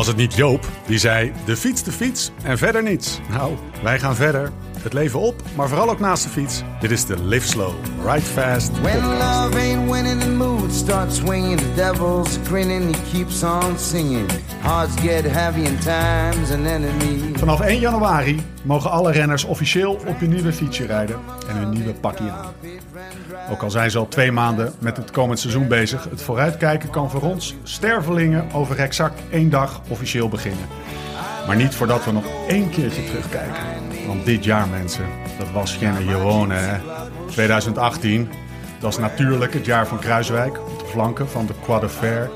Was het niet Joop die zei: de fiets, de fiets en verder niets? Nou, wij gaan verder. Het leven op, maar vooral ook naast de fiets. Dit is de Live Slow, Ride Fast When love ain't winning, the mood starts swinging. The devil's grinning, he keeps on singing. Get heavy time's enemy. Vanaf 1 januari mogen alle renners officieel op hun nieuwe fietsje rijden en hun nieuwe pakje aan. Ook al zijn ze al twee maanden met het komend seizoen bezig, het vooruitkijken kan voor ons stervelingen over exact één dag officieel beginnen. Maar niet voordat we nog één keertje terugkijken. Want dit jaar mensen, dat was Genne Jerone hè. 2018, dat was natuurlijk het jaar van Kruiswijk op de flanken van de de Fer.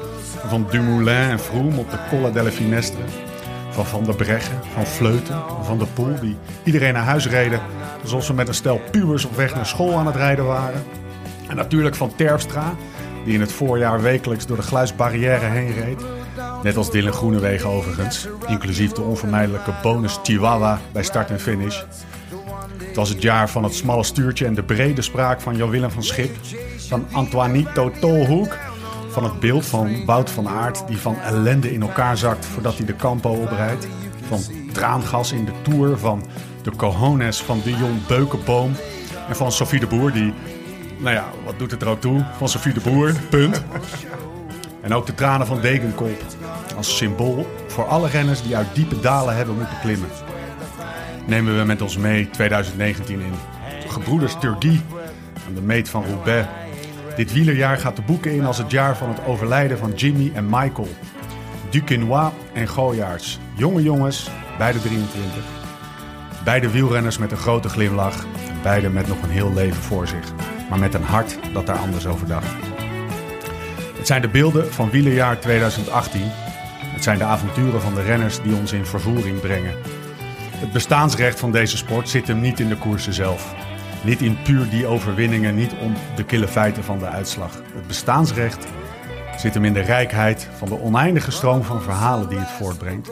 Van Dumoulin en Froome op de Colle delle Finestre. Van Van der Breggen, van Vleuten, van de Poel, die iedereen naar huis reden. Alsof ze met een stel pubers op weg naar school aan het rijden waren. En natuurlijk van Terpstra, die in het voorjaar wekelijks door de gluisbarrière heen reed. Net als Dylan Groenewegen overigens, inclusief de onvermijdelijke bonus Chihuahua bij start en finish. Het was het jaar van het smalle stuurtje en de brede spraak van Jan-Willem van Schip. Van Antoinito Tolhoek. Van het beeld van Wout van Aert die van ellende in elkaar zakt voordat hij de Campo oprijdt. Van traangas in de Tour. Van de cojones van Dion Beukenboom. En van Sophie de Boer die, nou ja, wat doet het er ook toe? Van Sophie de Boer, punt. En ook de tranen van Degenkolb. Als symbool voor alle renners die uit diepe dalen hebben moeten klimmen nemen we met ons mee 2019 in. Gebroeders Turgie aan de meet van Roubaix. Dit wielerjaar gaat de boeken in als het jaar van het overlijden van Jimmy en Michael. Duquesnoy en Gooiaerts. Jonge jongens, beide 23. Beide wielrenners met een grote glimlach. En beide met nog een heel leven voor zich. Maar met een hart dat daar anders over dacht. Het zijn de beelden van wielerjaar 2018. Het zijn de avonturen van de renners die ons in vervoering brengen. Het bestaansrecht van deze sport zit hem niet in de koersen zelf. Niet in puur die overwinningen, niet om de kille feiten van de uitslag. Het bestaansrecht zit hem in de rijkheid van de oneindige stroom van verhalen die het voortbrengt.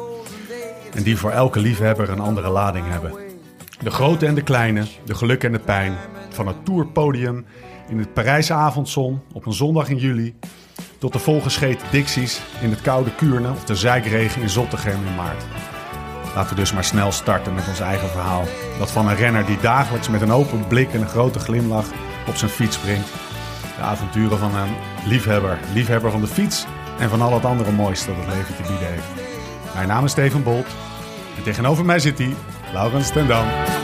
En die voor elke liefhebber een andere lading hebben. De grote en de kleine, de geluk en de pijn. Van het tourpodium in het Parijse avondzon op een zondag in juli. Tot de volgescheten Dixies in het koude Kuurne of de zijkregen in Zottegem in maart. Laten we dus maar snel starten met ons eigen verhaal. Dat van een renner die dagelijks met een open blik en een grote glimlach op zijn fiets springt. De avonturen van een liefhebber. Liefhebber van de fiets en van al het andere moois dat het leven te bieden heeft. Mijn naam is Steven Bolt. En tegenover mij zit hij, Laurens ten Dam. Wagon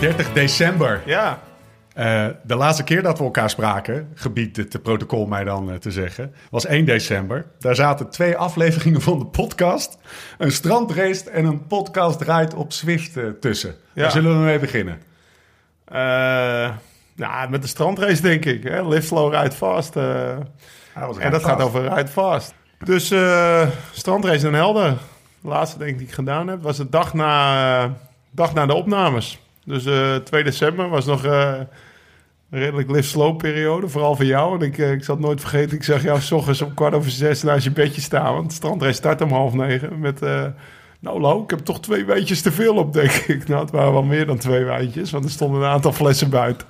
30 december. Ja, Eh, de laatste keer dat we elkaar spraken, gebiedt het protocol mij dan eh, te zeggen, was 1 december. Daar zaten twee afleveringen van de podcast, een strandrace en een podcast ride op Zwift eh, tussen. Ja. Daar zullen we mee beginnen. nou, met de strandrace denk ik. Hè? Live slow, ride fast. en dat gaat over ride fast. Dus strandrace Den Helder. De laatste denk ik die ik gedaan heb. Was de dag na, dag na de opnames. Dus eh 2 december was nog een redelijk live slow periode. Vooral voor jou. En ik, eh, ik zal nooit vergeten. Ik zag jou s ochtends om kwart over zes naast je bedje staan. Want de strandrace start om half negen. Met... eh, nou, Lau, ik heb toch twee wijntjes te veel op, denk ik. Nou, het waren wel meer dan twee wijntjes, want er stonden een aantal flessen buiten.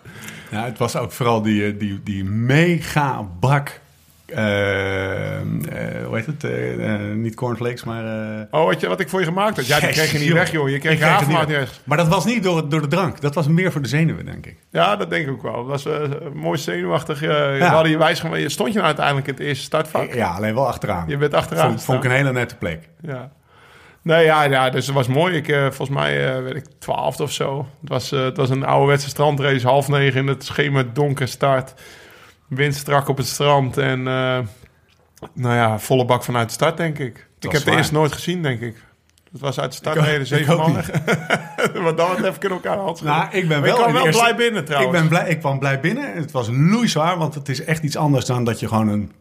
Ja, het was ook vooral die, eh, die, die mega bak, eh, hoe heet het, Eh, niet cornflakes, maar... Oh, wat, je, wat ik voor je gemaakt had. Ja, die kreeg je niet weg, joh. Je kreeg je niet weg. Maar dat was niet door, door de drank, dat was meer voor de zenuwen, denk ik. Ja, dat denk ik ook wel. Dat was mooi zenuwachtig. We hadden je wijs gemaakt. Stond je nou uiteindelijk in het eerste startvak? Ja, alleen wel achteraan. Je bent achteraan Vond, vond ik een hele nette plek. Ja. Nee, ja, ja, dus het was mooi. Ik, volgens mij uh, werd ik twaalfde of zo. Het was, uh, het was een ouderwetse strandrace, half negen in het schemer donker start. Wind strak op het strand en uh, nou ja, volle bak vanuit de start, denk ik. Ik heb de eerst nooit gezien, denk ik. Het was uit de start reden zeven man. maar dan wat even kunnen elkaar hand Nou, ik ben wel, ik kwam wel eerste... blij binnen trouwens. Ik, ben blij, ik kwam blij binnen. Het was loeizwaar, want het is echt iets anders dan dat je gewoon een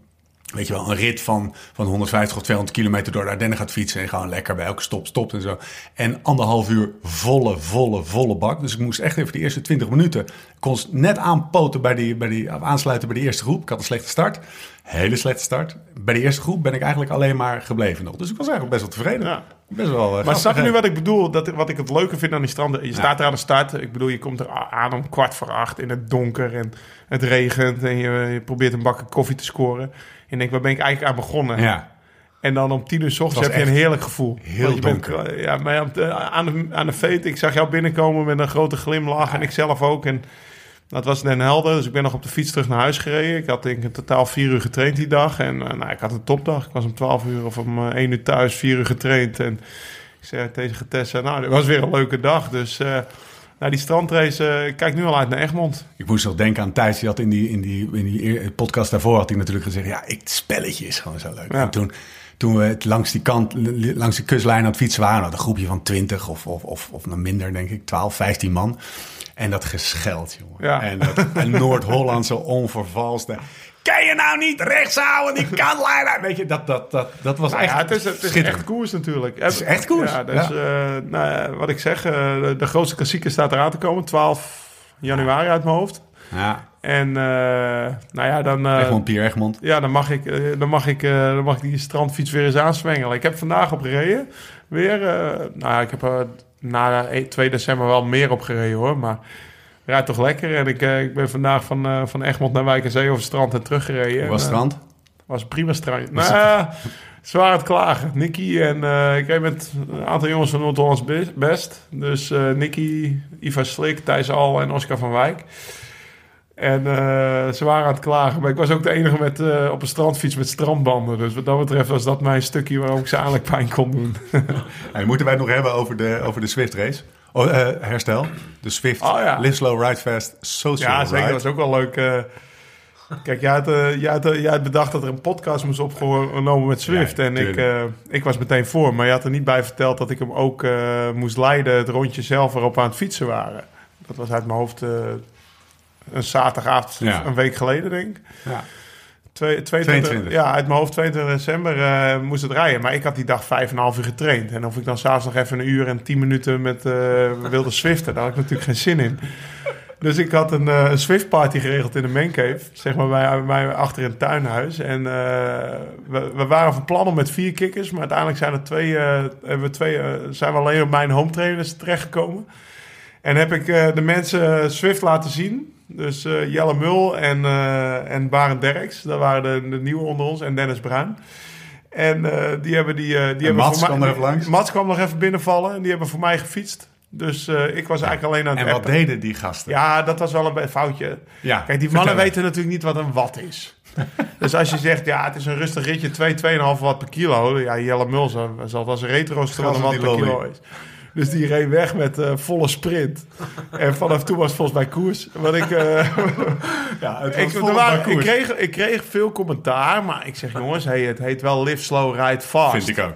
weet je wel, een rit van, van 150 of 200 kilometer door de Ardennen gaat fietsen. En gewoon lekker bij elke stop stopt en zo. En anderhalf uur volle, volle, volle bak. Dus ik moest echt even de eerste 20 minuten. Ik kon net aanpoten bij die, bij die, aansluiten bij de eerste groep. Ik had een slechte start. Hele slechte start. Bij de eerste groep ben ik eigenlijk alleen maar gebleven nog. Dus ik was eigenlijk best wel tevreden. Ja. Best wel, uh, Maar snap je nu wat ik bedoel? Dat, wat ik het leuke vind aan die stranden. Je staat er aan de start. Ik bedoel, je komt er aan om kwart voor acht in het donker en het regent. En je, je probeert een bakken koffie te scoren. En je denkt, waar ben ik eigenlijk aan begonnen? Ja. En dan om tien uur s ochtends heb je een heerlijk gevoel. heel je donker. ja, maar aan de, aan de, feet, ik zag jou binnenkomen met een grote glimlach. En ik zelf ook. En dat was Den Helder. Dus ik ben nog op de fiets terug naar huis gereden. Ik had denk ik in totaal vier uur getraind die dag. En eh, nou, ik had een topdag. Ik was om twaalf uur of om eh, één uur thuis, vier uur getraind. En ik zei tegen Tessa, nou, dit was weer een leuke dag. Dus eh nou, die strandrace, eh, ik kijk nu al uit naar Egmond. Ik moest nog denken aan Thijs. Die had in die, in die, in die podcast daarvoor had hij natuurlijk gezegd... ja, ik, het spelletje is gewoon zo leuk. Ja. En toen, toen we het langs die kant, langs de kustlijn aan het fietsen waren... had een groepje van 20 of, of, of, of nog minder, denk ik, 12, 15 man. En dat gescheld, jongen. Ja. En dat Noord-Hollandse onvervalste... Kan je nou niet rechts houden, die kantlijn? Weet je, dat, dat, dat, dat was Nou echt ja, het is, het is echt koers natuurlijk. is echt koers, Ja, dus ja. eh, nou, wat ik zeg, eh, de, de grootste klassieker staat eraan te komen. 12 januari uit mijn hoofd. Ja, En eh, nou ja, dan, eh, Egmond, Pier Egmond. ja, dan, mag ik, dan, mag ik, eh, dan mag ik die strandfiets weer eens aanswengelen. Ik heb vandaag op gereden. Weer, eh, nou ja, ik heb er na 1 2 december wel meer op gereden hoor. Maar rijdt toch lekker. En ik, eh, ik ben vandaag van, eh, van Egmond naar Wijk en Zee over het strand en teruggereden. Hoe was het En, eh, strand? was prima strand. Nou, ja, ze waren aan het klagen. Nicky en eh, ik reed met een aantal jongens van Noord-Hollands Be- Best. Dus eh Nicky, Iva Slik, Thijs Al en Oscar van Wijk. En ze waren aan het klagen. Maar ik was ook de enige met, op een strandfiets met strandbanden. Dus wat dat betreft was dat mijn stukje waarom ik ze eigenlijk pijn kon doen. En moeten wij het nog hebben over de, over de Swift race? Oh, eh, herstel. De Swift Oh, ja. Live Slow Ride Fast Social ja, zeker. Ride. Dat was ook wel leuk. eh. kijk, jij had, eh, jij, had, jij had bedacht dat er een podcast moest opgenomen met Swift. Ja, en ik, ik was meteen voor. Maar je had er niet bij verteld dat ik hem ook moest leiden. Het rondje zelf waarop we aan het fietsen waren. Dat was uit mijn hoofd een zaterdagavond, Ja. een week geleden denk ik. Ja. Twee- 22, 22. Ja, uit mijn hoofd 22 december eh, moest het rijden. Maar ik had die dag 5,5 uur getraind. En of ik dan s'avonds nog even een uur en 10 minuten met eh, wilde swiften, daar had ik natuurlijk geen zin in. Dus ik had een, eh, een Swift party geregeld in de mancave. Zeg maar bij mij achter in het tuinhuis. En eh, we, we waren van plan om met vier kikkers. Maar uiteindelijk zijn er twee, eh, hebben we twee, eh, zijn we alleen op mijn home trainers terechtgekomen. En heb ik eh, de mensen Swift laten zien. Dus eh, Jelle Mul en, eh en Barend Derks. Dat waren de, de nieuwe onder ons. En Dennis Bruin. En eh, die hebben die... eh, die hebben Mats voor kwam mij, er even langs? Mats kwam nog even binnenvallen. En die hebben voor mij gefietst. Dus ik was eigenlijk alleen aan het En wat appen. deden die gasten? Ja, dat was wel een foutje. Ja, Kijk, die mannen weten natuurlijk niet wat een watt is. dus als je zegt, ja, het is een rustig ritje, 2, 2,5 watt per kilo. Ja, Jelle Mul zal als een retrooster wat een watt per kilo is. Dus die reed weg met eh, volle sprint. en vanaf toen was het volgens mij koers. Want ik, eh, Ja, het ik, was volle waren- bak ik, koers. kreeg, ik kreeg veel commentaar. Maar ik zeg, jongens, hey, het heet wel live slow, ride fast. Vind ik ook.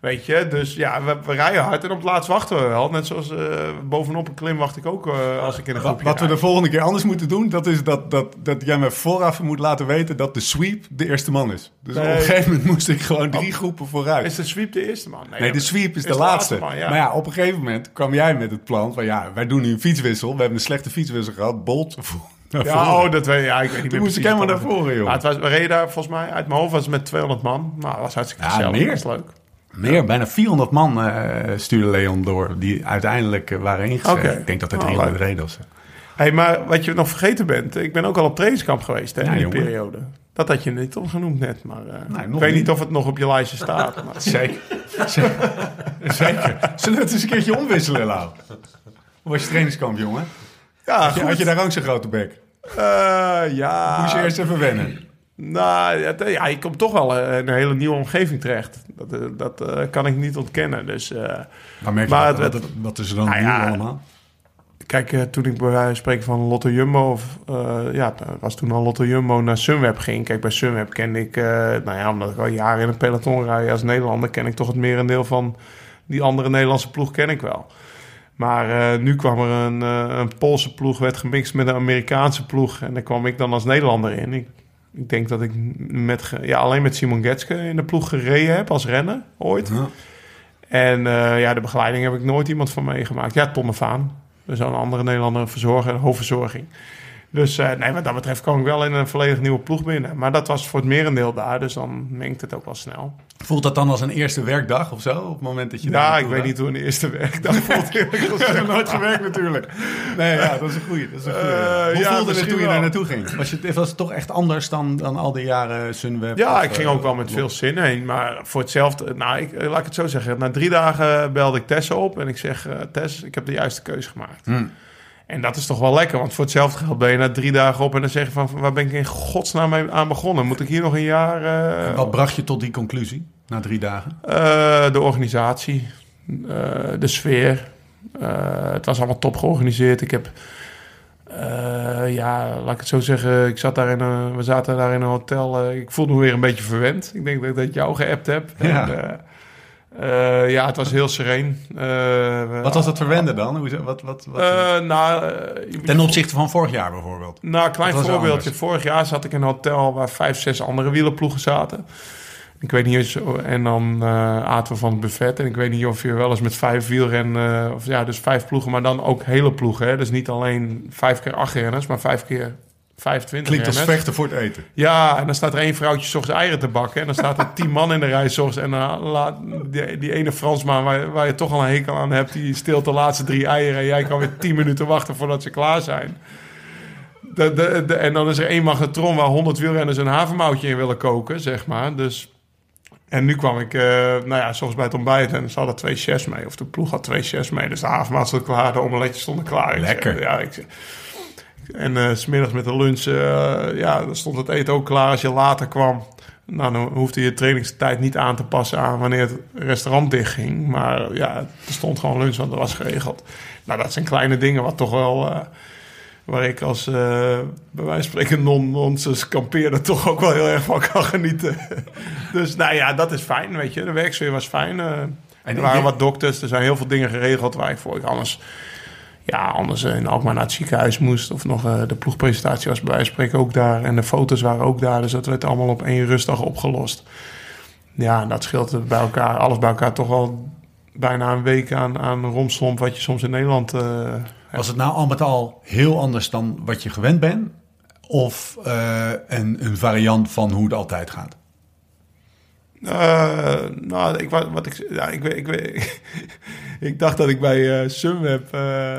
Weet je, dus ja, we, we rijden hard en op het laatst wachten we wel. Net zoals eh, bovenop een klim wacht ik ook eh, als ik in een groepje wat we de volgende keer anders moeten doen, dat is dat, dat, dat jij me vooraf moet laten weten dat de sweep de eerste man is. Dus op een gegeven moment moest ik gewoon drie groepen vooruit. Is de sweep de eerste man? Nee, de sweep is, is de de laatste. man, ja. Maar ja, op een gegeven moment kwam jij met het plan van ja, wij doen nu een fietswissel. We hebben een slechte fietswissel gehad. Bolt Ja, oh, dat weet ja, ik weet niet Toen moest ik helemaal naar voren, Maar joh. het was, we reden daar volgens mij, uit mijn hoofd was het met 200 man. Nou, dat was hartstikke Ja, gezellig. meer. Dat was leuk. Meer, bijna 400 man eh, stuurde Leon door, die uiteindelijk eh, waren ingeschreven. Ik denk dat er Oh, 300 leuk. reden zo. hey, maar wat je nog vergeten bent, ik ben ook al op trainingskamp geweest hè, Ja, in die jongen. periode. Dat had je niet opgenoemd net, maar eh, Nee, ik weet niet. niet of het nog op je lijstje staat. Maar, Zeker. Zeker. Zeker. Zullen we het eens een keertje omwisselen, Lau? Hoe was je trainingskamp, jongen? ja, Had je, goed. had je daar ook zo'n grote bek? Ja. Moest je eerst even wennen? Nou, ja, ja, je komt toch wel eh, in een hele nieuwe omgeving terecht. Dat, eh, dat eh, kan ik niet ontkennen. Dus eh, Maar merk je Maar wat, het- wat, wat is er dan Nou ja, allemaal? Kijk, toen ik bij wijze van spreken van Lotto Jumbo... Of, ja, was toen al Lotto Jumbo naar Sunweb ging. Kijk, bij Sunweb kende ik... nou ja, omdat ik al jaren in een peloton rijd als Nederlander... ken ik toch het merendeel van die andere Nederlandse ploeg ken ik wel. Maar nu kwam er een, een Poolse ploeg, werd gemixt met een Amerikaanse ploeg. En daar kwam ik dan als Nederlander in. Ik, ik denk dat ik met, ja, alleen met Simon Getske in de ploeg gereden heb als renner, ooit. Ja. En eh, ja, de begeleiding heb ik nooit iemand van meegemaakt. Ja, Tonne Vaan. Dus een andere Nederlander, verzorger, hoofdverzorging. Dus uh, nee, wat dat betreft kwam ik wel in een volledig nieuwe ploeg binnen. Maar dat was voor het merendeel daar, dus dan mengt het ook wel snel. Voelt dat dan als een eerste werkdag of zo? Op het moment dat je. Ja, ik weet niet hoe een eerste werkdag voelt. ik heb nooit gewerkt natuurlijk. Nee, ja, dat is een goeie. Dat is een goeie. Uh, hoe ja, voelde het toen je daar naartoe ging? Was het, was het toch echt anders dan, dan al die jaren Sunweb? Ja, of, ik ging ook wel met veel zin heen. Maar voor hetzelfde, nou, ik, laat ik het zo zeggen. Na drie dagen belde ik Tess op en ik zeg: uh, Tess, ik heb de juiste keuze gemaakt. Hmm. En dat is toch wel lekker, want voor hetzelfde geld ben je na drie dagen op en dan zeg je van waar ben ik in godsnaam mee aan begonnen? Moet ik hier nog een jaar. Uh... Wat bracht je tot die conclusie na drie dagen? Uh, de organisatie, uh, de sfeer. het was allemaal top georganiseerd. Ik heb, ja, laat ik het zo zeggen, ik zat daar in een, we zaten daar in een hotel. ik voelde me weer een beetje verwend. Ik denk dat ik dat jou geappt heb. Ja. En, uh, ja, het was heel sereen. Uh, wat was het verwende dan? Hoe, wat, wat, wat, uh, nou, Ten opzichte van vorig jaar bijvoorbeeld? Nou, klein voorbeeldje. Vorig jaar zat ik in een hotel waar vijf, zes andere wielerploegen zaten. Ik weet niet eens, en dan aten we van het buffet. En ik weet niet of je wel eens met vijf wielrennen, of ja, dus vijf ploegen, maar dan ook hele ploegen. Hè? Dus niet alleen vijf keer acht renners, maar vijf keer 25 Klinkt als vechten voor het eten. Ja, en dan staat er één vrouwtje zorgs eieren te bakken. En dan staat er tien man in de rij. En dan laat die, die, ene Fransman waar, waar je toch al een hekel aan hebt... die steelt de laatste drie eieren. En jij kan weer tien minuten wachten voordat ze klaar zijn. De, de, de, en dan is er één magnetron waar honderd wielrenners een havermoutje in willen koken, zeg maar. Dus... En nu kwam ik, uh, nou ja, soms bij het ontbijt en ze hadden twee chefs mee. Of de ploeg had twee chefs mee. Dus de havermout stond klaar, de omeletjes stonden klaar. Lekker. ja, ik, en uh, smiddags met de lunch, uh, ja, dan stond het eten ook klaar als je later kwam. Nou, dan hoefde je trainingstijd niet aan te passen aan wanneer het restaurant dichtging. Maar ja, er stond gewoon lunch, want dat was geregeld. Nou, dat zijn kleine dingen wat toch wel... Uh, waar ik als, uh, bij wijze van spreken, non-nonsense kampeerder toch ook wel heel erg van kan genieten. dus nou ja, dat is fijn, weet je. De werksfeer was fijn. er waren wat dokters, er zijn heel veel dingen geregeld waar ik voor ik anders ja, anders in Alkmaar naar het ziekenhuis moest. Of nog uh, de ploegpresentatie was bij wijze spreken ook daar. En de foto's waren ook daar. Dus dat werd allemaal op één rustdag opgelost. Ja, dat scheelt bij elkaar, alles bij elkaar toch wel bijna een week aan, aan romslomp wat je soms in Nederland uh, Was het nou al met al heel anders dan wat je gewend bent? Of uh, een, een variant van hoe het altijd gaat? Uh, nou, ik, wat, wat ik, ja, ik, ik, ik, ik dacht dat ik bij uh, Sunweb uh,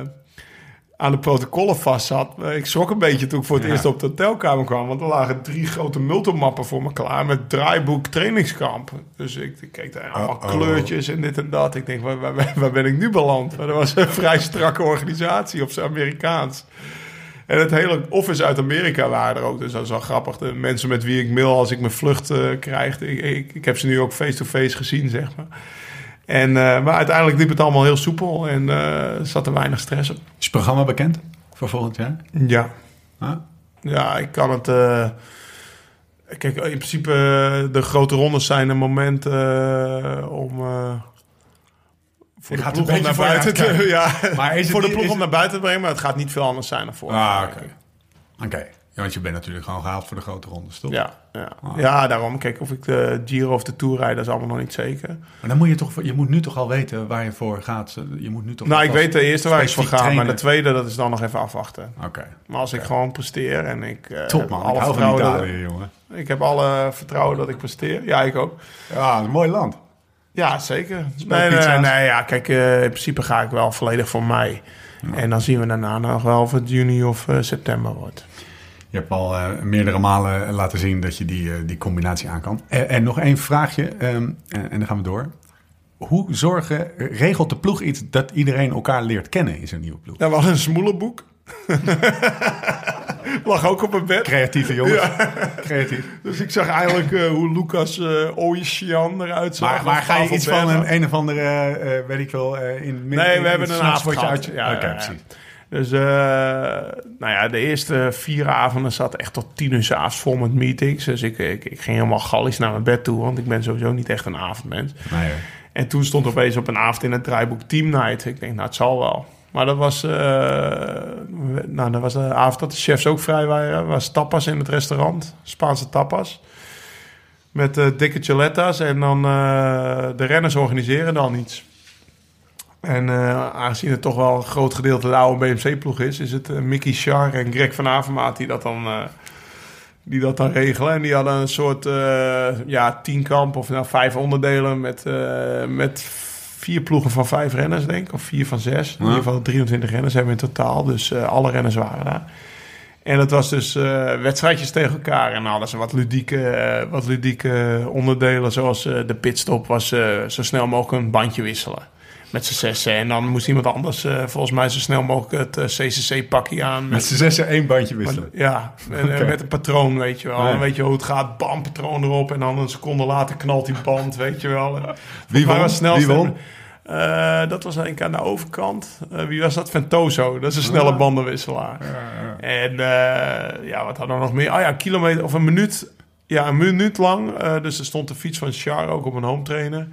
aan de protocollen vast zat. Ik schrok een beetje toen ik voor het eerst op de hotelkamer kwam. Want er lagen drie grote multimappen voor me klaar met draaiboek trainingskamp. Dus ik, ik keek daar allemaal kleurtjes en dit en dat. Ik denk, waar, waar, waar ben ik nu beland? Maar dat was een vrij strakke organisatie op zijn Amerikaans. En het hele office uit Amerika waren er ook. Dus dat is wel grappig. De mensen met wie ik mail als ik mijn vlucht uh, krijg. Ik, ik, ik, heb ze nu ook face-to-face gezien, zeg maar. En, uh, maar uiteindelijk liep het allemaal heel soepel en uh, zat er weinig stress op. Is het programma bekend voor volgend jaar? Ja. Huh? Ja, ik kan het... kijk, in principe de grote rondes zijn een moment om voor de ploeg om naar buiten te, ja, maar is het voor de ploeg om naar buiten te brengen, maar het gaat niet veel anders zijn dan voor. Ah, oké. Oké. Want je bent natuurlijk gewoon gehaald voor de grote rondes, toch? Ja, ja. Ah. ja daarom. Kijk, of ik de Giro of de Tour rijd, dat is allemaal nog niet zeker. Maar dan moet je toch, je moet nu toch al weten waar je voor gaat. Je moet nu toch. Nou, ik weet de eerste waar ik voor ga, maar de tweede, dat is dan nog even afwachten. Oké. Maar als ik gewoon presteer en ik. Uh, Top man, alle ik hou van Italië, jongen. Ik heb alle vertrouwen dat ik presteer. Ja, ik ook. Ja, een mooi land. Ja, zeker. Nee, nee, nee, ja, kijk, uh, in principe ga ik wel volledig voor mij. En dan zien we daarna nog wel of het juni of uh, september wordt. Je hebt al uh, meerdere malen laten zien dat je die, die combinatie aan kan. En, en nog één vraagje, um, en, en dan gaan we door. Hoe zorgen, regelt de ploeg iets dat iedereen elkaar leert kennen in zo'n nieuwe ploeg? Ja, we hadden een smoelenboek. Lag ook op mijn bed. Creatieve jongens. Creatief. Dus ik zag eigenlijk uh, hoe Lucas uh, Oishian eruit zag. Maar, maar ga je iets van een, een of andere, uh, weet ik wel, in Nee, we hebben een avond gehad. Ja, Oké, precies. Dus nou ja, de eerste vier avonden zat echt tot tien uur s'avonds vol met meetings. Dus ik, ik, ik, ging helemaal gallisch naar mijn bed toe, want ik ben sowieso niet echt een avondmens. Nee, en toen stond opeens op een avond in het draaiboek Team Night. Ik denk, nou, het zal wel. Maar dat was, uh, nou, dat was de avond dat de chefs ook vrij waren. was tapas in het restaurant, Spaanse tapas. Met uh, dikke chaletta's en dan de renners organiseren dan iets. En aangezien het toch wel een groot gedeelte de oude BMC-ploeg is, is het Mickey Char en Greg van Avermaat die dat dan die dat dan regelen. En die hadden een soort uh, ja, tienkamp of nou, vijf onderdelen met, uh, met vier ploegen van vijf renners, denk ik. Of vier van zes. In ieder geval 23 renners hebben we in totaal. Dus uh, alle renners waren daar. En het was dus wedstrijdjes tegen elkaar. En dan hadden ze wat ludieke, wat ludieke onderdelen. Zoals de pitstop was zo snel mogelijk een bandje wisselen met z'n zessen. En dan moest iemand anders uh, volgens mij zo snel mogelijk het uh, CCC-pakje aan. Met z'n zessen één bandje wisselen? ja, en, met een patroon, weet je wel. Dan weet je hoe het gaat, bam, patroon erop. En dan een seconde later knalt die band, weet je wel. wie won? Snel wie won? Uh, dat was eigenlijk aan de overkant. Uh, wie was dat? Ventoso. Dat is een snelle ah. bandenwisselaar. Ja, ja. En uh, ja, wat hadden we nog meer? Oh ja, een kilometer of een minuut. Ja, een minuut lang. dus er stond de fiets van Char ook op een home trainer.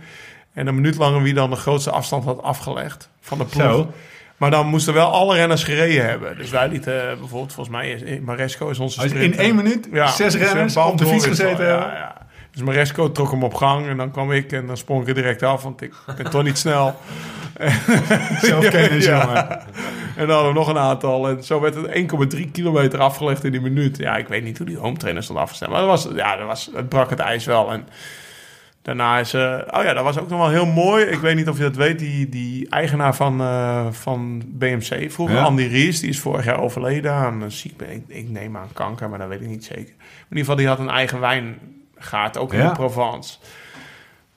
En een minuut lang wie dan de grootste afstand had afgelegd van de ploeg. Zo. Maar dan moesten wel alle renners gereden hebben. Dus wij lieten uh, bijvoorbeeld, volgens mij, is, Maresco is onze sprinter. In één minuut ja, zes dus renners op de fiets gezeten ja, ja. Dus Maresco trok hem op gang en dan kwam ik en dan sprong ik er direct af, want ik ben toch niet snel. Zelfkennis, ja. En dan hadden we nog een aantal. En zo werd het 1,3 kilometer afgelegd in die minuut. Ja, ik weet niet hoe die home trainer stond afgestemd. Maar dat was, ja, dat was, het brak het ijs wel. En Daarna is... Uh, oh ja, dat was ook nog wel heel mooi. Ik weet niet of je dat weet. Die, die eigenaar van, uh, van BMC vroeger, Andy Ries... die is vorig jaar overleden aan een ziek... Ik, ik neem aan kanker, maar dat weet ik niet zeker. in ieder geval, die had een eigen wijngaard, ook in ja. Provence.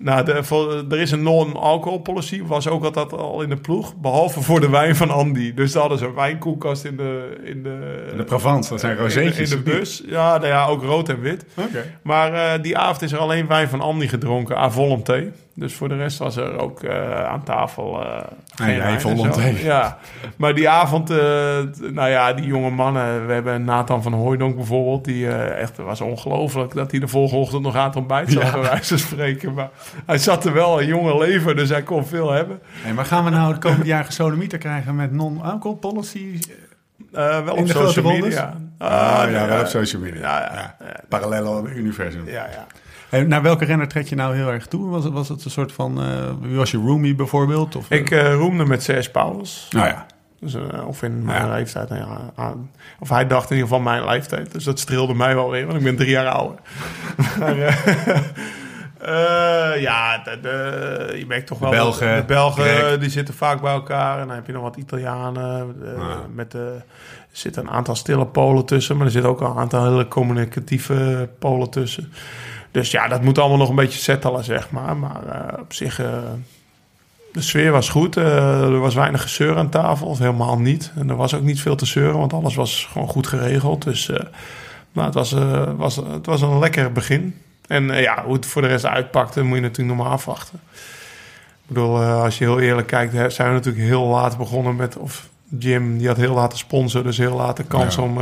Nou, de, er is een non-alcohol policy, was ook altijd al in de ploeg, behalve voor de wijn van Andy. Dus daar hadden ze een wijnkoelkast in de... In de, in de Provence, dat zijn rozeetjes. In, de bus, ja, nou ja, ook rood en wit. Okay. Maar uh, die avond is er alleen wijn van Andy gedronken, à volonté. Dus voor de rest was er ook uh, aan tafel. Uh, geen volonté. Ja, maar die avond, uh, nou ja, die jonge mannen. We hebben Nathan van Hooydonk bijvoorbeeld. Die echt was ongelooflijk dat hij de volgende ochtend nog aan het ontbijt zat, ja. bij wijze spreken. Maar hij zat er wel een jonge leven, dus hij kon veel hebben. Hey, maar gaan we nou het komend jaar gesodemieter krijgen met non-alcohol policy? Uh, wel op social media. Ah, ah, ja, wel op social media. Ja, ja, ja. Parallel universum. Ja, ja. En naar welke renner trek je nou heel erg toe? Was het, was het een soort van... Wie was je roomie bijvoorbeeld? Of, ik uh, roemde met CS Pauwels. Nou ja. Dus, uh, of in mijn ja. leeftijd. Nou ja, aan, of hij dacht in ieder geval mijn leeftijd. Dus dat streelde mij wel weer, want ik ben drie jaar ouder. maar, ja, de, de, je merkt toch wel... De Belgen. De Belgen, die zitten vaak bij elkaar. En dan heb je nog wat Italianen. Met de, er zitten een aantal stille Polen tussen. Maar er zitten ook een aantal hele communicatieve Polen tussen. Dus ja, dat moet allemaal nog een beetje settelen, zeg maar. Maar uh, op zich, uh, de sfeer was goed. Uh, er was weinig gezeur aan tafel, of helemaal niet. En er was ook niet veel te zeuren, want alles was gewoon goed geregeld. Dus nou, het, was, was, het was een lekker begin. En ja, hoe het voor de rest uitpakte, moet je natuurlijk nog maar afwachten. Ik bedoel, als je heel eerlijk kijkt, zijn we natuurlijk heel laat begonnen met... Of Jim, die had heel laat sponsoren, dus heel laat de kans om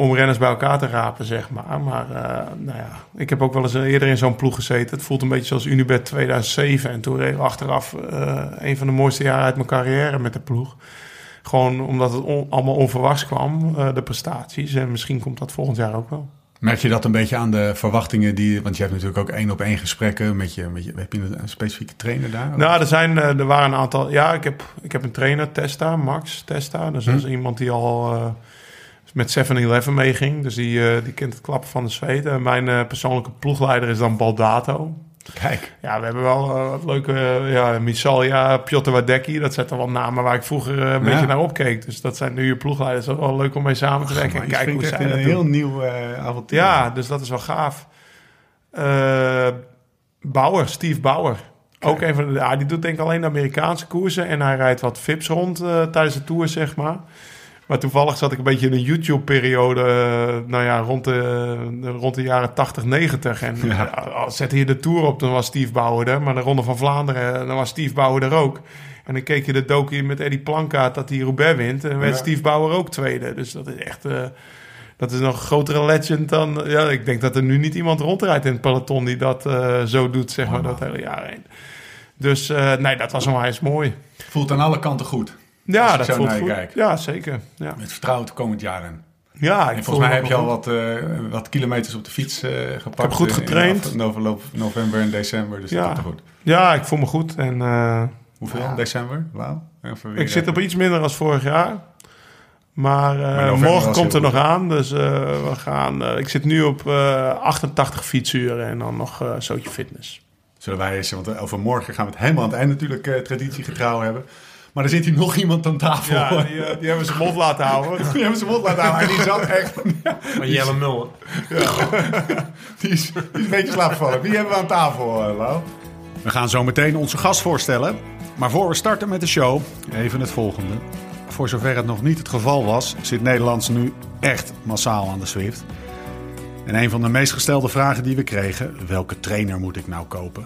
om renners bij elkaar te rapen, zeg maar. Maar uh, nou ja, ik heb ook wel eens eerder in zo'n ploeg gezeten. Het voelt een beetje zoals Unibet 2007. En toen reed achteraf uh, een van de mooiste jaren uit mijn carrière met de ploeg. Gewoon omdat het allemaal onverwachts kwam, uh, de prestaties. En misschien komt dat volgend jaar ook wel. Merk je dat een beetje aan de verwachtingen die... Want je hebt natuurlijk ook één op één gesprekken met je... Met je heb je een specifieke trainer daar? Nou, er, zijn, er waren een aantal... Ja, ik heb, ik heb een trainer, Testa, Max Testa. Dus dat is hm. iemand die al met 7-Eleven meeging. Dus die, uh, die kent het klappen van de zweet. En mijn uh, persoonlijke ploegleider is dan Baldato. Kijk. Ja, we hebben wel uh, wat leuke... ja, Misalia, Piotr Wadecki. Dat zijn dan wel namen waar ik vroeger een beetje naar opkeek. Dus dat zijn nu je ploegleiders. Dat is wel leuk om mee samen te werken. en kijken hoe zij een heel nieuw avontuur. Ja, dus dat is wel gaaf. Bauer, Steve Bauer. Ook een van de... Ja, die doet denk ik alleen de Amerikaanse koersen. En hij rijdt wat VIPs rond tijdens de tour, zeg maar. Maar toevallig zat ik een beetje in een YouTube-periode, uh, nou ja, rond de, rond de jaren 80, 90. En ja. uh, zette je de Tour op, dan was Steve Bauer er. Maar de Ronde van Vlaanderen, dan was Steve Bauer er ook. En dan keek je de docu met Eddie Plankaart dat hij Roubaix wint. En werd Steve Bauer ook tweede. Dus dat is echt... Uh, dat is nog een grotere legend dan... Ja, ik denk dat er nu niet iemand rondrijdt in het peloton die dat uh, zo doet, zeg maar, dat hele jaar heen. Dus uh, nee, dat was onwijs mooi. Voelt aan alle kanten goed. Ja, dat voelt goed. Kijk. Ja, zeker. Ja. Met vertrouwen komend jaar in. Ja, en volgens mij heb je al wat, uh, wat kilometers op de fiets uh, gepakt. Ik heb goed getraind. In, november en december, dus ja. dat gaat goed. Ja, ik voel me goed. En uh, Hoeveel Ja. december? Wauw. Ik zit op iets minder als vorig jaar. Maar, eh, morgen komt er nog goed. aan. Dus eh, we gaan. eh, ik zit nu op eh 88 fietsuren en dan nog eh zootje fitness. Zullen wij eens, want over morgen gaan we het helemaal aan het eind natuurlijk eh, traditiegetrouw hebben. Maar er zit hier nog iemand aan tafel. Ja, die, eh, die hebben zijn mond laten houden. Die hebben zijn mond laten houden en die zat echt... Van Jelle Mullen. Die is, die is een beetje slaapvallen. Wie hebben we aan tafel, eh, Lau? We gaan zo meteen onze gast voorstellen. Maar voor we starten met de show, even het volgende. Voor zover het nog niet het geval was, zit Nederlands nu echt massaal aan de Swift. En een van de meest gestelde vragen die we kregen, welke trainer moet ik nou kopen?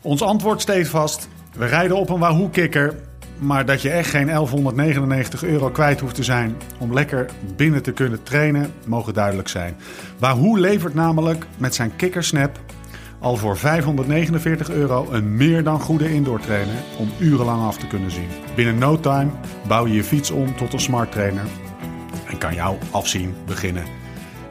Ons antwoord steeds vast, we rijden op een Wahoo-kikker... maar dat je echt geen 1199 euro kwijt hoeft te zijn... om lekker binnen te kunnen trainen, mogen duidelijk zijn. Wahoo levert namelijk met zijn kikkersnap al voor 549 euro een meer dan goede indoor trainer om urenlang af te kunnen zien. Binnen no time bouw je je fiets om tot een smart trainer en kan jouw afzien beginnen.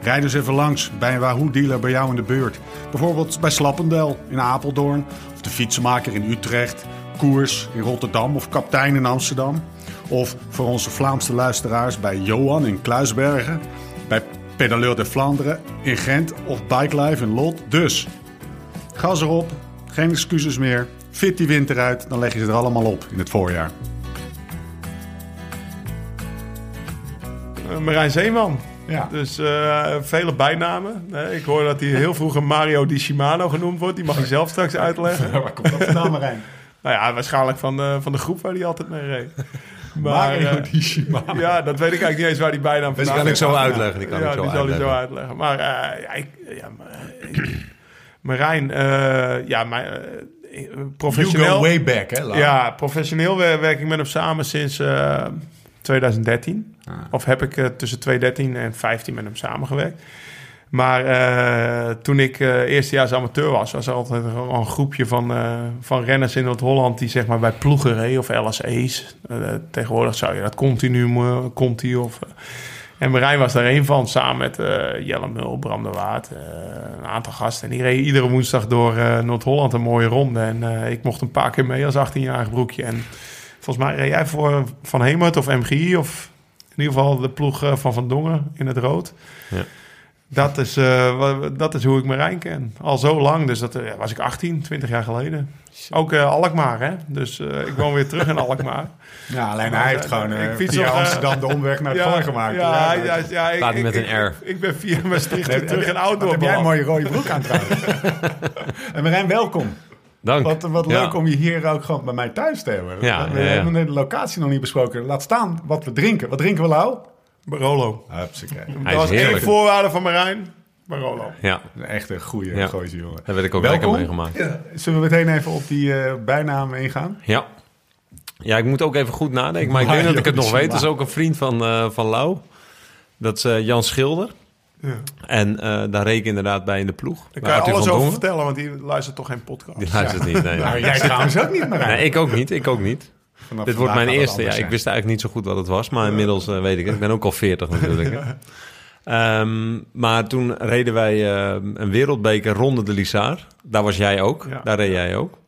Rijd dus even langs bij een Wahoo dealer bij jou in de buurt. Bijvoorbeeld bij Slappendel in Apeldoorn of de fietsenmaker in Utrecht, Koers in Rotterdam of Kaptein in Amsterdam. Of voor onze Vlaamse luisteraars bij Johan in Kluisbergen, bij Pedaleur de Vlaanderen in Gent of Bike Life in Lot. Dus Gas erop, geen excuses meer. Fit die winter uit, dan leg je ze er allemaal op in het voorjaar. Eh, Marijn Zeeman. Ja. Dus eh, vele bijnamen. Eh, ik hoor dat hij heel vroeger Mario Di Shimano genoemd wordt. Die mag je zelf straks uitleggen. Waar komt dat vandaan, Marijn? Nou ja, waarschijnlijk van de, van de groep waar hij altijd mee reed. Maar, Mario eh, Shimano. Ja, dat weet ik eigenlijk niet eens waar die bijnaam Die vandaan kan ik komt. zo uitleggen. Die kan ja, ik zo die zal hij zo uitleggen. uitleggen. Maar eh, ja, ik, ja, maar, eh, Marijn, eh, ja, maar, eh, You professioneel... go way back, hè? Ja, professioneel wer- werk ik met hem samen sinds eh, 2013. Ah. Of heb ik eh, tussen 2013 en 15 met hem samengewerkt. Maar eh, toen ik eh eerstejaars amateur was, was er altijd een, een groepje van, eh, van renners in Noord-Holland die zeg maar bij ploegen reden of LSE's. Tegenwoordig zou je dat Continuum, Conti of... en Marijn was daar een van, samen met Jelle Mul, Bram de Waard, een aantal gasten. En die reden iedere woensdag door Noord-Holland een mooie ronde. En ik mocht een paar keer mee als 18-jarig broekje. En volgens mij reed jij voor Van Hemert of MGI of in ieder geval de ploeg van Van Dongen in het rood. Ja. Dat, is, eh, dat is hoe ik Marijn ken. Al zo lang, dus dat eh, was ik 18, 20 jaar geleden. Ook eh, Alkmaar, hè? Dus eh, ik woon weer terug in Alkmaar. Ja, alleen Maar, hij heeft gewoon ik fiets via Amsterdam de omweg naar het Val gemaakt. Ja, Ja, ja, ja, ik, met een R. Ik, ik ben via Maastricht Nee, terug in outdoor heb jij een mooie rode broek aan trouwens. en Marijn, welkom. Dank. Wat, wat Ja. leuk om je hier ook gewoon bij mij thuis te hebben. Ja, we ja, ja. hebben de locatie nog niet besproken. Laat staan wat we drinken. Wat drinken we, Lau? Barolo. Hupsakee. Hij Dat is was één voorwaarde van Marijn. Barolo. Ja, Een echte goede Ja. gooise jongen. daar werd ik ook lekker meegemaakt. Ja, Zullen we meteen even op die eh bijnaam ingaan? Ja. Ja, ik moet ook even goed nadenken. Maar ik denk dat ik het nog weet. Dat is ook een vriend van, eh, van Lau. Dat is eh, Jan Schilder. Ja. En eh, daar reed ik inderdaad bij in de ploeg. Daar kan je alles over Dongen. vertellen, want die luistert toch geen podcast. Die luistert niet, nee. Nou, jij trouwens ook niet, Marijn. Nee, ik ook niet. Ik ook niet. Vanaf Dit wordt mijn eerste. Ja, ik wist eigenlijk niet zo goed wat het was, maar inmiddels eh, weet ik het. Ik ben ook al 40 natuurlijk. Ehm, maar toen reden wij eh, een wereldbeker ronde de Lizard. Daar was jij ook. Ja. Daar reed jij ook.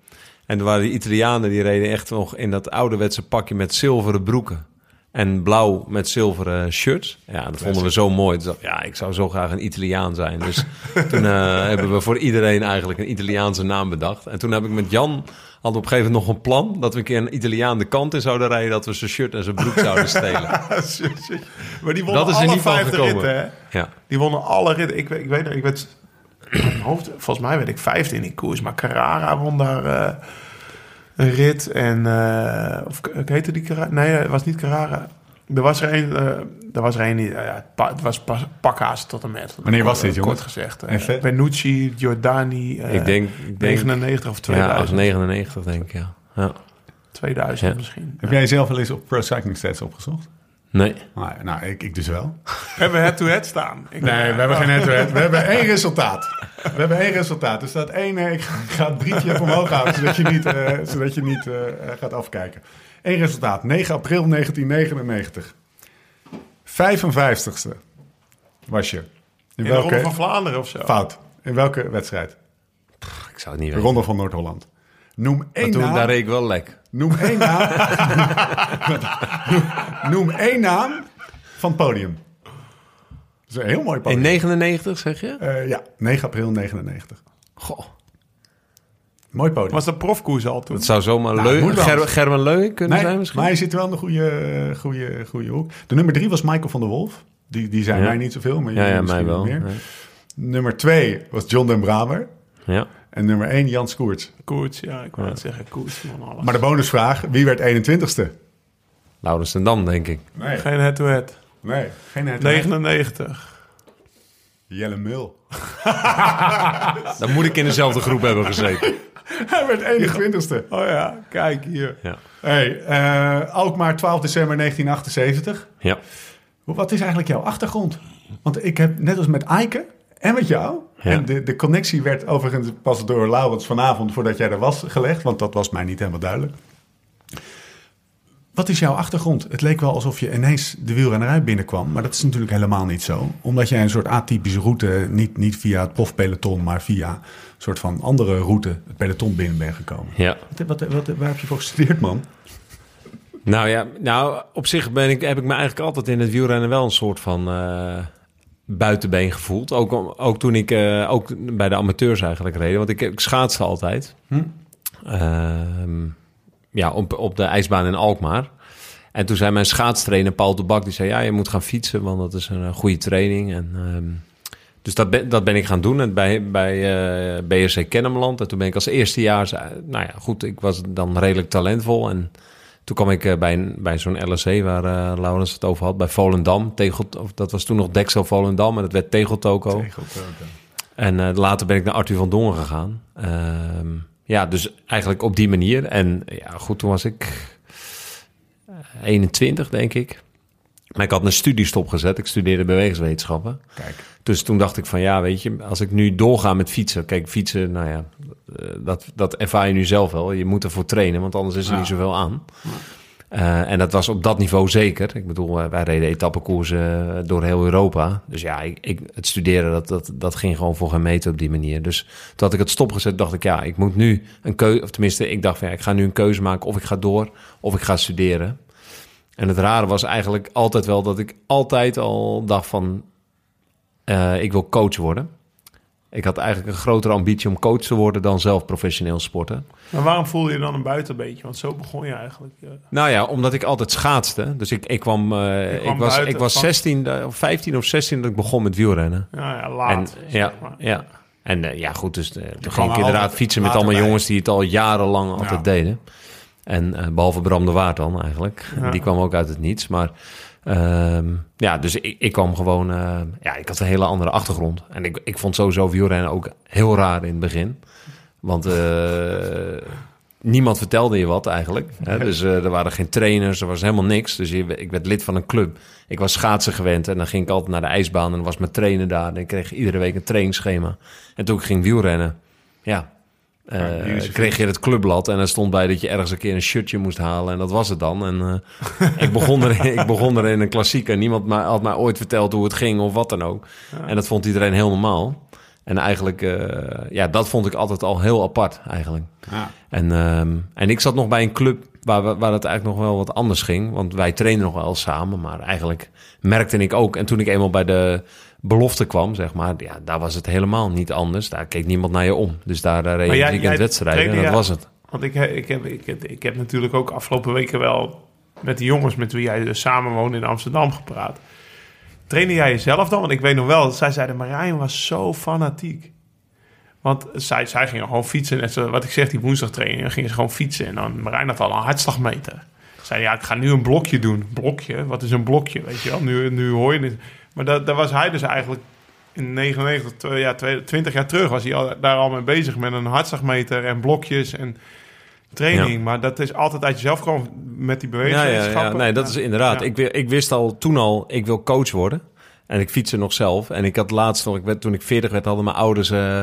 En er waren die Italianen die reden echt nog in dat ouderwetse pakje met zilveren broeken. En blauw met zilveren shirts. Ja, dat vonden we zo mooi. Dus ja, ik zou zo graag een Italiaan zijn. Dus toen eh, hebben we voor iedereen eigenlijk een Italiaanse naam bedacht. En toen heb ik met Jan had op een gegeven moment nog een plan... dat we een keer een Italiaan de kant in zouden rijden... dat we zijn shirt en zijn broek zouden stelen. maar die wonnen Dat is er alle niet van vijfde gekomen. ritten, hè? Ja, Die wonnen alle ritten. Ik, weet- ik weet ik werd... hoofd, volgens mij werd ik vijfde in die koers. Maar Carrara won daar eh, een rit. En... eh of heette die Carrara? Nee, het was niet Carrara. Er was er een... eh, er was er een die... ja, het, was pas pakhaas tot en met. Wanneer was dit, Kort jongens? gezegd. Uh, Benucci, Giordani... eh, ik denk... Ik denk 99 of ja, 2000. als 99 denk ik, ja. ja. 2000 Ja. misschien. Heb jij zelf wel eens op Pro Cycling Stats opgezocht? Nee. Nou, nou ik, ik dus wel. Hebben we head-to-head staan? Ik, Nee, we hebben geen head-to-head. We hebben één resultaat. We hebben één resultaat. Dus dat ene, ik ga, ik ga het drietje even omhoog houden, zodat je niet, eh, zodat je niet eh, gaat afkijken. Eén resultaat, 9 april 1999. 55ste was je. In, in de welke... Ronde van Vlaanderen of zo. Fout. In welke wedstrijd? Ik zou het niet De weten. Ronde van Noord-Holland. Noem één toen, naam. daar reed ik wel lek. Noem één naam. noem één naam van het podium. Dat is een heel mooi In podium. 99 zeg je? Eh, ja, 9 april 99. Goh, Mooi podium. Was dat profkoers al toen? dat zou zomaar Nou, Leu- moet wel. Ger- Gerben Leu kunnen nee, zijn misschien. maar hij zit wel in de goede, goede, goede hoek. De nummer drie was Michael van der Wolf. Die, die zei Ja. mij niet zoveel, maar ja, ja, mij wel. meer. Ja. Nummer twee was John den Braber. Ja. En nummer één Jan Koerts. Koets, ja, ik wou het zeggen. Koets, man, alles. Maar de bonusvraag, wie werd 21ste? Laurens en Dam, denk ik. Nee, Geen head-to-head. nee geen het. 99. Jelle Mul. Dan moet ik in dezelfde groep hebben gezeten. Hij werd 21ste. Oh ja, kijk hier. Ja. Hey, eh Alkmaar 12 december 1978. ja. Hoe- Wat is eigenlijk jouw achtergrond? Want ik heb net als met Eike en met jou... Ja. En de, de connectie werd overigens pas door Laurens vanavond... voordat jij er was gelegd, want dat was mij niet helemaal duidelijk. Wat is jouw achtergrond? Het leek wel alsof je ineens de wielrennerij binnenkwam... maar dat is natuurlijk helemaal niet zo. Omdat jij een soort atypische route... niet, niet via het profpeloton, maar via soort van andere route... het peloton binnen bent gekomen. ja. Wat, wat, wat, waar heb je voor gestudeerd, man? Nou ja, nou, op zich ben ik, heb ik me eigenlijk altijd in het wielrennen wel een soort van eh, buitenbeen gevoeld. Ook, ook toen ik eh, ook bij de amateurs eigenlijk reed. Want ik, ik schaatste altijd. Ehm, ja, op, op de ijsbaan in Alkmaar. En toen zei mijn schaatstrainer Paul de Bak, die zei... ja, je moet gaan fietsen, want dat is een eh, goede training. En, ehm, dus dat ben, dat ben ik gaan doen en bij, bij eh, BRC Kennemerland. En toen ben ik als eerstejaars... eh, nou ja, goed, ik was dan redelijk talentvol. En toen kwam ik eh, bij, bij zo'n LSC waar Laurens het over had, bij Volendam. Tegel, of dat was toen nog Dexel Volendam en dat werd Tegeltoko. En later ben ik naar Arthur van Dongen gegaan. Ehm, ja, dus eigenlijk op die manier. En ja, goed, toen was ik eh, 21, denk ik. Maar ik had een studiestop gezet. Ik studeerde bewegingswetenschappen. Kijk. Dus toen dacht ik van ja, weet je, als ik nu doorga met fietsen. Kijk, fietsen, nou ja, eh, dat, dat ervaar je nu zelf wel. Je moet ervoor trainen, want anders is er Ja. niet zoveel aan. Eh, en dat was op dat niveau zeker. Ik bedoel, eh, wij reden etappekoersen door heel Europa. Dus ja, ik, ik, het studeren, dat, dat, dat ging gewoon voor geen meter op die manier. Dus toen had ik het stopgezet, dacht ik, ja, ik moet nu een keuze... Of tenminste, ik dacht van ja, ik ga nu een keuze maken of ik ga door of ik ga studeren. En het rare was eigenlijk altijd wel dat ik altijd al dacht van... eh, ik wil coach worden. Ik had eigenlijk een grotere ambitie om coach te worden dan zelf professioneel sporten. Maar waarom voelde je dan een buitenbeetje? Want zo begon je eigenlijk. eh. Nou ja, omdat ik altijd schaatste. Dus ik, ik kwam, eh, kwam ik was, ik was van- 16, eh, of 15 of 16 dat ik begon met wielrennen. ja, ja, En, laat. ja, zeg maar. ja. En ja, goed, dus toen ging ik er inderdaad fietsen met allemaal bij. jongens die het al jarenlang altijd Ja. deden. En eh, behalve Bram de Waard dan eigenlijk. Ja. Die kwam ook uit het niets. Maar ehm, ja, dus ik, ik kwam gewoon... eh, ja, ik had een hele andere achtergrond. En ik, ik vond sowieso wielrennen ook heel raar in het begin. Want eh, niemand vertelde je wat eigenlijk. Hè? Dus eh, er waren geen trainers, er was helemaal niks. Dus je, ik werd lid van een club. Ik was schaatsen gewend en dan ging ik altijd naar de ijsbaan... en dan was mijn trainer daar. En ik kreeg iedere week een trainingsschema. En toen ik ging wielrennen, ja... je kreeg je het clubblad en er stond bij dat je ergens een keer een shirtje moest halen. En dat was het dan. En eh, ik, begon er, ik begon er in een klassieker. Niemand ma- had mij ooit verteld hoe het ging of wat dan ook. En dat vond iedereen heel normaal. En eigenlijk, eh, ja, dat vond ik altijd al heel apart eigenlijk. Ja. En, ehm, en ik zat nog bij een club waar, we- waar het eigenlijk nog wel wat anders ging. Want wij trainden nog wel samen, maar eigenlijk merkte ik ook... En toen ik eenmaal bij de belofte kwam, zeg maar... Ja, daar was het helemaal niet anders. Daar keek niemand naar je om. Dus daar, daar reed Maar je weekend wedstrijden en dat was het. Want ik, ik, heb, ik, heb, ik heb natuurlijk ook afgelopen weken wel met de jongens met wie jij dus samen woont in Amsterdam gepraat. Trainde jij jezelf dan? Want ik weet nog wel, zij zeiden, Marijn was zo fanatiek. Want zij, zij gingen gewoon fietsen. Net zo, wat ik zeg, die woensdagtraining, dan gingen ze gewoon fietsen. En dan Marijn had al een hartslagmeter. Zei, ja, ik ga nu een blokje doen. Blokje? Wat is een blokje? Weet je wel, nu, nu hoor je het. Maar dat, daar was hij dus eigenlijk in 99, tw- ja, twee- 20 jaar terug was hij al, daar al mee bezig met een hartslagmeter en blokjes en training. Maar dat is altijd uit jezelf gewoon met die Ja, ja, bewegingswetenschappen. ja. Nee, dat is inderdaad. Ja. Ik, ik wist al toen al, ik wil coach worden. En ik fietste nog zelf. En ik had laatst nog, ik werd, toen ik 40 werd, hadden mijn ouders, eh,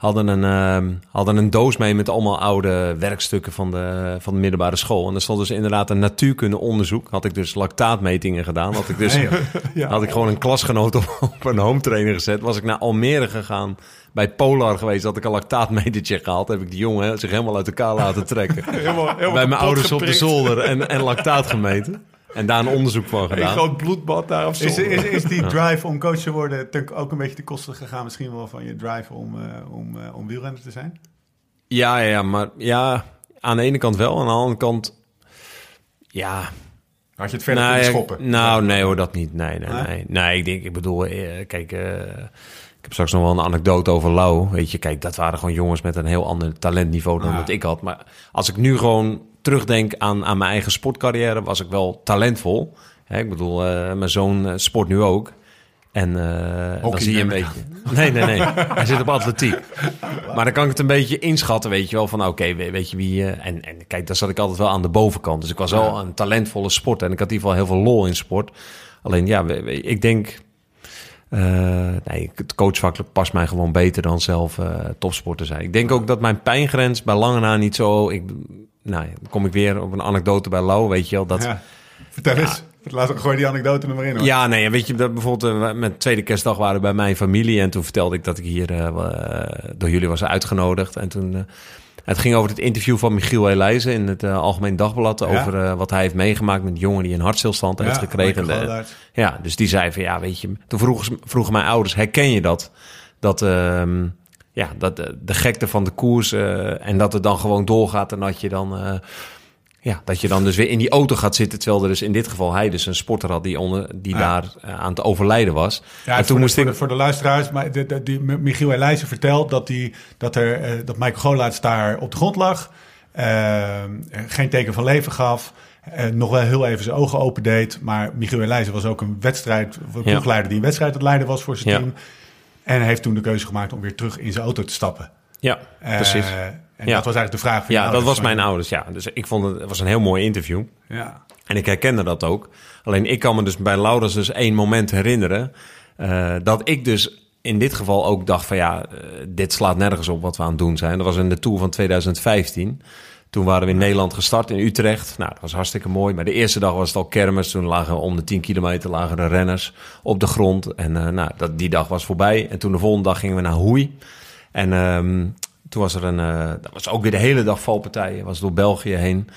hadden een, ehm, hadden een doos mee met allemaal oude werkstukken van de, van de middelbare school. En er stond dus inderdaad een natuurkunde onderzoek. Had ik dus lactaatmetingen gedaan. Had ik dus had ik gewoon een klasgenoot op, op een home trainer gezet. Was ik naar Almere gegaan bij Polar geweest. Had ik een lactaatmetertje gehaald. Heb ik die jongen zich helemaal uit elkaar laten trekken. helemaal, bij mijn ouders op de zolder en, en lactaat gemeten. En daar een onderzoek van gedaan. Een groot bloedbad daar of zo. Is, is, is die drive om coach te worden ook een beetje te kosten gegaan? Misschien wel van je drive om, uh, om, uh, om wielrenner te zijn? Ja, ja, maar ja, aan de ene kant wel. Aan de andere kant, ja... Had je het verder nou, kunnen schoppen? Nou, nee hoor, dat niet. Nee, nee, nee. Nee, ik denk, ik bedoel, eh, kijk... Ik heb straks nog wel een anekdote over Lau. Weet je, kijk, dat waren gewoon jongens met een heel ander talentniveau dan dat ik had. Maar als ik nu gewoon terugdenk aan, aan mijn eigen sportcarrière, was ik wel talentvol. ik bedoel, uh, mijn zoon uh, sport nu ook. En uh, dan zie je een beetje. Nee, nee, nee. Hij zit op atletiek. Maar dan kan ik het een beetje inschatten, weet je wel. Van oké, weet je wie. en, en kijk, daar zat ik altijd wel aan de bovenkant. Dus ik was wel een talentvolle sporter. En ik had in ieder geval heel veel lol in sport. Alleen ja, ik denk uh, nee, het coachvak past mij gewoon beter dan zelf uh, topsporter zijn. Ik denk ook dat mijn pijngrens bij lange na niet zo... Ik, nou, dan kom ik weer op een anekdote bij Lau, weet je wel. Dat, ja, vertel ja, eens. Laat gooi die anekdote er maar in. Hoor. Ja, nee, weet je, dat bijvoorbeeld uh, met tweede kerstdag waren bij mijn familie. En toen vertelde ik dat ik hier door jullie was uitgenodigd. En toen het ging over het interview van Michiel Elijzen in het uh, Algemeen Dagblad. Over wat hij heeft meegemaakt met een jongen die een hartstilstand heeft gekregen. De, ja, dus die zei van ja, weet je. Toen vroegen, vroegen mijn ouders: herken je dat? Dat, uh, ja, dat de, de gekte van de koers uh, en dat het dan gewoon doorgaat en dat je dan ja, dat je dan dus weer in die auto gaat zitten. Terwijl er dus in dit geval hij dus een sporter had die, onder, die daar uh, aan het overlijden was. Ja, en toen voor, moest de, ik... voor, de, luisteraars, maar de, de, die, Michiel Elijzen vertelt dat, die, dat, er, uh, dat Michael Golaerts daar op de grond lag. Uh, geen teken van leven gaf. nog wel heel even zijn ogen open deed. Maar Michiel Elijzen was ook een wedstrijd, een ploegleider die een wedstrijd het leiden was voor zijn team. En heeft toen de keuze gemaakt om weer terug in zijn auto te stappen. Ja, precies. En ja. dat was eigenlijk de vraag van Ja, dat was mijn ouders, ja. Dus ik vond het, het was een heel mooi interview. Ja. En ik herkende dat ook. Alleen ik kan me dus bij Laurens dus één moment herinneren... Uh, dat ik dus in dit geval ook dacht van ja, uh, dit slaat nergens op wat we aan het doen zijn. Dat was in de Tour van 2015. Toen waren we in Nederland gestart in Utrecht. Nou, dat was hartstikke mooi. Maar de eerste dag was het al kermis. Toen lagen om de 10 kilometer lagen de renners op de grond. En uh, nou, dat, die dag was voorbij. En toen de volgende dag gingen we naar Hoei. En um, toen was er een, uh, dat was ook weer de hele dag valpartijen, was door België heen.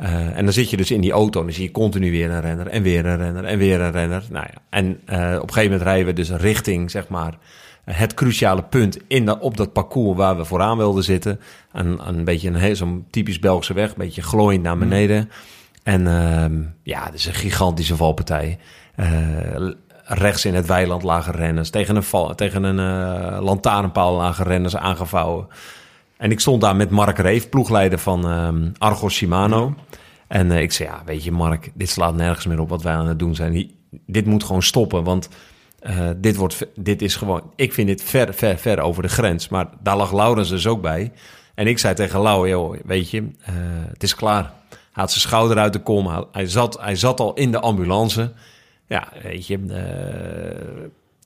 Uh, en dan zit je dus in die auto en dan zie je continu weer een renner en weer een renner en weer een renner. Nou ja, en op een gegeven moment rijden we dus richting, zeg maar, het cruciale punt in dat, op dat parcours waar we vooraan wilden zitten. Een, een beetje een zo'n typisch Belgische weg, een beetje glooiend naar beneden. Mm. En uh, ja, het is een gigantische valpartij. rechts in het weiland lagen renners, tegen een, val, tegen een lantaarnpaal lagen renners aangevouwen. En ik stond daar met Mark Reef, ploegleider van um, Argos Shimano. En uh, ik zei, ja, weet je Mark, dit slaat nergens meer op wat wij aan het doen zijn. Dit moet gewoon stoppen, want uh, dit, wordt, dit is gewoon... Ik vind dit ver, ver, ver over de grens. Maar daar lag Laurens dus ook bij. En ik zei tegen Lau, joh, weet je, uh, het is klaar. Hij had zijn schouder uit de kom. Hij zat, hij zat al in de ambulance. Ja, weet je,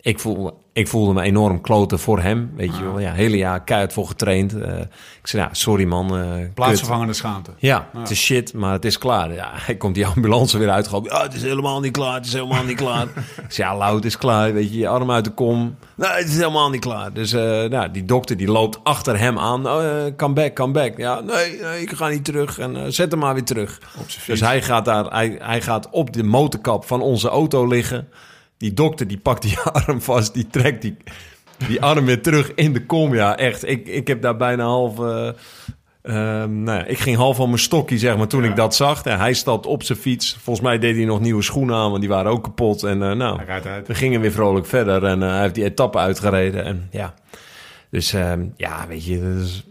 ik voelde, ik voelde me enorm kloten voor hem. Weet je wel, ja, hele jaar keihard voor getraind. Uh, ik zei, ja, sorry man. Uh, Plaatsvervangende schaamte. Ja, het is shit, maar het is klaar. Ja, hij komt die ambulance weer. Ja, het is helemaal niet klaar, het is helemaal niet klaar. ik zei, ja, Loud is klaar. Weet je, je arm uit de kom. Nee, het is helemaal niet klaar. Dus uh, nou, die dokter die loopt achter hem aan. Oh, come back, come back. Ja, nee, nee ik ga niet terug. En zet hem maar weer terug. Dus hij gaat, daar, hij, hij gaat op de motorkap van onze auto liggen die dokter die pakt die arm vast, die trekt die, die arm weer terug in de kom. Ja, echt. Ik, ik heb daar bijna half... Uh, nou ja, ik ging half van mijn stokje, zeg maar, toen ik dat zag. Ja, hij stapt op zijn fiets. Volgens mij deed hij nog nieuwe schoenen aan, want die waren ook kapot. En uh, nou, we gingen weer vrolijk verder. En uh, hij heeft die etappe uitgereden. En ja, dus ehm, ja, weet je, dus,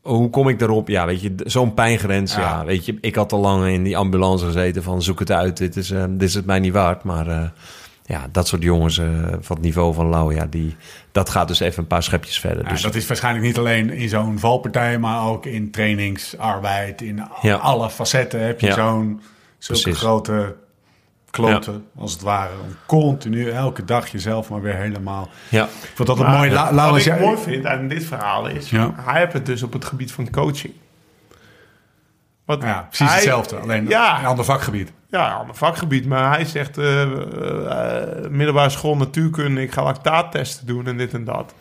hoe kom ik daarop? Ja, weet je, zo'n pijngrens. Ja. ja. weet je, ik had al lang in die ambulance gezeten van zoek het uit. Dit is, dit is het mij niet waard. Maar ja, dat soort jongens uh, van het niveau van Lau, ja, die, dat gaat dus even een paar schepjes verder. Ja, dus dat is waarschijnlijk niet alleen in zo'n valpartij, maar ook in trainingsarbeid, in alle facetten heb je zo'n zulke grote kloten, als het ware. Om continu, elke dag jezelf maar weer helemaal... Ja. Ik vond dat een mooi... La, wat ik jij- mooi vind aan dit verhaal is... Ja. hij heeft het dus op het gebied van coaching. Wat Ja, precies hij- hetzelfde. Alleen Ja. een ander vakgebied. Ja, ander vakgebied. Maar hij zegt, eh, eh, eh, middelbare school natuurkunde, ik ga lactaattesten doen en dit en dat.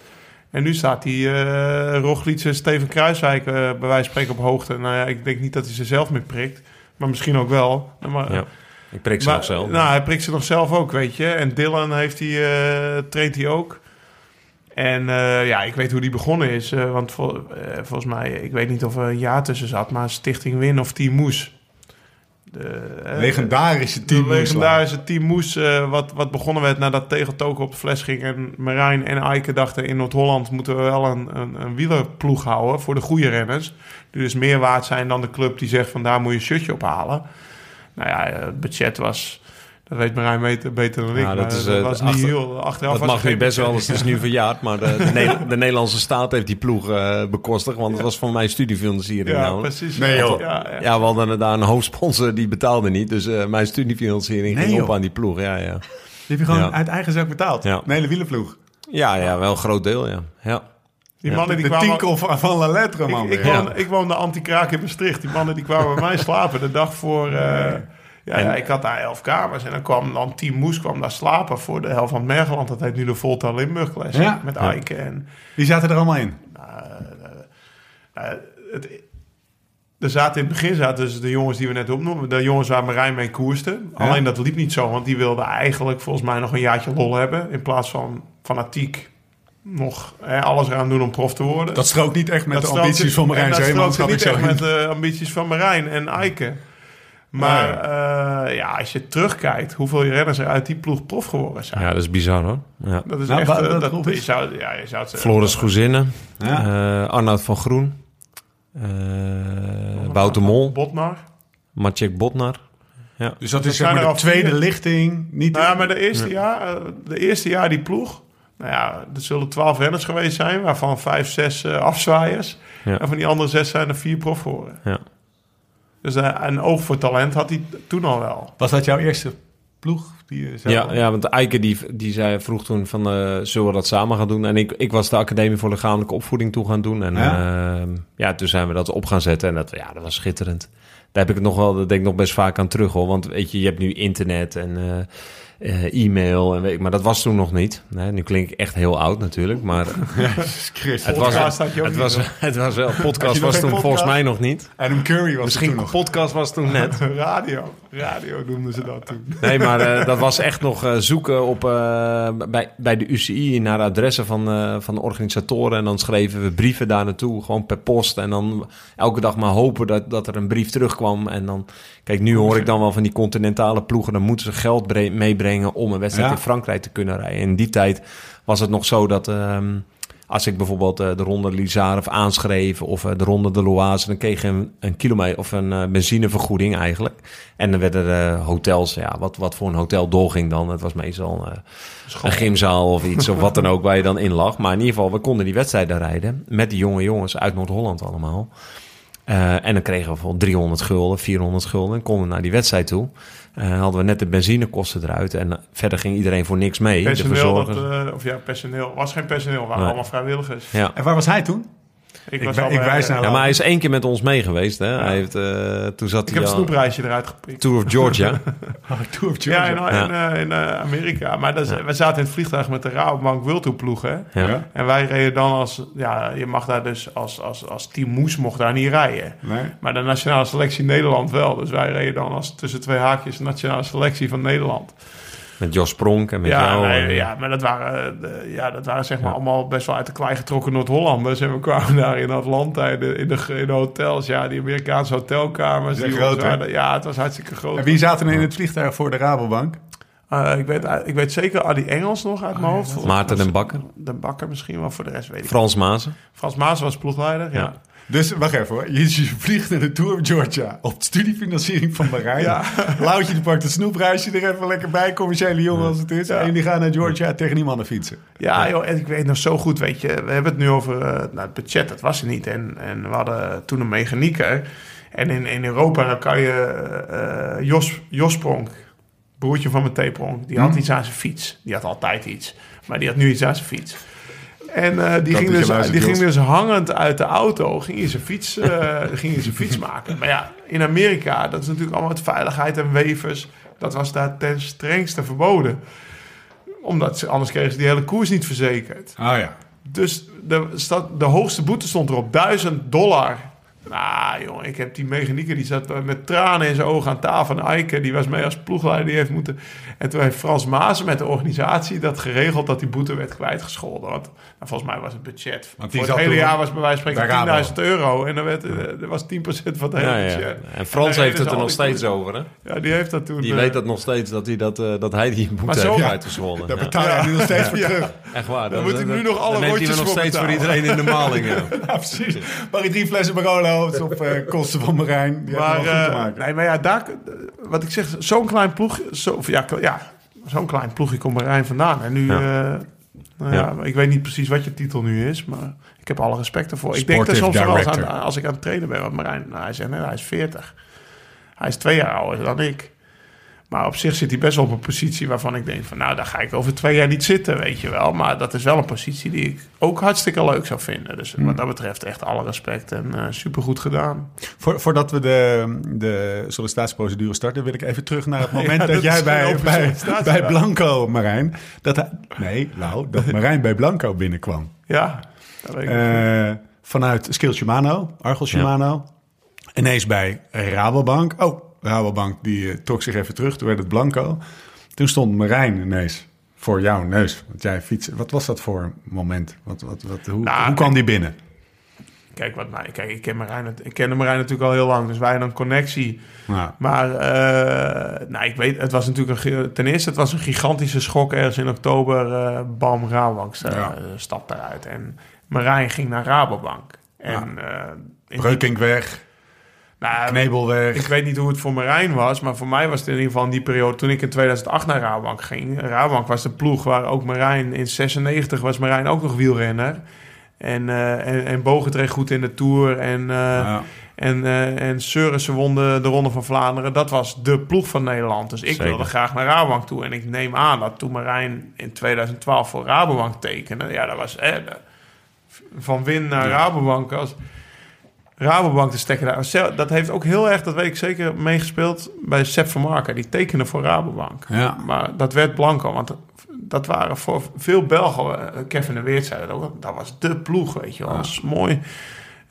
En nu staat hij eh Roglic en Steven Kruiswijk eh, bij wijze van spreken op hoogte. Nou ja, ik denk niet dat hij ze zelf meer prikt. Maar misschien ook wel. Maar, Ja. Ik prik ze maar- nog zelf. Nou, hij prikt ze nog zelf ook, weet je. En Dylan heeft hij, eh, traint hij ook. En eh, ja, ik weet hoe die begonnen is. eh, want vol- volgens mij, ik weet niet of er een jaar tussen zat, maar Stichting Win of Team Moes. De, Legendarische de team. legendarische Team Moes, eh, wat, wat begonnen werd nadat Tegeltoken op de fles ging. En Marijn en Eike dachten in Noord-Holland moeten we wel een, een, een wielerploeg houden voor de goede renners. Die dus meer waard zijn dan de club die zegt van daar moet je een shirtje ophalen. Nou ja, het budget was, dat weet Marijn beter, beter dan ik. Ja, dat maar is, dat eh, was achter- niet heel, achteraf Dat mag nu best wel, budget. het is nu verjaard. Maar de, de, Ne- de Nederlandse staat heeft die ploeg eh bekostigd. Want het was voor mij studiefinanciering. Ja, namelijk. precies. Nee, joh. Ja, ja. Ja, we hadden daar een hoofdsponsor die betaalde niet. Dus eh, mijn studiefinanciering Nee, ging joh. op aan die ploeg. Ja, ja. Die heb je gewoon Ja. uit eigen zak betaald. Ja. Een hele wielenploeg. ja, ja, wel een groot deel, ja. ja. Die mannen die de kwamen... tinkel van, La Lettre, man. Ik, woonde, ik woonde anti-kraak in Maastricht. Die mannen die kwamen bij mij slapen de dag voor... eh, ja, En- ja, ik had daar elf kamers. En dan kwam dan Team Moes kwam daar slapen voor de helft van het Mergeland. Dat heet nu de Volta Limburg Classic. Ja. Met Ja. Eike en... Die zaten er allemaal in. eh, het, er zaten in het begin zaten dus de jongens die we net opnoemen. De jongens waar Marijn mee koerste. Alleen dat liep niet zo. Want die wilden eigenlijk volgens mij nog een jaartje lol hebben. In plaats van fanatiek nog hè, alles eraan doen om prof te worden. Dat strookt niet echt met Dat de strookt- ambities van Marijn en dat strookt niet echt in. met de ambities van Marijn en Eike. Maar Nee. eh, ja, als je terugkijkt hoeveel renners er uit die ploeg prof geworden zijn. ja, dat is bizar hoor. Ja. Dat is Nou, echt... eh, dat, je zou, ja, je zou het Floris Goezinnen, Ja. eh, Arnoud van Groen, eh, Wouter Mol, Botmar. Maciek Botnar. Dus dat is zeg maar de al tweede vier. lichting. Niet Nou ja, maar de eerste, jaar, eh, de eerste jaar die ploeg... Nou ja, er zullen twaalf renners geweest zijn... waarvan vijf, zes eh, afzwaaiers. Ja. En van die andere zes zijn er vier prof geworden. Ja. Dus eh, een oog voor talent had hij toen al wel. Was dat jouw eerste ploeg? Die Ja, ja, want Eike die, die zei, vroeg toen van, eh, zullen we dat samen gaan doen? En ik, ik was de Academie voor Lichamelijke Opvoeding toe gaan doen. En Ja. ja, ja toen zijn we dat op gaan zetten. En dat, ja, dat was schitterend. Daar heb ik het nog wel, dat denk ik nog best vaak aan terug hoor. Want weet je, je hebt nu internet en eh, e-mail. En weet ik, maar dat was toen nog niet. Nee, nu klink ik echt heel oud natuurlijk. Maar het was, het was, het was wel, podcast was toen volgens podcast? mij nog niet. Adam Curry was Misschien toen nog. podcast was toen net. Radio. Radio noemden ze dat toen. Nee, maar eh, dat was echt nog eh, zoeken op, bij, bij de UCI naar adressen van, van de organisatoren. En dan schreven we brieven daar naartoe, gewoon per post. En dan elke dag maar hopen dat, dat er een brief terugkwam. En dan, kijk, nu hoor ik dan wel van die continentale ploegen. Dan moeten ze geld bre- om een wedstrijd Ja. in Frankrijk te kunnen rijden. In die tijd was het nog zo dat... ehm, als ik bijvoorbeeld eh, de Ronde Lizarre aanschreef of eh, de Ronde de Loise, dan kreeg je een, een kilometer of een eh, benzinevergoeding eigenlijk. En dan werden er hotels, ja, wat, wat voor een hotel doorging dan. Het was meestal een gymzaal of iets of wat dan ook waar je dan in lag. Maar in ieder geval, we konden die wedstrijden rijden met die jonge jongens uit Noord-Holland allemaal. En dan kregen we bijvoorbeeld 300 gulden, 400 gulden en konden naar die wedstrijd toe. Eh, hadden we net de benzinekosten eruit en eh, verder ging iedereen voor niks mee. de Personeel, dat, verzorgers. eh, of ja, personeel. was geen personeel, waren Nee. allemaal vrijwilligers. ja. En waar was hij toen? Ik, Ik was al, ik eh, wijs naar- Ja, maar hij is één keer met ons mee geweest. Hè? Hij heeft, eh, toen zat Ik hij heb een snoepreisje eruit geprikt. Tour of Georgia. Tour of Ja, Georgia. in, in, eh, in eh, Amerika. Maar dat is- we zaten in het vliegtuig met de Rabobank World Tour ploeg, hè. ja. Ja. En wij reden dan als... Ja, je mag daar dus als, als, als team Moes mocht daar niet rijden. Nee. Maar de nationale selectie Nederland wel. Dus wij reden dan als tussen twee haakjes nationale selectie van Nederland. Met Jos Pronk en met Ja, jou. nee, en- ja, maar dat waren, eh, ja, dat waren zeg maar Ja. allemaal best wel uit de klei getrokken Noord-Hollanders. En we kwamen daar in Atlanta in de, in de, in de hotels. Ja, die Amerikaanse hotelkamers. Die groot, waren- ja, het was hartstikke groot. En wie zaten er in het vliegtuig voor de Rabobank? Eh, ik, weet, ik weet zeker Adi Engels nog uit mijn hoofd. Maarten den Bakker. De Bakker misschien wel, voor de rest weet ik Frans Maassen. Frans Maas was ploegleider, ja. Dus wacht even hoor. Je, je vliegt naar de Tour of Georgia op studiefinanciering van Marijn. Ja. Loutje die pakt het snoepreisje er even lekker bij. Commerciële jongen als het is. Ja. En die gaan naar Georgia tegen die mannen fietsen. Ja, joh, en ik weet nog zo goed, weet je. We hebben het nu over eh, nou, het budget, dat was er niet. En, en we hadden toen een mechanieker. En in, in Europa dan kan je eh, Jos, Jos Pronk, broertje van mijn taperon, die had iets aan zijn fiets. Die had altijd iets, maar die had nu iets aan zijn fiets. En eh, die, ging dus, die ging dus hangend uit de auto, ging je zijn fiets, uh, ging je zijn fiets maken. Maar ja, in Amerika, dat is natuurlijk allemaal met veiligheid en wevers. Dat was daar ten strengste verboden. Omdat ze, anders kregen ze die hele koers niet verzekerd. Ah ja. Dus de, de hoogste boete stond erop, 1000 dollar nou, jongen, ik heb die mechanieker die zat met tranen in zijn ogen aan tafel. En Eike, die was mee als ploegleider, die heeft moeten... En toen heeft Frans Maas met de organisatie dat geregeld dat die boete werd kwijtgescholden. Want nou, volgens mij was het budget Want voor het hele jaar was bij wijze van spreken 10.000 euro. En dan werd, er was 10% van het hele ja, budget. Ja. En Frans heeft het er nog steeds over, hè? Ja, die heeft dat toen... Die weet dat nog steeds, dat hij, dat, uh, dat hij die boete heeft kwijtgescholden. Daar betaal je nu nog steeds voor terug. Echt waar. Dan moet hij nu nog alle rotjes nog steeds voor iedereen in de maling. Ja, precies. Mag je drie flessen Barolo op uh, kosten van Marijn. Die maar, uh, nee, maar ja, daar, wat ik zeg, zo'n klein ploeg, zo, ja, ja, zo'n klein ploegje komt Marijn vandaan. En nu, ja. Uh, nou ja. ik weet niet precies wat je titel nu is, maar ik heb alle respect ervoor. ik denk er soms wel als, aan, als ik aan het trainen ben, want Marijn, nou, hij zegt, nee, hij is 40. Hij is twee jaar ouder dan ik. Maar op zich zit hij best wel op een positie waarvan ik denk van... nou, daar ga ik over twee jaar niet zitten, weet je wel. Maar dat is wel een positie die ik ook hartstikke leuk zou vinden. Dus wat dat betreft echt alle respect en uh, supergoed gedaan. voordat we de, de sollicitatieprocedure starten... wil ik even terug naar het moment dat, jij bij, bij, bij Blanco, Marijn... Dat hij, nee, nou, dat Marijn bij Blanco binnenkwam. Ja, dat weet ik uh, Vanuit Skill Shimano. Ineens bij Rabobank. Oh, Rabobank die uh, trok zich even terug. Toen werd het Blanco. Toen stond Marijn ineens voor jouw neus. Want jij fietsen. Wat was dat voor moment? Wat, wat, wat, hoe, nou, hoe kwam die binnen? Kijk, wat, nou, kijk ik, ken Marijn, ik ken Marijn natuurlijk al heel lang. Dus wij hadden een connectie. Ja. Maar uh, nou, ik weet, het was natuurlijk een, ten eerste, het was een gigantische schok ergens in oktober. Uh, Bam Rabobank ja. stapte eruit. En Marijn ging naar Rabobank. En, ja. Breukink weg. Nou, Knebelweg. Ik weet niet hoe het voor Marijn was, maar voor mij was het in ieder geval in die periode toen ik in 2008 naar Rabobank ging. Rabobank was de ploeg waar ook Marijn in 96 was Marijn ook nog wielrenner. En, uh, en, en Bogen goed in de Tour. En, uh, ja. en, uh, en Seurissen won de, de Ronde van Vlaanderen. Dat was de ploeg van Nederland. Dus ik wilde graag naar Rabobank toe. En ik neem aan dat toen Marijn in 2012 voor Rabobank tekende... Ja, dat was van Win naar ja. Rabobank... Als, Rabobank te stekken daar. Dat heeft ook heel erg, dat weet ik zeker, meegespeeld bij Sepp van Marken. Die tekenen voor Rabobank. Ja. Maar dat werd Blanco, want dat waren voor veel Belgen, eh, Kevin de Weert zei dat ook, dat was de ploeg, weet je wel. Mooi.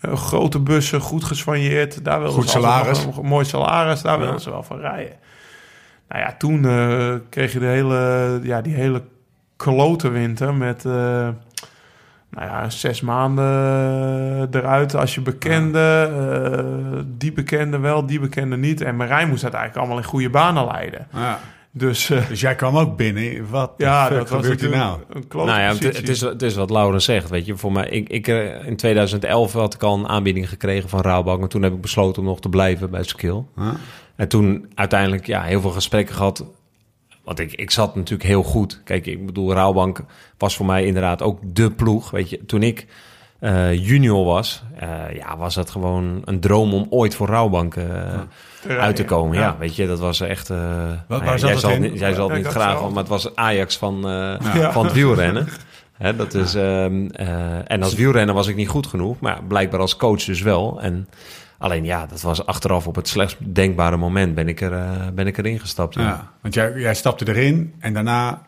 Uh, grote bussen, goed geswanjeerd. Daar wilden goed ze salaris. Mooi salaris, daar ja. wilden ze wel van rijden. Nou ja, toen uh, kreeg je de hele, ja, die hele klote winter met... Uh, nou ja, zes maanden eruit als je bekende. Uh, die bekende wel, die bekende niet. En Marijn moest dat eigenlijk allemaal in goede banen leiden. Ja. Dus, uh, dus jij kwam ook binnen. Wat ja, dat was gebeurt nou? Een nou ja, het, is, het is wat Laura zegt. Weet je, voor mij, ik, ik, eh, in 2011 had ik al een aanbieding gekregen van Rabobank. En toen heb ik besloten om nog te blijven bij Skill. Ja. En toen uiteindelijk ja, heel veel gesprekken gehad want ik, ik zat natuurlijk heel goed. Kijk, ik bedoel, Rauwbank was voor mij inderdaad ook de ploeg. Weet je, toen ik uh, junior was, uh, ja, was het gewoon een droom om ooit voor Rouwbank uh, uit te komen. Ja. ja. weet je, dat was echt... Waar, waar jij, zal het, jij zal het niet graag, maar het was Ajax van, van het wielrennen. Hè, dat is, um, en als wielrenner was ik niet goed genoeg, maar blijkbaar als coach dus wel. En Alleen ja, dat was achteraf op het slechtst denkbare moment ben ik, er, uh, ben ik erin gestapt. Ja. want jij, jij stapte erin en daarna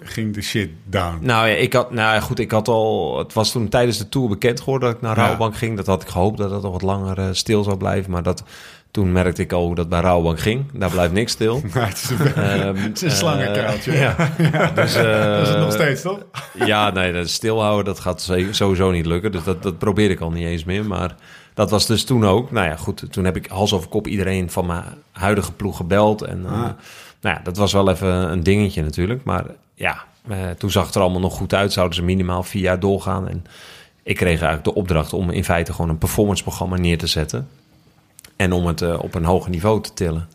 ging de shit down. Nou ja, ik had, nou ja, goed, ik had al, het was toen tijdens de tour bekend geworden dat ik naar ja. ging. Dat had ik gehoopt dat het nog wat langer uh, stil zou blijven, maar dat, toen merkte ik al hoe dat bij Rouwbank ging. Daar blijft niks stil. Maar het is een, um, het is een slangenkuiltje. Uh, ja. ja. Dus, uh, dat is het nog steeds, toch? ja, nee, dat stilhouden, dat gaat sowieso niet lukken. Dus dat, dat probeer ik al niet eens meer. Maar dat was dus toen ook. Nou ja, goed. Toen heb ik hals over kop iedereen van mijn huidige ploeg gebeld. En uh, nou ja, dat was wel even een dingetje natuurlijk. Maar ja, uh, toen zag het er allemaal nog goed uit. Zouden ze minimaal vier jaar doorgaan. En ik kreeg eigenlijk de opdracht om in feite gewoon een performanceprogramma neer te zetten. En om het uh, op een hoger niveau te tillen.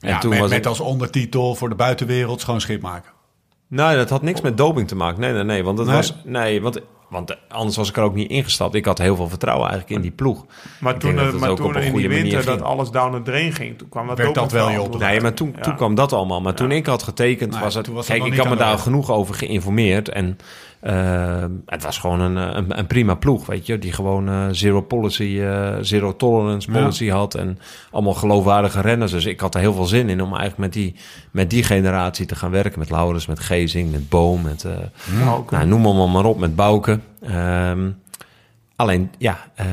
En ja, toen met, was met als ondertitel voor de buitenwereld schoon schip maken. Nee, dat had niks met doping te maken. Nee, nee, nee. Want het was. Nee, want want anders was ik er ook niet ingestapt. Ik had heel veel vertrouwen eigenlijk in die ploeg. Maar Ik toen, dat eh, het maar toen op een in die goede manier winter dat alles down the drain ging, toen kwam dat Werd ook dat wel opdracht? Nee, maar toen, Ja. toen kwam dat allemaal. Maar toen Ja. ik had getekend, Nee, was het... was het kijk, ik had me daar genoeg over geïnformeerd. En eh, het was gewoon een, een, een prima ploeg, weet je. Die gewoon eh, zero policy, eh, zero tolerance Ja. policy had. En allemaal geloofwaardige renners. Dus ik had er heel veel zin in om eigenlijk met die, met die generatie te gaan werken. Met Laurens, met Gezing, met Boom, met... eh, nou, noem allemaal maar op met Bouke. Ehm, alleen, ja, eh,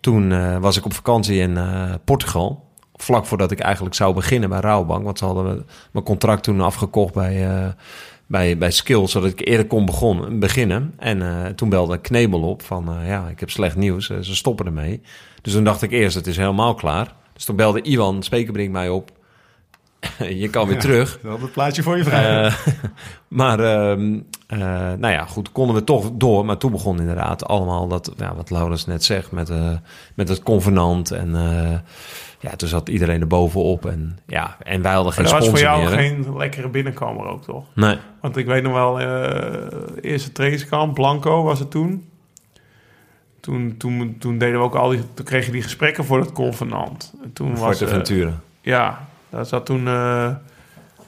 toen eh, was ik op vakantie in eh, Portugal. Vlak voordat ik eigenlijk zou beginnen bij Rabobank. Want ze hadden mijn contract toen afgekocht bij, eh, bij, bij Skills. Zodat ik eerder kon begon, beginnen. En eh, toen belde Knebel op van, eh, ja, ik heb slecht nieuws. eh, ze stoppen ermee. Dus toen dacht ik eerst, het is helemaal klaar. Dus toen belde Iwan Spekerbrink mij op. je kan weer terug. Dat het plaatje voor je vrij. Eh, maar, ehm, eh, nou ja, goed, konden we toch door. Maar toen begon inderdaad allemaal dat, ja, wat Laurens net zegt, met, eh, met het convenant. En ja, toen zat iedereen er bovenop. En, ja, en wij hadden geen Maar dat was voor jou meer. geen lekkere binnenkomer ook, toch? Nee, Want ik weet nog wel, eerste trainingskamp, Blanco was het toen. Toen, toen, toen deden we ook al die, toen kreeg je die gesprekken voor het convenant. En toen was, eh, Fuerteventura. ja, daar zat toen eh,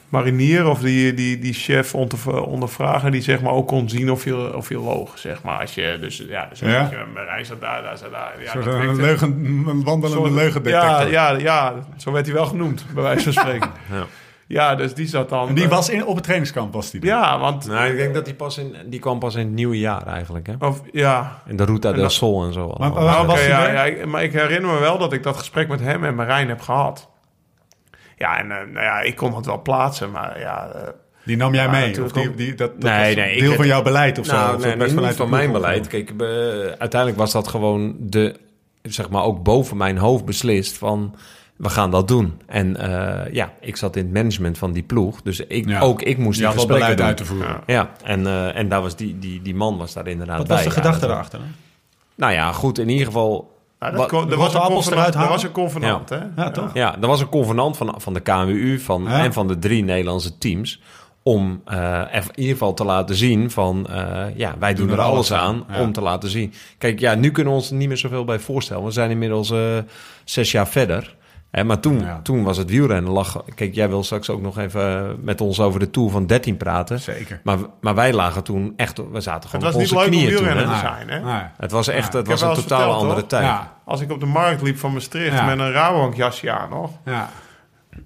Marinier of die, die, die chef onder, ondervragen, die zeg maar ook kon zien of je, of je loog, zeg maar. Als je, dus ja, dus Ja? als je, Marijn zat daar, daar zat daar. Ja, Een soort dat een, werkte. leugen, een wandelende Soort- leugendetector. Ja, ja, ja, zo werd hij wel genoemd, bij wijze van spreken. Ja. Ja, dus die zat dan... En die eh, was in, op het trainingskamp, was die. Ja, want... Nou, ik denk dat die pas in, die kwam pas in het nieuwe jaar eigenlijk, hè? Of, ja, In de Ruta del Sol en zo. Maar- maar- was oké, hij ja, ja, ik- maar ik herinner me wel dat ik dat gesprek met hem en Marijn heb gehad. Ja, en eh, nou ja, ik kon het wel plaatsen, maar ja... eh, Die nam jij mee? Of die, die, dat, dat Nee, was nee, ik deel heb- van jouw beleid of zo? Nou, Of nee, best nee, vanuit van mijn beleid. Kijk, eh, uiteindelijk was dat gewoon de, zeg maar, ook boven mijn hoofd beslist van, we gaan dat doen. En eh, ja, ik zat in het management van die ploeg, dus ik, Ja. ook ik moest die gesprekken beleid doen. uit te voeren. Ja. Ja, en, eh, en daar was die, die, die man was daar inderdaad Wat bij. was de gedachte daarachter? dan? Nou ja, goed, in ieder geval... nou, dat Wat- kon- de er was een convenant, eruit er was een convenant, hè? Ja, toch? Ja, er was een convenant van, van de KWU van, Ja. en van de drie Nederlandse teams. Om eh, er in ieder geval te laten zien van, eh, ja, wij doen, er alles aan Ja. om te laten zien. Kijk, ja, nu kunnen we ons er niet meer zoveel bij voorstellen. We zijn inmiddels eh, zes jaar verder. Hè, maar toen, Ja. toen was het wielrennen lag. Kijk, jij wil straks ook nog even eh, met ons over de Tour van 13 praten. Zeker. Maar, maar wij lagen toen echt, we zaten Het gewoon was op niet onze leuk om toen. Hè? te zijn, hè? Nee. Het was echt, Ja, het was een verteld, andere hoor. tijd. Ja, Als ik op de markt liep van Maastricht Ja. met een Rabobank jasje aan nog. ja.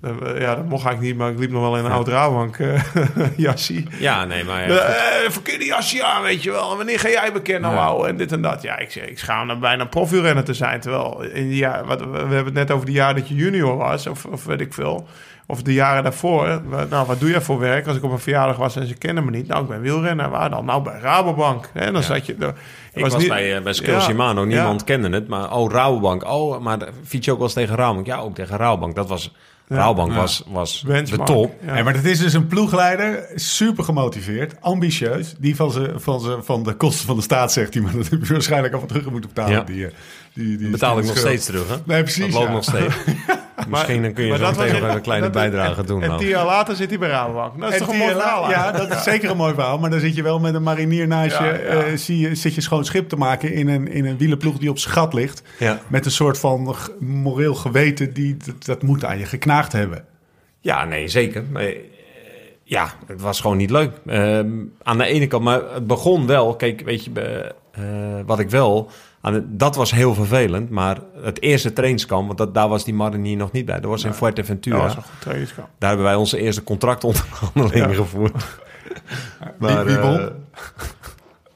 Eh, Ja, dat mocht eigenlijk niet, maar ik liep nog wel in een oud Rabobank eh, jasje. Ja, nee, maar... Eh, eh, verkeerde jasje aan, weet je wel. Wanneer ga jij bekennen, Ja. wauw, en dit en dat. Ja, ik, zeg, ik schaam me bijna profielrenner te zijn. Terwijl, in die jaar, wat, we hebben het net over die jaren dat je junior was, of, of weet ik veel. Of de jaren daarvoor. Nou, wat doe jij voor werk? Als ik op een verjaardag was en ze kennen me niet. Nou, ik ben wielrenner. Waar dan? Nou, bij Rabobank. En dan zat je... er- Ik was, niet- bij, uh, bij Ja, Shimano, niemand ja. kende het. Maar oh, Rabobank. Oh, maar de- fiets je ook wel eens tegen Rabobank? Ja, ook tegen Rabobank. Dat was, Rabobank Ja. was, was de top. Ja. Maar dat is dus een ploegleider, super gemotiveerd, ambitieus, die van, ze, van, ze, van de kosten van de staat zegt, die maar dat heb je waarschijnlijk al terug moeten betalen. Ja. Die, eh, die, die, Betaal ik nog steeds terug, hè? Nee, precies. Dat loopt ja. nog steeds. Misschien dan kun je maar zo meteen nog een kleine dat- bijdrage en- doen. En tien jaar later zit hij bij Rabobank. Dat is En toch een mooi verhaal? Ja, dat is zeker een mooi verhaal. Maar dan zit je wel met een marinier naast je. Ja, eh, zie je, zit je schoon schip te maken in een, in een wielenploeg die op zijn gat ligt. Ja. Met een soort van moreel geweten die dat, dat moet aan je geknaagd hebben. Ja, nee, zeker. Maar, eh, ja, het was gewoon niet leuk. Ehm, aan de ene kant, maar het begon wel. Kijk, weet je, eh, wat ik wel... Het- dat was heel vervelend, maar het eerste trainingskamp... want dat, daar was die marinier nog niet bij. Dat was in Fuerteventura. Dat was een goed trainingskamp. Daar hebben wij onze eerste contractonderhandelingen Ja. gevoerd. Wie- wie eh,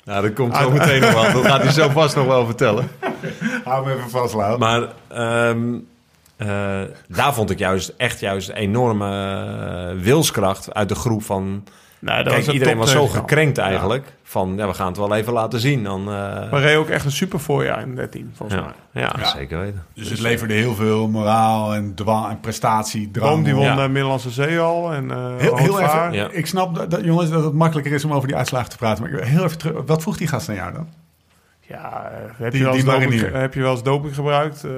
nou, dat komt zo meteen nog wel. Dat gaat hij zo vast nog wel vertellen. Hou hem even vast, Lau. Maar ehm, eh, daar vond ik juist echt juist enorme eh, wilskracht uit de groep van... Nee, dat Kijk, iedereen was zo gekrenkt eigenlijk. Van, ja, we gaan het wel even laten zien. Dan, eh, Maar reed ook echt een super voorjaar in 13, volgens ja, mij. ja, Ja. zeker weten. Dus het leverde heel veel moraal en dwang en prestatie. Boom die won Ja. de Middellandse Zee al. En, eh Heel, heel even, Ja. ik snap dat, dat, jongens dat het makkelijker is om over die uitslagen te praten. Maar ik wil heel even terug. Wat vroeg die gast aan jou dan? Ja, eh, heb, Die- je wel eens doping, heb je wel eens doping gebruikt? Eh,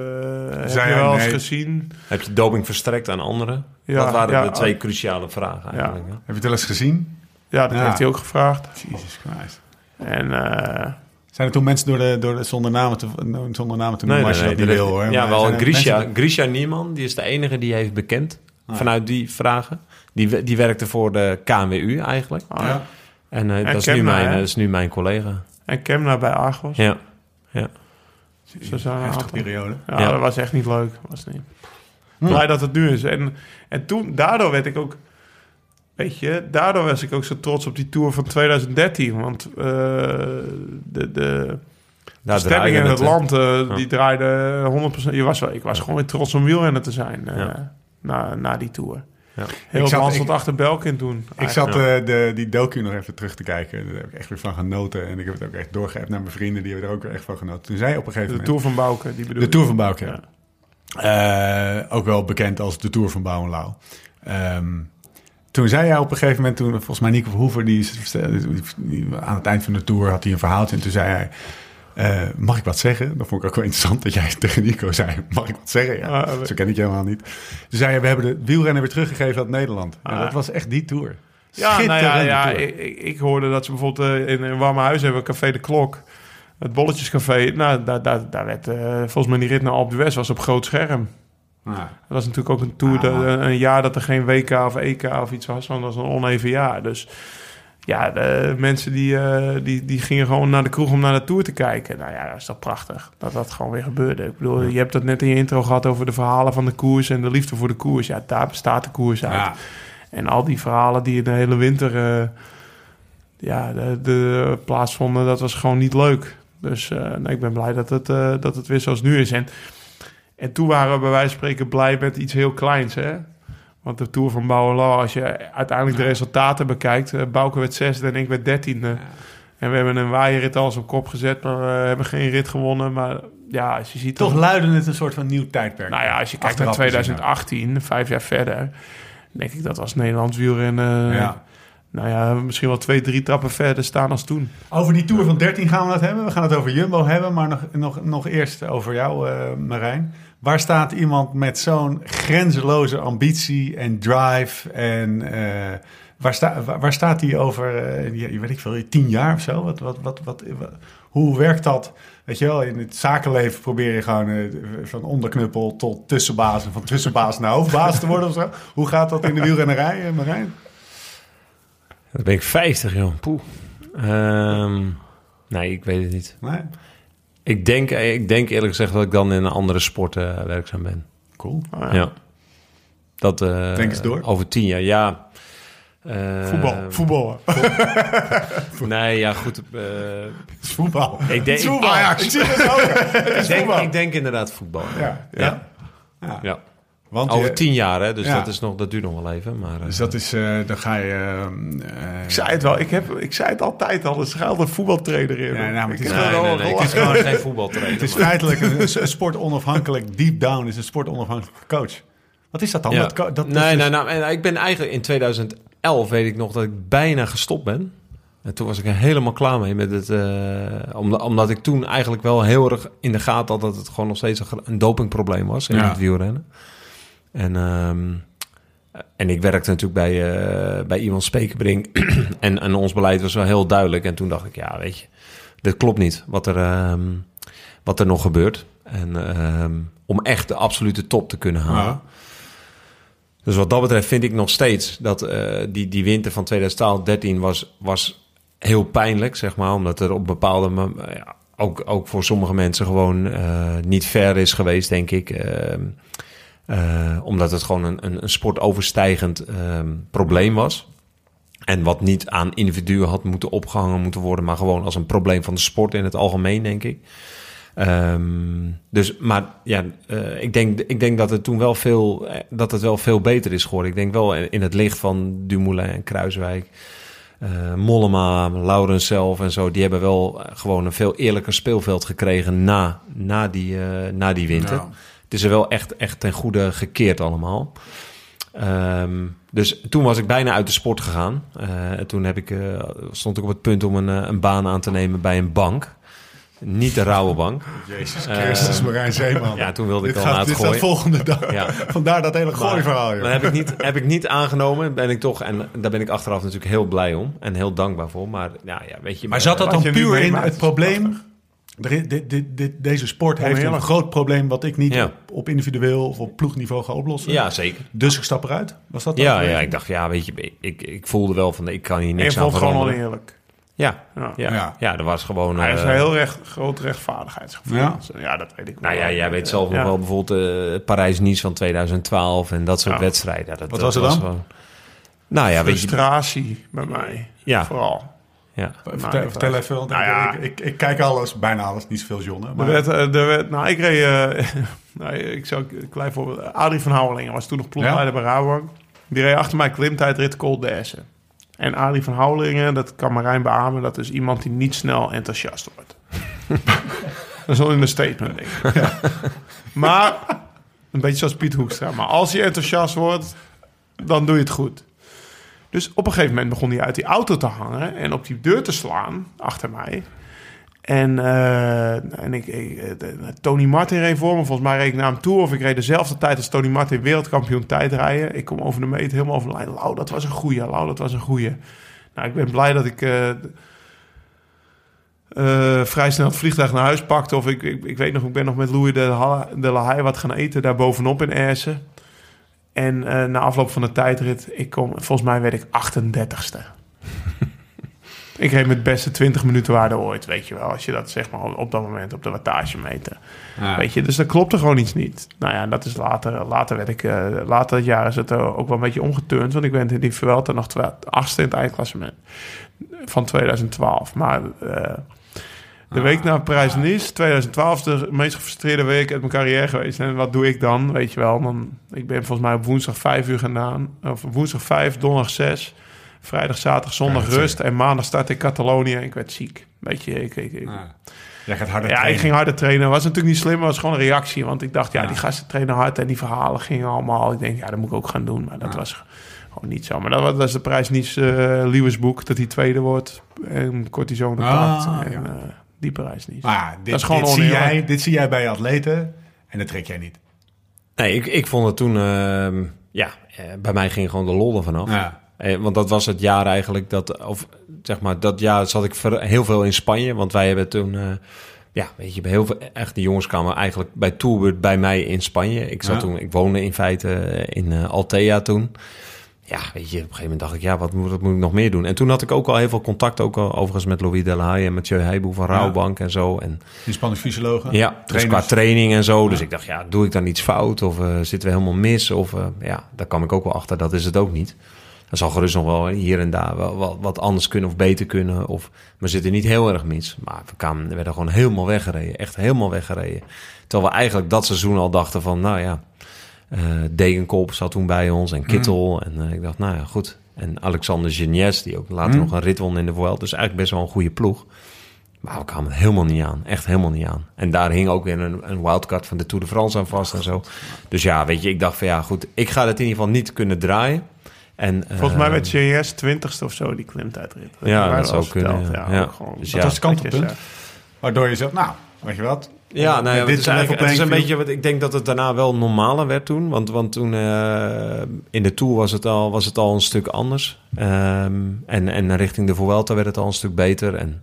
heb je wel eens nee. gezien? Heb je doping verstrekt aan anderen? Ja, dat waren ja, de twee cruciale vragen eigenlijk. hè? Heb je het wel eens gezien? Ja, dat Ja. heeft hij ook gevraagd. Jesus Christ. En eh, Zijn er toen mensen door de, door de, zonder namen te, zonder namen te noemen als je dat niet er- wil hoor. Ja, Maar wel zijn er Grisha, mensen- Grisha Nieman, die is de enige die heeft bekend Ah. vanuit die vragen. Die, we- die werkte voor de KNWU eigenlijk. Ah, Ja. En, eh, En dat, is nu Kemna, mijn, hè? eh, dat is nu mijn collega. En Kemna bij Argos. Ja, ja. Zo zijn er een Heftige aantal. periode. Ja, Ja. dat was echt niet leuk. Was niet. Hm. Blij dat het nu is. En, en toen, daardoor werd ik ook... Weet je, daardoor was ik ook zo trots op die Tour van 2013. Want eh, de, de stemming in het land, eh, Ja. die draaide 100%. Je was wel, ik was gewoon weer trots om wielrenner te zijn eh, Ja. na, na die Tour. Ja. Heel Ik zat- ik- achter Belkin toen. Ik zat eh, de, die docu nog even terug te kijken. Daar heb ik echt weer van genoten. En ik heb het ook echt doorgegeven naar mijn vrienden. Die hebben er ook weer echt van genoten. Toen zei op een gegeven de moment... Tour van Bouke, die bedoel De. Tour van Bouke, Ja. Eh, ook wel bekend als de Tour van Bouwenlauw. Ehm toen zei hij op een gegeven moment, toen volgens mij Nico Verhoeven, die, aan het eind van de Tour had hij een verhaaltje. En toen zei hij, eh, mag ik wat zeggen? Dat vond ik ook wel interessant dat jij tegen Nico zei, mag ik wat zeggen? Ja, Ah, zo ken ik je helemaal niet. Toen zei hij, we hebben de wielrennen weer teruggegeven aan Nederland. En Ah. dat was echt die Tour. Ja, nou ja, ja ik, ik- hoorde dat ze bijvoorbeeld eh, in een warme huis hebben, Café de Klok. Het Bolletjescafé, nou, daar, daar, daar werd eh, volgens mij die rit naar Alpe d'Huez was op groot scherm. Ah. Dat was natuurlijk ook een tour, Ah, dat- een jaar dat er geen WK of EK of iets was, want dat was een oneven jaar. Dus ja, de mensen die, eh, die, die gingen gewoon naar de kroeg om naar de tour te kijken. Nou ja, dat is toch prachtig dat dat gewoon weer gebeurde. Ik bedoel, je hebt het net in je intro gehad over de verhalen van de koers en de liefde voor de koers. Ja, daar bestaat de koers uit. Ja. En al die verhalen die in de hele winter eh, ja, de, de, plaatsvonden, dat was gewoon niet leuk. Dus eh, nee, ik ben blij dat het, dat het weer zoals nu is. En, en toen waren we bij wijze van spreken blij met iets heel kleins. Hè? Want de Tour van Bouwelo, als je uiteindelijk de resultaten bekijkt... eh Bouke werd zesde en ik werd dertiende. En we hebben een waaierrit als op kop gezet, maar we hebben geen rit gewonnen. Maar ja, als je ziet... Toch dan- luidde het een soort van nieuw tijdperk. nou ja, als je kijkt naar gezien, 2018, vijf jaar verder, denk ik dat als Nederlands wielrennen, Ja. nou ja, misschien wel twee, drie trappen verder staan als toen. Over die Tour van 13 gaan we het hebben. We gaan het over Jumbo hebben, maar nog, nog, nog eerst over jou, eh, Marijn. Waar staat iemand met zo'n grenzeloze ambitie en drive? En eh, waar, sta, waar, waar staat hij over, je weet ik veel, tien jaar of zo? Wat, wat, wat, wat, hoe werkt dat? Weet je wel, in het zakenleven probeer je gewoon eh, van onderknuppel tot tussenbaas... en van tussenbaas naar hoofdbaas te worden of zo. Hoe gaat dat in de wielrennerij, Marijn? Dan ben ik 50, joh. Poeh. Ehm, nee, ik weet het niet. Nee? Ik denk, ik denk eerlijk gezegd dat ik dan in een andere sport eh, werkzaam ben. Cool. Nou Ja. Dat, eh, Denk eens door. Over tien jaar, ja. Eh, Voetbal, voetballen. Nee, ja, goed. eh, Het is voetbal. ik denk, Het is voetbal. ik, Ik zie het ook. Het is ik denk, voetbal. ik denk inderdaad voetbal. Ja. Ja. Ja. Ja. Want Over je- tien jaar, hè, dus Ja. dat, is nog, dat duurt nog wel even. Maar, eh, Dus dat is, eh, dan ga je... eh, Ik zei het wel, ik, heb, ik zei het altijd al, er schuilt een voetbaltrainer in. Ja, nou, het is nee, er nee, al nee, gelachen. het is gewoon geen voetbaltrainer. het is feitelijk een, een sport onafhankelijk, deep down is een sport onafhankelijke coach. Wat is dat dan? Ja. Dat, dat is nee, dus- nee, nou, en ik ben eigenlijk in 2011 weet ik nog dat ik bijna gestopt ben. En toen was ik er helemaal klaar mee met het. eh, omdat, omdat ik toen eigenlijk wel heel erg in de gaten had dat het gewoon nog steeds een, een dopingprobleem was in Ja. het wielrennen. En, ehm, en ik werkte natuurlijk bij, eh, bij iemand Spekenbrink. en, en ons beleid was wel heel duidelijk. En toen dacht ik, ja, weet je, dit klopt niet wat er, ehm, wat er nog gebeurt. En ehm, om echt de absolute top te kunnen halen. Ja. Dus wat dat betreft vind ik nog steeds dat eh, die, die winter van 2013 was, was heel pijnlijk, zeg maar. Omdat er op bepaalde... mom- ja, ook, ook voor sommige mensen gewoon eh, niet fair is geweest, denk ik. Eh, omdat het gewoon een, een, een sportoverstijgend ehm, probleem was. En wat niet aan individuen had moeten opgehangen moeten worden... maar gewoon als een probleem van de sport in het algemeen, denk ik. Ehm, dus, maar ja, eh, ik, denk, ik denk dat het toen wel veel, eh, dat het wel veel beter is geworden. Ik denk wel in het licht van Dumoulin en Kruiswijk, eh, Mollema, Laurens zelf en zo, die hebben wel gewoon een veel eerlijker speelveld gekregen na, na, die, na die winter. Ja. Het is er wel echt, echt ten goede gekeerd allemaal. Ehm, dus toen was ik bijna uit de sport gegaan. Eh, en toen heb ik, eh, stond ik op het punt om een, eh, een baan aan te nemen bij een bank. Niet de rauwe bank. Jezus Christus, Marijn Zeeman. Ja, toen wilde ik dit al gaat, dit uitgooien. volgende dag. Ja. Vandaar dat hele gooiverhaal. Maar joh. heb ik, niet, heb ik niet aangenomen. Ben ik toch, en daar ben ik achteraf natuurlijk heel blij om. En heel dankbaar voor. Maar ja, ja weet je. Maar zat dat dan puur in het probleem Dit, dit, deze sport heeft een Oneerlijk. groot probleem wat ik niet Ja. op, op individueel of op ploegniveau ga oplossen. Ja, zeker. Dus ik stap eruit. Was dat de Ja, ja, ik dacht, ja, weet je, ik, ik voelde wel van, ik kan hier niks aan vond het gewoon veranderen. oneerlijk. Ja, Ja. ja, er was gewoon... Hij is eh, een heel recht, groot rechtvaardigheidsgevoel. Ja. Ja. dat weet ik wel. Nou ja, jij weet zelf nog Ja. wel bijvoorbeeld eh, Parijs-Nice van 2012 en dat soort Ja. wedstrijden. Dat, Wat dat was er dan? gewoon- nou ja, weet je... Frustratie bij mij. Ja. Vooral. Ja. Vertel, Nou, vertel even, want Nou ik- ja. ik, ik, ik kijk alles, bijna alles, niet zoveel John. Er Maar, werd, eh, er werd, nou, ik reed... eh, nou, ik zou een klein voorbeeld... Adrie van Houwelingen was toen nog ploegleider bij Rabobank. Die reed achter mij klimtijdrit Col d'Asse. En Adrie van Houwelingen, dat kan Marijn beamen... dat is iemand die niet snel enthousiast wordt. dat is wel in een statement, denk ik. Maar, een beetje zoals Piet Hoekstra. Maar als hij enthousiast wordt, dan doe je het goed. Dus op een gegeven moment begon hij uit die auto te hangen... en op die deur te slaan, achter mij... En, eh, en ik, ik, eh, de- Tony Martin reed voor me. Volgens mij reed ik naar hem toe. Of ik reed dezelfde tijd als Tony Martin wereldkampioen tijdrijden. Ik kom over de meet helemaal over de. Lau, dat was een goeie. Lau, dat was een goeie. Nou, ik ben blij dat ik eh, eh, vrij snel het vliegtuig naar huis pakte. Of ik, ik, ik weet nog, ik ben nog met Louis de, de La Haye wat gaan eten. Daar bovenop in Ersen. En eh, na afloop van de tijdrit, ik kom, volgens mij werd ik 38ste. Ik reed met het beste 20 minuten waarde ooit, weet je wel. Als je dat zeg maar op dat moment op de wattage meter. Ja. Weet je, dus dat klopte gewoon iets niet. Nou ja, dat is later, later werd ik, eh, later dat jaar is het eh, ook wel een beetje omgeturnd. Want ik ben in die Vuelta nog achtste in het eindklassement van 2012. Maar de week na Parijs-Nice, 2012, is de meest gefrustreerde week uit mijn carrière geweest. En wat doe ik dan? Weet je wel, dan, ik ben volgens mij op woensdag 5 uur gedaan. Of woensdag 5, donderdag 6. Vrijdag, zaterdag, zondag rust. En maandag start ik Catalonië en ik werd ziek. Weet je, ik, ik, ik, Ja. Jij gaat harder ja, ik ging harder trainen. Was natuurlijk niet slim, maar was gewoon een reactie. Want ik dacht, ja, Ja. die gasten trainen hard en die verhalen gingen allemaal. Ik denk, ja, dat moet ik ook gaan doen. Maar dat Ja. was gewoon niet zo. Maar dat, was, dat is de prijs niet uh, Lewis boek, dat hij tweede wordt en cortisone Ah, pakt. En ja. eh, die prijs niet. Maar ja, dit, Dat is gewoon dit, zie jij, dit zie jij bij atleten en dat trek jij niet. Nee, ik, ik vond het toen... ehm, ja, eh, bij mij ging gewoon de lol ervan af. Ja. Eh, want dat was het jaar eigenlijk dat, of zeg maar, dat jaar zat ik ver- heel veel in Spanje. Want wij hebben toen, eh, ja, weet je, bij heel veel, echt die jongens kwamen eigenlijk bij Tourbeurt bij mij in Spanje. Ik zat Ja. toen, ik woonde in feite in eh, Altea toen. Ja, weet je, op een gegeven moment dacht ik, ja, wat moet, wat moet ik nog meer doen? En toen had ik ook al heel veel contact, ook al, overigens met Louis Delahaye en Mathieu Heijboe van Ja. Rouwbank en zo. En Die Spaanse fysiologen. ja, dus qua training en zo. Dus ik dacht, ja, doe ik dan iets fout? Of eh, zitten we helemaal mis? Of eh, ja, daar kwam ik ook wel achter. Dat is het ook niet. Er zal gerust nog wel hier en daar wel, wel wat anders kunnen of beter kunnen. Of we zitten niet heel erg mis. Maar we, kwamen, we werden gewoon helemaal weggereden. Echt helemaal weggereden. Terwijl we eigenlijk dat seizoen al dachten van, nou ja... eh Degenkop zat toen bij ons en Kittel. En eh, ik dacht, nou ja, goed. En Alexander Genies, die ook later Mm. nog een rit won in de Vuelta. Dus eigenlijk best wel een goede ploeg. Maar we kwamen er helemaal niet aan. Echt helemaal niet aan. En daar hing ook weer een, een wildcard van de Tour de France aan vast en zo. Dus ja, weet je, ik dacht van ja, goed. Ik ga het in ieder geval niet kunnen draaien. En, Volgens mij eh, werd JS 20ste of zo, die klimtijdrit. Ja, hebben wij dat zou kunnen, verteld. ja. ook gewoon. Dus Dat ja. was het kantelpunt. Waardoor je zegt, nou, weet je wat? Ja, nou ja, Dit het is, een eigenlijk, het is level een playing beetje wat ik denk dat het daarna wel normaler werd toen. Want, want toen eh, in de Tour was het al, was het al een stuk anders. Ehm, en, en richting de Vuelta werd het al een stuk beter. En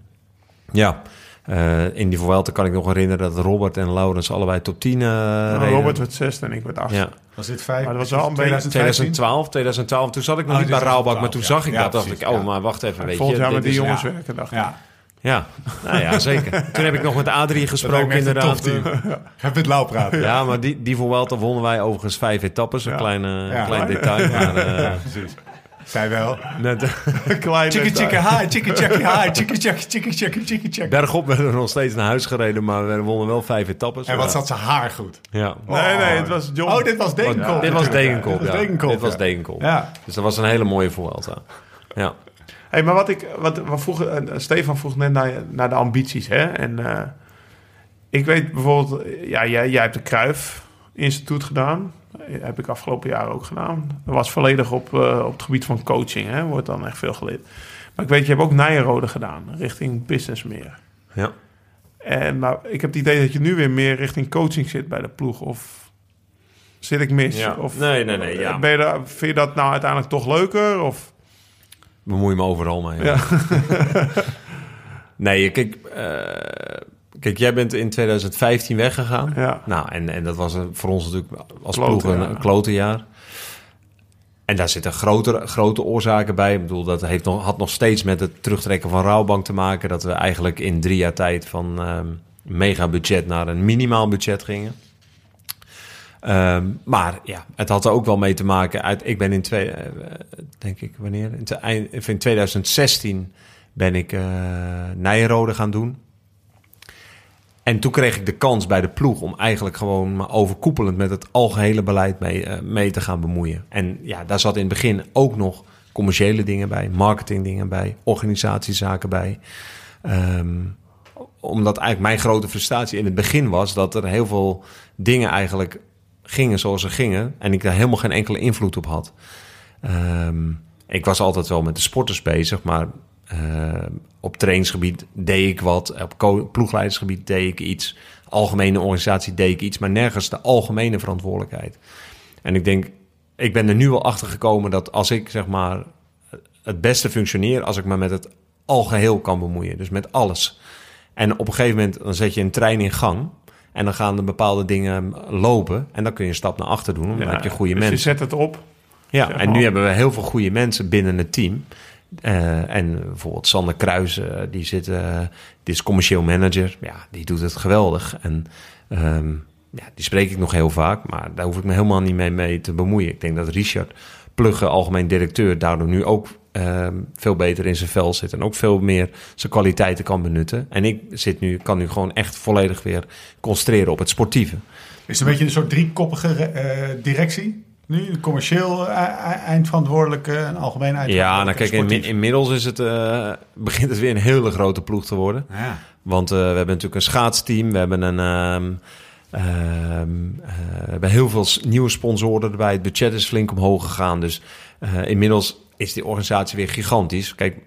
ja, eh, in die Vuelta kan ik nog herinneren dat Robert en Laurens allebei top 10 eh Nou, reden. Robert werd zesde en ik werd achtste. Ja, Was dit vijf? Maar dat was een beetje- 2015? 2012, 2012. Toen zat ik nog Oh, niet bij 2012, Rauwbak, maar toen ja. zag ik Ja, dat. dacht precies, ik, oh, ja. maar wacht even, weet je. Volgend jaar met die jongens ja. werken, dacht ik. Ja, nou ja, zeker. Toen heb ik nog met Adrie gesproken inderdaad. Ga met Lau praten. Ja, maar die, die Vuelta wonnen wij overigens vijf etappes. Een Ja. klein, Ja. klein detail. Maar, eh, precies. Zij wel. net, Klein Chicken detail. chicken high, chicken chicken high, chicken chicken chicken chicken chicken chicken. bergop werden we nog steeds naar huis gereden, maar we wonnen wel vijf etappes. En wat zat ze haar goed. Ja. Nee, nee, het was John. Oh, dit was Degenkop. dit was. Degenkop, ja. Dit was. Degenkop. Ja. Dus dat was een hele mooie Vuelta. Ja. Hey, maar wat ik, wat, wat vroeg, eh, Stefan vroeg net naar, naar de ambities, hè? En eh, ik weet bijvoorbeeld, eh, ja, jij, jij hebt de Kruif Instituut gedaan. Heb ik afgelopen jaar ook gedaan. Dat was volledig op, op het gebied van coaching, hè? Wordt dan echt veel geleerd. Maar ik weet, je hebt ook Nijenrode gedaan, richting business meer. ja. En maar ik heb het idee dat je nu weer meer richting coaching zit bij de ploeg. Of zit ik mis? Ja. Of, Nee, nee, nee, ja. Ben je daar, vind je dat nou uiteindelijk toch leuker? Of, Bemoei me overal mee. Ja. nee, kijk, eh, kijk, jij bent in 2015 weggegaan. Ja. Nou, en, en dat was een, voor ons natuurlijk als Klote, ploeg een, ja. een klote jaar. En daar zitten grotere, grote oorzaken bij. Ik bedoel, dat heeft nog, had nog steeds met het terugtrekken van rouwbank te maken. Dat we eigenlijk in drie jaar tijd van ehm mega budget naar een minimaal budget gingen. Ehm, maar ja, het had er ook wel mee te maken. Uit, ik ben in twee, eh, denk ik, wanneer? In, te- eind- in 2016 ben ik Nijenrode gaan doen. En toen kreeg ik de kans bij de ploeg om eigenlijk gewoon overkoepelend met het algehele beleid mee, eh, mee te gaan bemoeien. En ja, daar zat in het begin ook nog commerciële dingen bij, marketingdingen bij, organisatiezaken bij. Ehm, omdat eigenlijk mijn grote frustratie in het begin was dat er heel veel dingen eigenlijk gingen zoals ze gingen. En ik daar helemaal geen enkele invloed op had. Ehm, ik was altijd wel met de sporters bezig, maar eh, op trainingsgebied deed ik wat. Op ploegleidersgebied deed ik iets. Algemene organisatie deed ik iets, maar nergens de algemene verantwoordelijkheid. En ik denk, ik ben er nu wel achter gekomen dat als ik zeg maar het beste functioneer, als ik me met het algeheel kan bemoeien. Dus met alles. En op een gegeven moment dan zet je een trein in gang. En dan gaan er bepaalde dingen lopen. En dan kun je een stap naar achter doen. Dan heb je goede dus mensen. je zet het op. Ja, en nu hebben we heel veel goede mensen binnen het team. Eh, en bijvoorbeeld Sander Kruijs, eh, die zit, eh, die is commercieel manager. Ja, die doet het geweldig. En ehm, ja, die spreek ik nog heel vaak, maar daar hoef ik me helemaal niet mee, mee te bemoeien. Ik denk dat Richard Plugge, algemeen directeur, daardoor nu ook ehm, veel beter in zijn vel zit. En ook veel meer zijn kwaliteiten kan benutten. En ik zit nu, kan nu gewoon echt volledig weer concentreren op het sportieve. Is het een beetje een soort driekoppige eh, directie? Nu een commercieel eh, eindverantwoordelijke, een algemeen Ja, nou kijk, in, inmiddels is het, eh, begint het weer een hele grote ploeg te worden. Ja. Want eh, we hebben natuurlijk een schaatsteam. We hebben een. eh, we hebben heel veel nieuwe sponsoren erbij. Het budget is flink omhoog gegaan. Dus eh, inmiddels is die organisatie weer gigantisch. Kijk,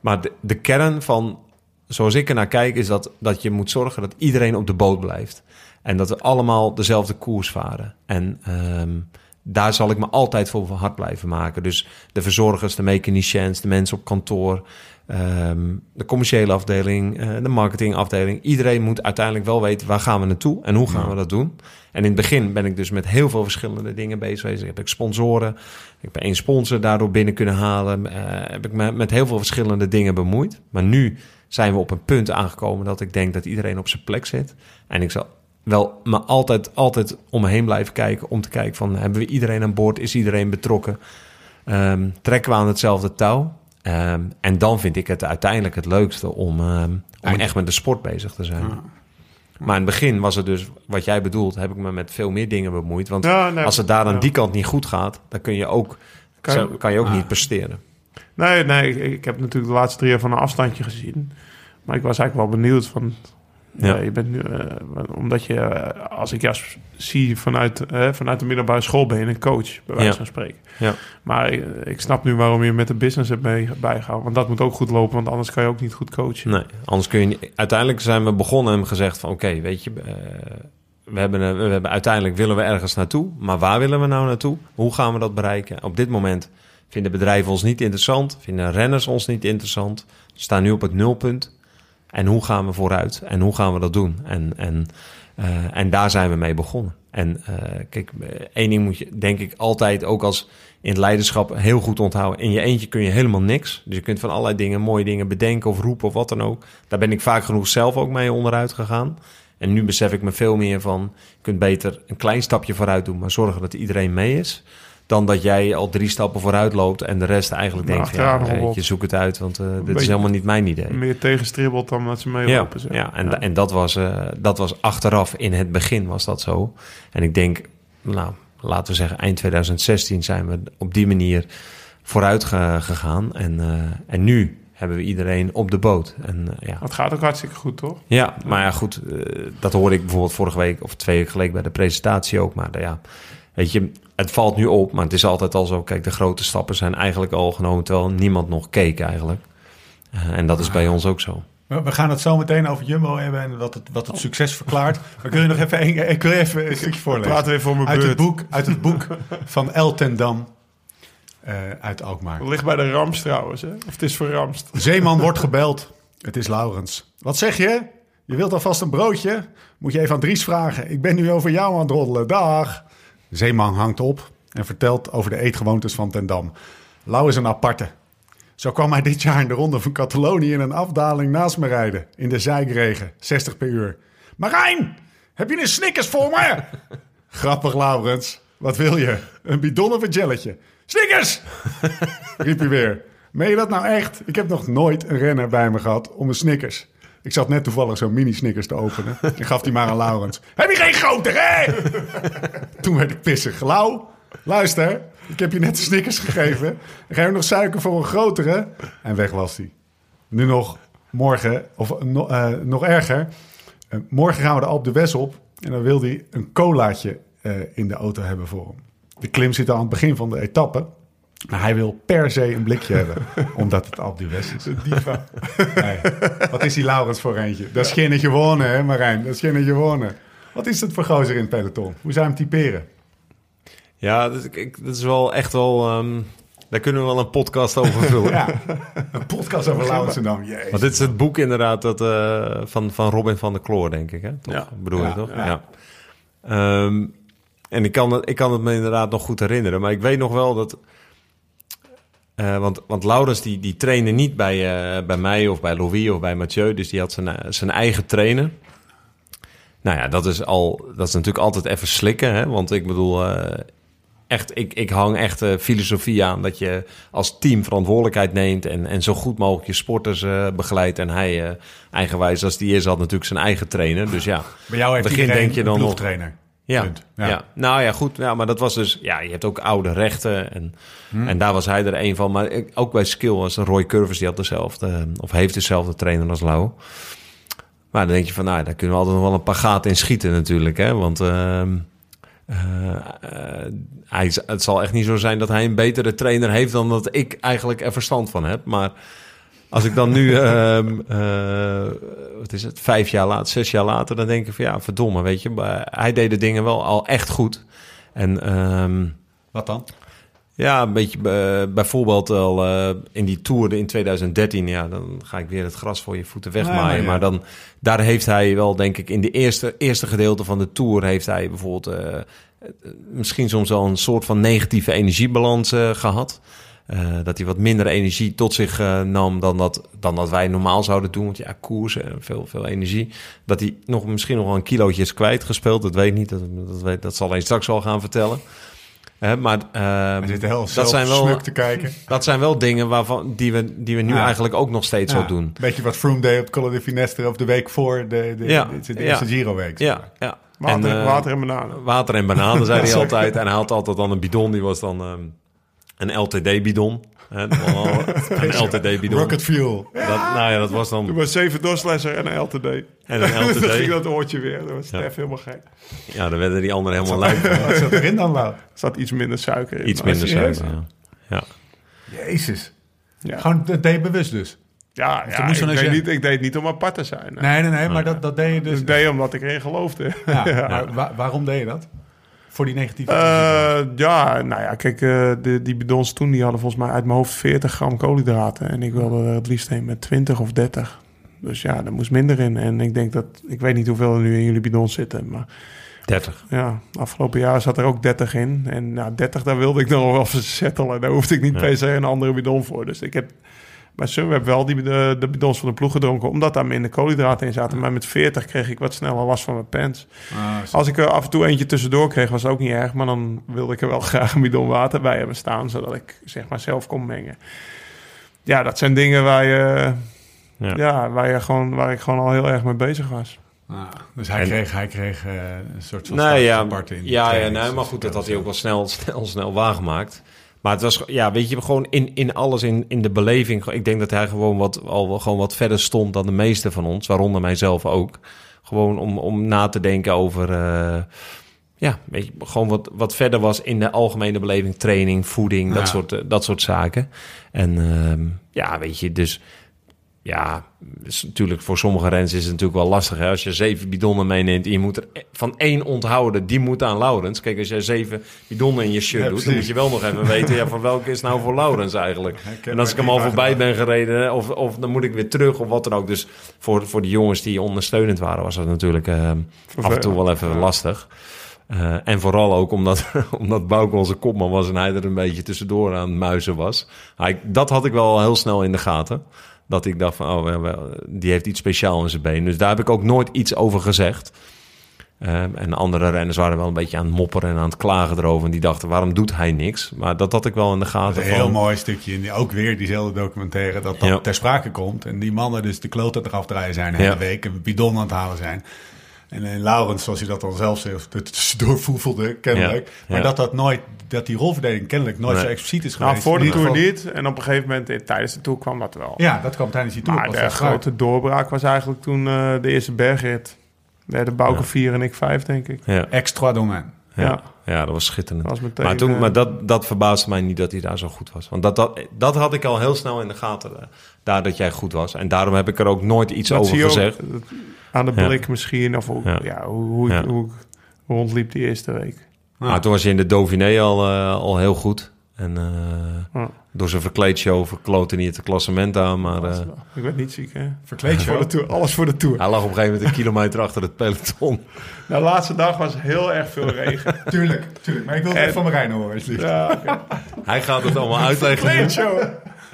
maar de, kern van zoals ik er naar kijk, is dat, dat je moet zorgen dat iedereen op de boot blijft. En dat we allemaal dezelfde koers varen. En ehm, daar zal ik me altijd voor hard blijven maken. Dus de verzorgers, de mechaniciëns, de mensen op kantoor, ehm, de commerciële afdeling, eh, de marketingafdeling. Iedereen moet uiteindelijk wel weten waar gaan we naartoe en hoe gaan we dat doen. En in het begin ben ik dus met heel veel verschillende dingen bezig geweest. Heb ik sponsoren, ik ben één sponsor daardoor binnen kunnen halen. eh, heb ik me met heel veel verschillende dingen bemoeid. Maar nu zijn we op een punt aangekomen dat ik denk dat iedereen op zijn plek zit. En ik zal wel me altijd, altijd om me heen blijven kijken. Om te kijken van, hebben we iedereen aan boord? Is iedereen betrokken? Ehm, trekken we aan hetzelfde touw? Ehm, en dan vind ik het uiteindelijk het leukste om, ehm, om echt met de sport bezig te zijn. Maar in het begin was het dus, wat jij bedoelt, heb ik me met veel meer dingen bemoeid. Want Ja, nee, als het daar aan ja. die kant niet goed gaat, dan kun je ook, Kan je- je, kan je ook niet presteren. Nee, nee, ik, ik heb natuurlijk de laatste drie jaar van een afstandje gezien. Maar ik was eigenlijk wel benieuwd van... Ja. Ja. je bent nu, eh, omdat je, eh, als ik jou s- zie vanuit, eh, vanuit de middelbare school, ben je een coach, bij wijze van spreken. Ja. Maar ik, ik snap nu waarom je met de business hebt mee, bijgehouden. Want dat moet ook goed lopen, want anders kan je ook niet goed coachen. Nee, anders kun je niet. Uiteindelijk zijn we begonnen en gezegd van oké, weet je, eh, we, hebben, eh, we hebben uiteindelijk willen we ergens naartoe, maar waar willen we nou naartoe? Hoe gaan we dat bereiken? Op dit moment vinden bedrijven ons niet interessant, vinden renners ons niet interessant, we staan nu op het nulpunt. En hoe gaan we vooruit? En hoe gaan we dat doen? En, en, eh, en daar zijn we mee begonnen. En eh, kijk, één ding moet je denk ik altijd ook als in het leiderschap heel goed onthouden. In je eentje kun je helemaal niks. Dus je kunt van allerlei dingen, mooie dingen bedenken of roepen of wat dan ook. Daar ben ik vaak genoeg zelf ook mee onderuit gegaan. En nu besef ik me veel meer van, je kunt beter een klein stapje vooruit doen, maar zorgen dat iedereen mee is. Dan dat jij al drie stappen vooruit loopt en de rest eigenlijk Maar denkt, van, achteraan ja, je zoek het uit, want eh, dit is helemaal niet mijn idee. Meer tegenstribbelt dan dat ze Ja, meelopen. zeg. ja, en, en dat, was, eh, dat was achteraf, in het begin was dat zo. En ik denk, nou, laten we zeggen, eind 2016 zijn we op die manier vooruit ge- gegaan. En, eh, en nu hebben we iedereen op de boot. En, ja. Het gaat ook hartstikke goed, toch? ja, maar ja, goed, dat hoorde ik bijvoorbeeld vorige week of twee weken geleden bij de presentatie ook. Maar ja, weet je, het valt nu op, maar het is altijd al zo. Kijk, de grote stappen zijn eigenlijk al genomen, terwijl niemand nog keek eigenlijk. Eh, en dat is bij ons ook zo. We gaan het zo meteen over Jumbo hebben en wat het, wat het succes verklaart. Maar kun je nog even een, ik wil even een stukje voorlezen. Praten we even voor mijn uit beurt. het boek, uit het boek van El ten Dam eh, uit Alkmaar. Het ligt bij de Rams trouwens, hè? Of het is verramst. Zeeman wordt gebeld. Het is Laurens. Wat zeg je? Je wilt alvast een broodje? Moet je even aan Dries vragen. Ik ben nu over jou aan het roddelen. Dag. Zeeman hangt op en vertelt over de eetgewoontes van Ten Dam. Lau is een aparte. Zo kwam hij dit jaar in de ronde van Catalonië in een afdaling naast me rijden. In de zijkregen, 60 per uur. Marijn, heb je een Snickers voor me? Grappig, Laurens. Wat wil je? Een bidon of een jelletje? Snickers! riep hij weer. Meen je dat nou echt? Ik heb nog nooit een renner bij me gehad om een Snickers. Ik zat net toevallig zo'n mini-Snickers te openen. En gaf die maar aan Laurens. Heb je geen groter, hè? Toen werd ik pissig. Lau, luister. Ik heb je net de Snickers gegeven. Ga je nog suiker voor een grotere. En weg was hij. Nu nog morgen, of no- eh, nog erger. Eh, morgen gaan we de Alp de Wes op. En dan wil hij een colaatje eh, in de auto hebben voor hem. De klim zit aan het begin van de etappe. Maar hij wil per se een blikje hebben. Omdat het Alp is. Diva. Nee. Wat is die Laurens voor eentje? Dat is geen gewonnen, hè Marijn? Dat is geen gewonnen. Wat is dat voor gozer in het peloton? Hoe zou je hem typeren? Ja, dat, ik- dat is wel echt wel... ehm, daar kunnen we wel een podcast over vullen. Ja, een podcast over Laurens en dan. Jezus. Want dit is het boek inderdaad dat, eh, van, van Robin van der Kloor, denk ik. Hè? Toch? Ja. Bedoel Ja, je toch? ja. Ja. Ehm, en ik kan, het, ik kan het me inderdaad nog goed herinneren. Maar ik weet nog wel dat... eh, want, want Laurens die, die trainde niet bij, eh, bij mij of bij Louis of bij Mathieu. Dus die had zijn, eh, zijn eigen trainer. Nou ja, dat is, al, dat is natuurlijk altijd even slikken. Hè? Want ik bedoel, echt, ik, ik hang echt filosofie aan dat je als team verantwoordelijkheid neemt en, en zo goed mogelijk je sporters begeleidt. En hij, eigenwijs als die is, had natuurlijk zijn eigen trainer. Dus ja, Bij jou heeft begin iedereen denk je dan een nog- ploegtrainer. Ja, ja. Ja. nou ja, goed. Ja, maar dat was dus, ja, je hebt ook oude rechten en, Hmm. en daar was hij er een van. Maar ook bij Skill was Roy Curvers, die had dezelfde, of heeft dezelfde trainer als Lau. Maar dan denk je van, nou, daar kunnen we altijd nog wel een paar gaten in schieten natuurlijk, hè. Want ehm, eh, eh, hij, het zal echt niet zo zijn dat hij een betere trainer heeft dan dat ik eigenlijk er verstand van heb. Maar als ik dan nu, ehm, eh, wat is het, vijf jaar later, zes jaar later, dan denk ik van ja, verdomme, weet je. Maar hij deed de dingen wel al echt goed. En ehm, Wat dan? ja, een beetje eh, bijvoorbeeld al eh, in die Tour in 2013, ja, dan ga ik weer het gras voor je voeten wegmaaien. Ja, ja. Maar dan, daar heeft hij wel, denk ik, in de eerste, eerste gedeelte van de Tour heeft hij bijvoorbeeld misschien soms wel een soort van negatieve energiebalans eh, gehad. Eh, dat hij wat minder energie tot zich eh, nam dan dat, dan dat wij normaal zouden doen. Want ja, koers en veel, veel energie. Dat hij nog, misschien nog wel een kilootje is kwijtgespeeld. Dat weet ik niet. Dat, dat, weet, dat zal hij straks wel gaan vertellen. Hè, maar ehm, heel dat zijn wel, te kijken. dat zijn wel dingen waarvan, die, we, die we nu Ja. eigenlijk ook nog steeds Ja, zo doen. Beetje wat Froome deed op Col de Finestre of de week voor de, de, Ja, de, de ja. eerste Giro-week. Ja, ja. Water, En, eh, water en bananen. Water en bananen, zei hij altijd. En hij had altijd dan een bidon, die was dan ehm, een LTD-bidon. Hè, dat was wel Een LTD-bidon. Rocket Fuel. Dat, nou ja, dat was Doe dan maar zeven doorslesser en een LTD. en een dan ging LTD. dat oortje weer. Dat was Ja. Stef helemaal gek. Ja, dan werden die anderen helemaal lijp. Wat zat erin dan, Lau? Er zat iets minder suiker in. Iets minder suiker, ja. ja. Jezus. Ja, Gewoon, dat deed je bewust dus? ja, ja ik, deed niet, ik deed niet om apart te zijn. Nee. Nee, nee, nee, maar dat, dat deed je dus... Ik deed omdat ik erin geloofde. Ja, maar wa- waarom deed je dat? Voor die negatieve Eh, ja, nou ja, kijk, eh, de, die bidons toen die hadden volgens mij uit mijn hoofd 40 gram koolhydraten. En ik wilde er het liefst heen met 20 of 30. Dus ja, er moest minder in. En ik denk dat, ik weet niet hoeveel er nu in jullie bidons zitten. Maar 30. ja, afgelopen jaar zat er ook 30 in. En nou, 30, daar wilde ik nog wel voor settelen. Daar hoefde ik niet Ja. per se een andere bidon voor. Dus ik heb bij Sunweb wel die, de, de bidons van de ploeg gedronken. Omdat daar minder koolhydraten in zaten. Maar met 40 kreeg ik wat sneller last van mijn pants. Ah. Als ik er af en toe eentje tussendoor kreeg, was het ook niet erg. Maar dan wilde ik er wel graag een bidon water bij hebben staan. Zodat ik zeg maar zelf kon mengen. Ja, dat zijn dingen waar je... Ja. Ja, waar, je gewoon, waar ik gewoon al heel erg mee bezig was. Ah, dus hij En- kreeg, hij kreeg eh, een soort van Nee, ja, apart in. ja, ja nee, maar goed, dat had hij ook wel snel, snel, snel waargemaakt. Maar het was, ja, weet je, gewoon in, in alles, in, in de beleving. Ik denk dat hij gewoon wat, al wel gewoon wat verder stond dan de meeste van ons, waaronder mijzelf ook. Gewoon om, om na te denken over, eh, ja, weet je, gewoon wat, wat verder was in de algemene beleving. Training, voeding, dat, soort, eh, dat soort zaken. En ehm, ja, weet je, dus ja, is natuurlijk voor sommige renners is het natuurlijk wel lastig. Hè? Als je zeven bidonnen meeneemt en je moet er van één onthouden, die moet aan Laurens. Kijk, als jij zeven bidonnen in je shirt doet, dan moet je wel nog even weten, ja, van welke is nou voor Laurens eigenlijk. En als ik hem al voorbij ben gereden, of, of dan moet ik weer terug of wat dan ook. Dus voor, voor de jongens die ondersteunend waren, was dat natuurlijk uh, af en toe wel even lastig. Uh, en vooral ook omdat, omdat Bouke onze kopman was en hij er een beetje tussendoor aan muizen was. Hij, dat had ik wel heel snel in de gaten. Dat ik dacht van, oh, die heeft iets speciaals in zijn been. Dus daar heb ik ook nooit iets over gezegd. Um, en andere renners waren wel een beetje aan het mopperen en aan het klagen erover. En die dachten, waarom doet hij niks? Maar dat had ik wel in de gaten. een heel mooi stukje, ook weer diezelfde documentaire, dat dat ter sprake komt. En die mannen dus de kloot eraf draaien zijn de hele week. Een bidon aan het halen zijn. En in Laurens, zoals hij dat dan zelf zegt, het tussendoor voefelde, kennelijk. Maar dat dat nooit, dat die rolverdeling kennelijk nooit zo expliciet is nou, geweest. Nou, voor de Tour niet. En op een gegeven moment, eh, tijdens de Tour kwam dat wel. Ja, dat kwam tijdens die Tour. Maar de grote doorbraak was eigenlijk toen uh, de eerste bergrit. de Bouke 4 en ik 5, denk ik. Ja. Extra domain. Ja. ja, dat was schitterend. Dat was meteen, maar toen, uh, maar dat, dat verbaasde mij niet dat hij daar zo goed was. Want dat, dat, dat had ik al heel snel in de gaten, uh, daar dat jij goed was. En daarom heb ik er ook nooit iets dat over gezegd. Ook, aan de blik misschien. Of hoe, ja. ja hoe, hoe, ja. hoe, rondliep die eerste week. Maar toen was je in de Dauphiné al, uh, al heel goed. En uh, door zijn verkleedshow verkloot hij niet het klassement aan. Maar, uh, ik werd niet ziek, hè? Verkleedshow? voor de tour, alles voor de Tour. Hij lag op een gegeven moment een kilometer achter het peloton. Nou, de laatste dag was heel erg veel regen. tuurlijk, tuurlijk. Maar ik wil het en, van Marijn horen, alsjeblieft. Ja, okay. Hij gaat het allemaal uitleggen. Verkleedshow.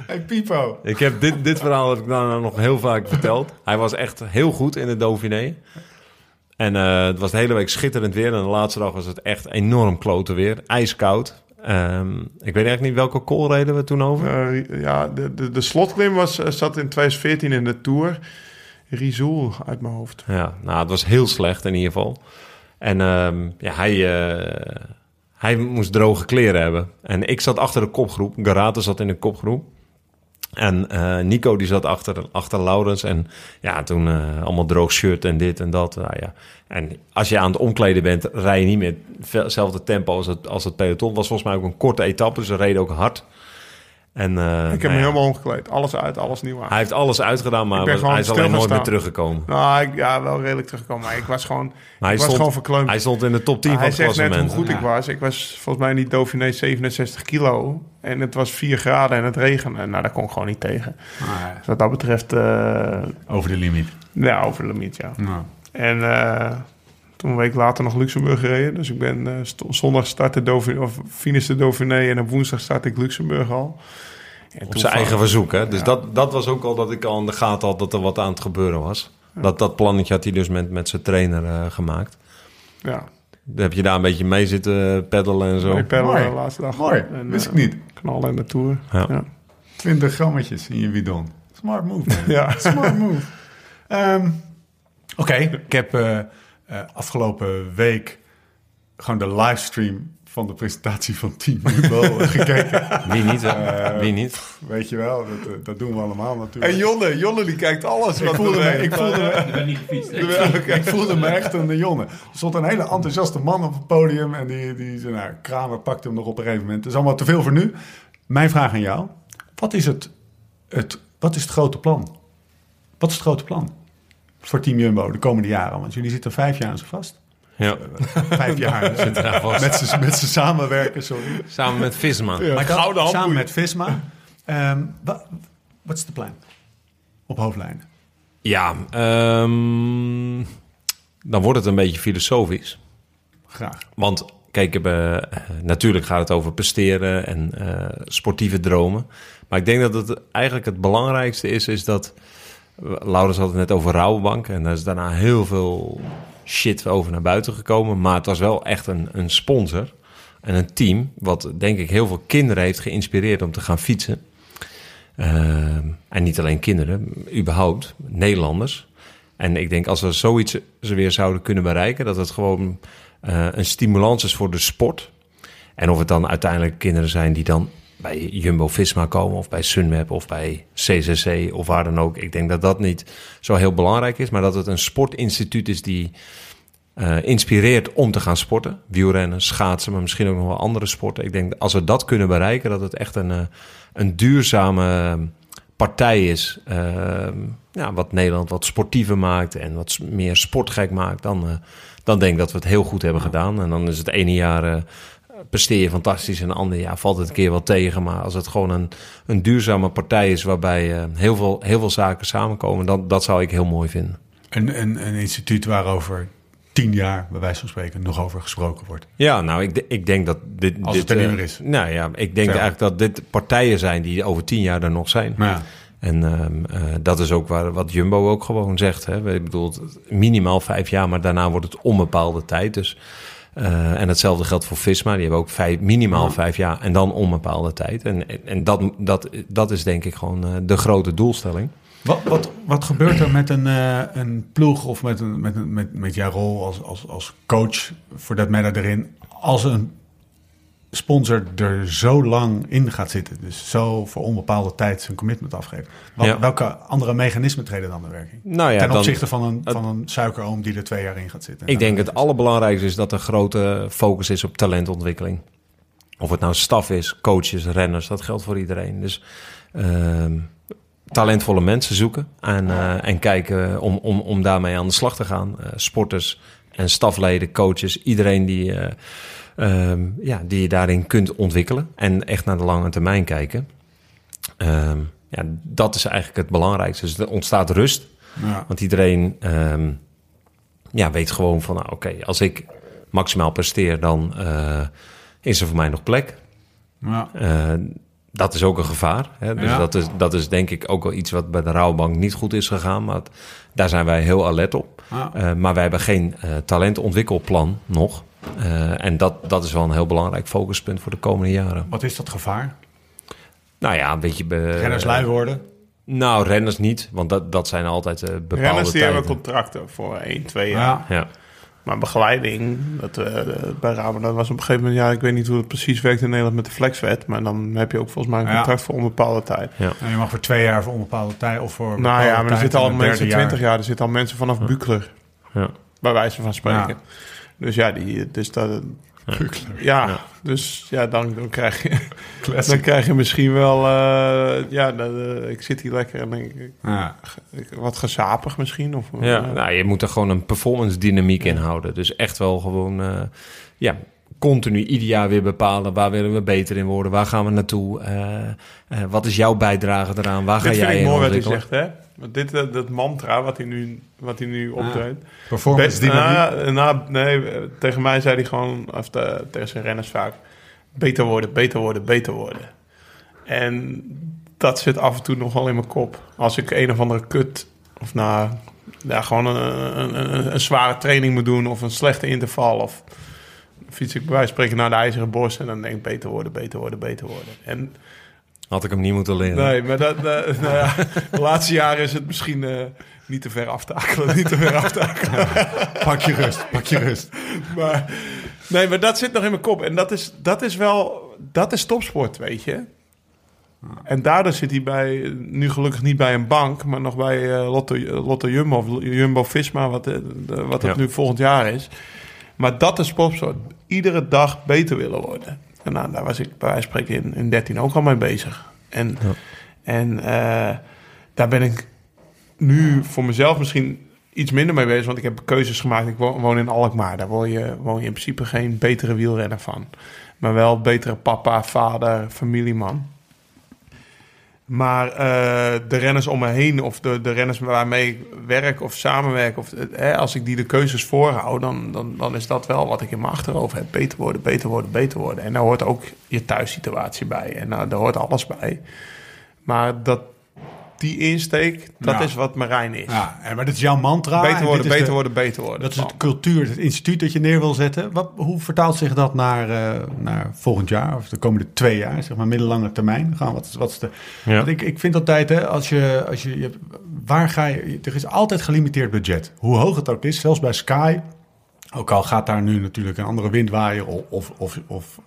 Hey Pipo. Ik heb dit, dit verhaal heb ik nou nog heel vaak verteld. Hij was echt heel goed in de Dauphiné. En uh, het was de hele week schitterend weer. En de laatste dag was het echt enorm klote weer. Ijskoud. Um, ik weet eigenlijk niet welke call reden we toen over. Uh, ja, de, de, de slotklim was, zat in 2014 in de Tour. Rizoul uit mijn hoofd. Ja, nou, het was heel slecht in ieder geval. En um, ja, hij, uh, hij moest droge kleren hebben. En ik zat achter de kopgroep. Garate zat in de kopgroep. En uh, Nico die zat achter, achter Laurens. En ja, toen uh, allemaal droog shirt en dit en dat. Nou, ja. En als je aan het omkleden bent, rij je niet meer hetzelfde tempo als het, als het peloton. Was volgens mij ook een korte etappe, dus ze reden ook hard. En, uh, ik heb hem helemaal omgekleed. Alles uit, alles nieuw aan. Hij heeft alles uitgedaan, maar hij is alleen nooit meer teruggekomen. Nou, ik, ja, wel redelijk teruggekomen. Maar ik was gewoon, ik was gewoon verkleumd. Hij stond in de top 10 van het klassement. Hij zegt net hoe goed ja. ik was. Ik was volgens mij niet Dauphiné 67 kilo. En het was 4 graden en het regende. Nou, daar kon ik gewoon niet tegen. Ah, dus wat dat betreft... Uh, over de limiet. Ja, over de limiet, ja. Nou. En... Toen een week later nog Luxemburg gereden. Dus ik ben uh, zondag startte Dauphiné, of finish de Dauphiné en op woensdag start ik Luxemburg al. En op zijn eigen verzoek, hè? Dus ja. dat, dat was ook al dat ik al in de gaten had dat er wat aan het gebeuren was. Ja. Dat, dat plannetje had hij dus met, met zijn trainer uh, gemaakt. Ja. Dan heb je daar een beetje mee zitten peddelen en zo. Nee, peddelen de laatste dag. Mooi, en, wist uh, ik niet. Knallen in de Tour. Ja. ja. 20 grammetjes in je bidon. Smart move, man. ja. Smart move. Um, Oké, okay. ik heb uh, afgelopen week gewoon de livestream van de presentatie van Team Jumbo gekeken. Wie niet, uh, Wie niet? Weet je wel, dat, dat, doen we allemaal natuurlijk. En Jonne, Jonne die kijkt alles. Ik voelde, me, ik, voelde me, ik, ben niet gefietst, ik, voelde me echt een Jonne. Er stond een hele enthousiaste man op het podium en die, die zei, nou, Kramer pakte hem nog op een gegeven moment. Het is allemaal te veel voor nu. Mijn vraag aan jou, wat is het, het, wat is het grote plan? Wat is het grote plan voor Team Jumbo de komende jaren? Want jullie zitten vijf jaar aan ze vast. Ja. Vijf jaar zit er vast. Met ze, met ze samenwerken, sorry. Samen met Visma. Ja. Maar samen met Visma. Um, wat is de plan? Op hoofdlijnen. Ja, um, dan wordt het een beetje filosofisch. Graag. Want kijk, uh, natuurlijk gaat het over presteren en uh, sportieve dromen. Maar ik denk dat het eigenlijk het belangrijkste is, is dat... Laurens had het net over Rouwbank. En daar is daarna heel veel shit over naar buiten gekomen. Maar het was wel echt een, een sponsor en een team... wat denk ik heel veel kinderen heeft geïnspireerd om te gaan fietsen. Uh, en niet alleen kinderen, überhaupt, Nederlanders. En ik denk als we zoiets weer zouden kunnen bereiken... dat het gewoon uh, een stimulans is voor de sport. En of het dan uiteindelijk kinderen zijn die dan bij Jumbo-Visma komen... of bij Sunweb of bij CCC of waar dan ook. Ik denk dat dat niet zo heel belangrijk is... maar dat het een sportinstituut is die uh, inspireert om te gaan sporten. Wielrennen, schaatsen, maar misschien ook nog wel andere sporten. Ik denk dat als we dat kunnen bereiken... dat het echt een, uh, een duurzame partij is, ehm, wat Nederland wat sportiever maakt en wat meer sportgek maakt, dan, dan denk ik dat we het heel goed hebben gedaan. En dan is het ene jaar presteer je fantastisch en het andere jaar valt het een keer wel tegen. Maar als het gewoon een, een duurzame partij is waarbij heel, veel, heel veel zaken samenkomen, dan, dat zou ik heel mooi vinden. Een, een, een instituut waarover tien jaar, bij wijze van spreken, nog over gesproken wordt. Ja, nou, ik, ik denk dat dit... Als dit, het er niet meer is. Nou ja, ik denk eigenlijk dat dit partijen zijn die over tien jaar er nog zijn. Ja. En uh, dat is ook waar, wat Jumbo ook gewoon zegt. Hè. Ik bedoel, minimaal vijf jaar, maar daarna wordt het onbepaalde tijd. Dus, uh, en hetzelfde geldt voor Visma. Die hebben ook vijf, minimaal vijf jaar en dan onbepaalde tijd. En, en dat, dat, dat is denk ik gewoon de grote doelstelling. Wat, wat, wat gebeurt er met een, uh, een ploeg of met, een, met, met, met jouw rol als, als, als coach voor dat matter erin als een sponsor er zo lang in gaat zitten, dus zo voor onbepaalde tijd zijn commitment afgeeft. Wat, Welke andere mechanismen treden dan in werking? Nou ja, Ten opzichte van, een, van een suikeroom die er twee jaar in gaat zitten. Ik denk het allerbelangrijkste is dat er grote focus is op talentontwikkeling. Of het nou staf is, coaches, renners, dat geldt voor iedereen. Dus uh, talentvolle mensen zoeken en, uh, en kijken om, om, om daarmee aan de slag te gaan. Uh, sporters en stafleden, coaches, iedereen die, uh, ja, die je daarin kunt ontwikkelen en echt naar de lange termijn kijken. Ehm, ja, dat is eigenlijk het belangrijkste. Dus er ontstaat rust, ja. want iedereen ehm, ja, weet gewoon van, nou, oké, als ik maximaal presteer, dan is er voor mij nog plek. Ja dat is ook een gevaar. Hè? Dus dat, is, dat is denk ik ook wel iets wat bij de Rouwbank niet goed is gegaan. Maar daar zijn wij heel alert op. Uh, maar wij hebben geen uh, talentontwikkelplan nog. Uh, en dat, dat is wel een heel belangrijk focuspunt voor de komende jaren. Wat is dat gevaar? Nou ja, een beetje... Be, renners lui worden? Nou, renners niet. Want dat, dat zijn altijd bepaalde Renners die tijden. hebben contracten voor 1, 2 jaar. Ja. Maar begeleiding, dat, uh, bij Rabobank dat was op een gegeven moment... Ja, ik weet niet hoe het precies werkt in Nederland met de flexwet... maar dan heb je ook volgens mij een contract ja. voor onbepaalde tijd. Ja. En je mag voor twee jaar voor onbepaalde tijd of voor Nou ja, maar er zitten al mensen 20 jaar. Er zitten al mensen vanaf ja. Bukler. Ja. Bij wijze van spreken. Dus ja, die, dus dat, ja. Dus ja, dan, dan, krijg je, dan krijg je misschien wel... Uh, ja, uh, ik zit hier lekker en denk ik... Ja. Wat gezapig misschien. Of, ja, nou, je moet er gewoon een performance dynamiek in houden. Dus echt wel gewoon... Ja, continu ieder jaar weer bepalen waar willen we beter in worden, waar gaan we naartoe, uh, uh, wat is jouw bijdrage eraan, waar dit ga jij in mooi wat hij zegt, hè? Dit uh, dat mantra wat hij nu, wat hij nu optreedt. Ah, performance dynamiek. Nou, nee, tegen mij zei hij gewoon, of de, tegen zijn renners vaak, beter worden, beter worden, beter worden. En dat zit af en toe nog wel in mijn kop. Als ik een of andere kut, of nou, ja, gewoon een, een, een, een zware training moet doen, of een slechte interval, of fiets ik bij wijze van spreken naar de IJzeren Bos en dan denk ik beter worden, beter worden, beter worden. En had ik hem niet moeten leren. Nee, maar dat, uh, nou ja, de laatste jaren is het misschien uh, niet te ver aftakelen, niet te ver aftakelen. pak je rust, pak je rust. maar, nee, maar dat zit nog in mijn kop en dat is, dat is wel, dat is topsport, weet je. En daardoor zit hij bij, nu gelukkig niet bij een bank, maar nog bij uh, Lotto, Lotto Jumbo of Jumbo-Visma, wat, de, de, wat het ja. nu volgend jaar is. Maar dat is topsport. Iedere dag beter willen worden. En nou, daar was ik bij wijze van spreken in, in 13 ook al mee bezig. En, ja. en uh, daar ben ik nu voor mezelf misschien iets minder mee bezig. Want ik heb keuzes gemaakt. Ik woon, woon in Alkmaar. Daar woon je, woon je in principe geen betere wielrenner van. Maar wel betere papa, vader, familieman. Maar uh, de renners om me heen, of de, de renners waarmee ik werk of samenwerk, of, hè, als ik die de keuzes voorhoud, dan, dan, dan is dat wel wat ik in mijn achterhoofd heb. Beter worden, beter worden, beter worden. En daar hoort ook je thuissituatie bij. En nou, daar hoort alles bij. Maar dat, die insteek, dat ja. is wat Marijn is. Ja, maar dat is jouw mantra. Beter worden, beter de, worden, beter worden. Dat is het cultuur, het instituut dat je neer wil zetten. Wat, hoe vertaalt zich dat naar, uh, naar volgend jaar of de komende twee jaar, zeg maar middellange termijn? Gaan, wat, wat is de, ja. Want ik, ik vind altijd, hè, als je, als je, je, waar ga je, er is altijd gelimiteerd budget. Hoe hoog het ook is, zelfs bij Sky. Ook al gaat daar nu natuurlijk een andere wind waaien of, of, of, of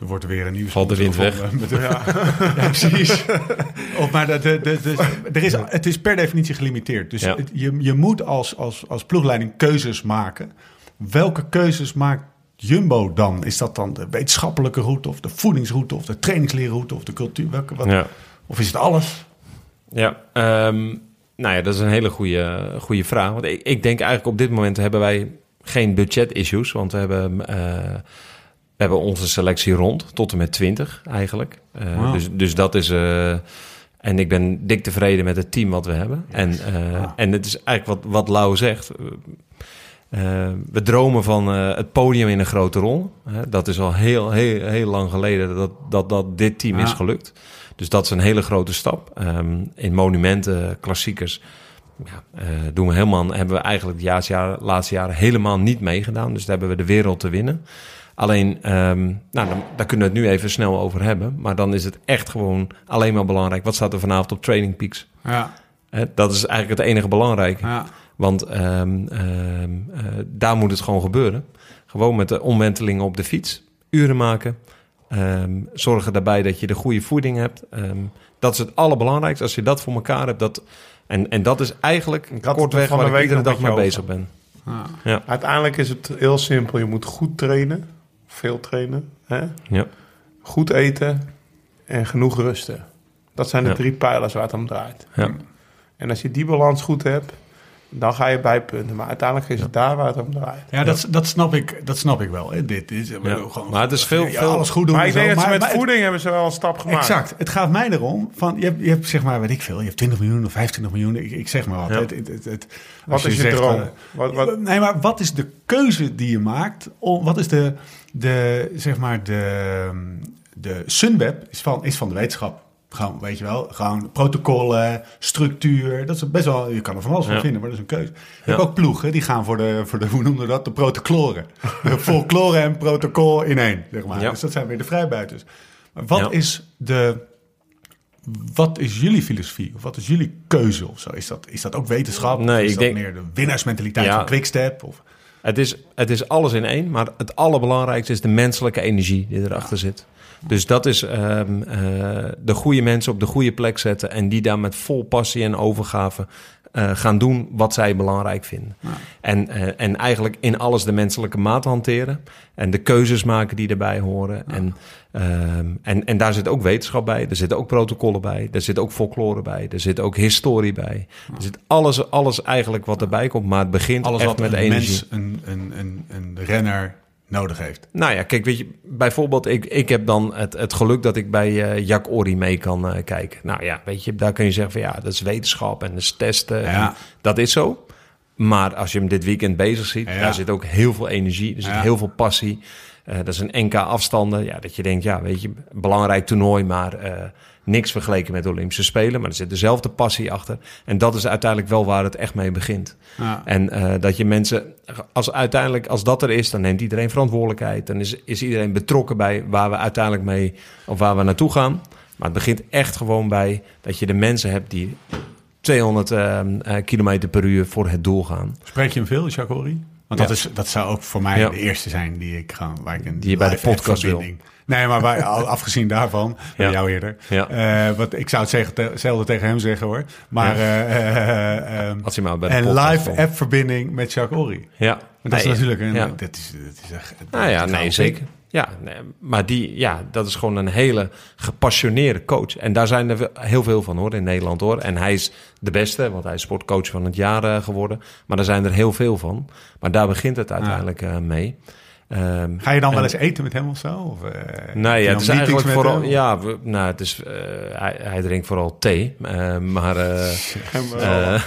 er wordt weer een nieuwe Valt de wind weg. De, ja. ja, precies. of, maar de, de, de, er is, het is per definitie gelimiteerd. Dus ja. het, je, je moet als, als, als ploegleiding keuzes maken. Welke keuzes maakt Jumbo dan? Is dat dan de wetenschappelijke route of de voedingsroute of de trainingsleerroute of de cultuur? Welke, wat, ja. Of is het alles? Ja, ehm, nou ja, dat is een hele goede, goede vraag. Want ik, ik denk eigenlijk op dit moment hebben wij geen budget-issues. Want we hebben, uh, we hebben onze selectie rond, tot en met 20 eigenlijk. Uh, wow. dus, dus dat is... Uh, en ik ben dik tevreden met het team wat we hebben. Yes. En, wow. en het is eigenlijk wat, wat Lau zegt. we dromen van het podium in een grote rol. dat is al heel, heel, heel lang geleden dat, dat, dat dit team is gelukt. Dus dat is een hele grote stap. Um, in monumenten, klassiekers, ja, doen we helemaal, hebben we eigenlijk de laatste jaren, laatste jaren helemaal niet meegedaan. Dus daar hebben we de wereld te winnen. Alleen, um, nou, dan, daar kunnen we het nu even snel over hebben. Maar dan is het echt gewoon alleen maar belangrijk. Wat staat er vanavond op Training Peaks? Ja. Uh, dat is eigenlijk het enige belangrijke. Ja. Want um, uh, daar moet het gewoon gebeuren. Gewoon met de omwentelingen op de fiets. Uren maken. Um, zorgen daarbij dat je de goede voeding hebt. Um, dat is het allerbelangrijkste. Als je dat voor elkaar hebt. Dat, en, en dat is eigenlijk kortweg waar ik iedere dag mee bezig ben. Ja. Uiteindelijk is het heel simpel. Je moet goed trainen. Veel trainen. Hè? Ja. Goed eten. En genoeg rusten. Dat zijn de ja. drie pijlers waar het om draait. Ja. En als je die balans goed hebt dan ga je bijpunten. Maar uiteindelijk is het daar waar het om draait. Ja, dat, dat, snap, ik, dat snap ik wel. Hè. Dit is ja. gewoon, maar het is veel, ja, veel alles goed doen. Maar ik denk zo. dat ze maar, met maar voeding het, hebben ze wel een stap gemaakt. Exact. Het gaat mij erom van je hebt, je hebt zeg maar weet ik veel, je hebt 20 miljoen of 25 miljoen. Ik, ik zeg maar wat. Ja. Het, het, het, het, wat is je, zegt, droom? Uh, wat, wat? Nee, maar wat is de keuze die je maakt? Om, wat is de, de zeg maar de, de Sunweb is van, is van de wetenschap. Gewoon, weet je wel, gewoon protocollen, structuur. Dat is best wel, je kan er van alles van Ja. vinden, maar dat is een keuze. Je Ja. hebt ook ploegen, die gaan voor de, voor de hoe noemden we dat? De protocolen. De folklore en protocol in één, zeg maar. Ja. Dus dat zijn weer de vrijbuiters. Maar wat is de, wat is jullie filosofie? Of wat is jullie keuze of zo? Is dat, is dat ook wetenschap? Nee, of is ik dat denk- meer de winnaarsmentaliteit van Quickstep? Of, Het is, het is alles in één, maar het allerbelangrijkste is de menselijke energie die erachter zit. Dus dat is ehm, eh, de goede mensen op de goede plek zetten en die daar met vol passie en overgave eh, gaan doen wat zij belangrijk vinden. En, eh, en eigenlijk in alles de menselijke maat hanteren en de keuzes maken die erbij horen. En, ehm, en, en daar zit ook wetenschap bij, er zitten ook protocollen bij, er zit ook folklore bij, er zit ook historie bij. Er zit alles, alles eigenlijk wat erbij komt, maar het begint alles echt wat met een energie. mens, een, een, een, een renner nodig heeft. Nou ja, kijk, weet je, bijvoorbeeld, ik, ik heb dan het, het geluk dat ik bij eh Jack Ori mee kan eh, kijken. Nou ja, weet je, daar kun je zeggen van ja, dat is wetenschap en dat is testen. Ja. En dat is zo. Maar als je hem dit weekend bezig ziet, Ja. daar zit ook heel veel energie, er zit Ja. heel veel passie. Eh, dat is een NK afstanden. Ja, dat je denkt, ja, weet je, belangrijk toernooi, maar niks vergeleken met de Olympische Spelen. Maar er zit dezelfde passie achter. En dat is uiteindelijk wel waar het echt mee begint. Ja. En eh, dat je mensen, als uiteindelijk, als dat er is, dan neemt iedereen verantwoordelijkheid. Dan is, is iedereen betrokken bij waar we uiteindelijk mee, of waar we naartoe gaan. Maar het begint echt gewoon bij dat je de mensen hebt die 200 eh, eh, kilometer per uur voor het doel gaan. Spreek je hem veel, Jacques? Want Ja. dat, is, dat zou ook voor mij Ja. de eerste zijn die ik gewoon, waar ik een Die je bij de podcast app-verbinding- Nee, maar afgezien daarvan, bij Ja. jou eerder. Ja. Eh, wat, ik zou het zeggen, te- hetzelfde tegen hem zeggen hoor. Maar eh, eh, Als hij maar bij de en podcast live app-verbinding met Jacques Horry. Ja, Want dat is natuurlijk een, dat is, dat is echt, Nou ja, nee, zeker. Ja, nee, maar die, ja, dat is gewoon een hele gepassioneerde coach. En daar zijn er heel veel van hoor, in Nederland hoor. En hij is de beste, want hij is sportcoach van het jaar eh, geworden. Maar daar zijn er heel veel van. Maar daar begint het uiteindelijk eh, mee. Ehm, Ga je dan wel en- eens eten met hem of zo? Of, eh, je Nee, ja, het is eigenlijk vooral. Ja, we- nou, het is, eh, hij, hij drinkt vooral thee. eh, maar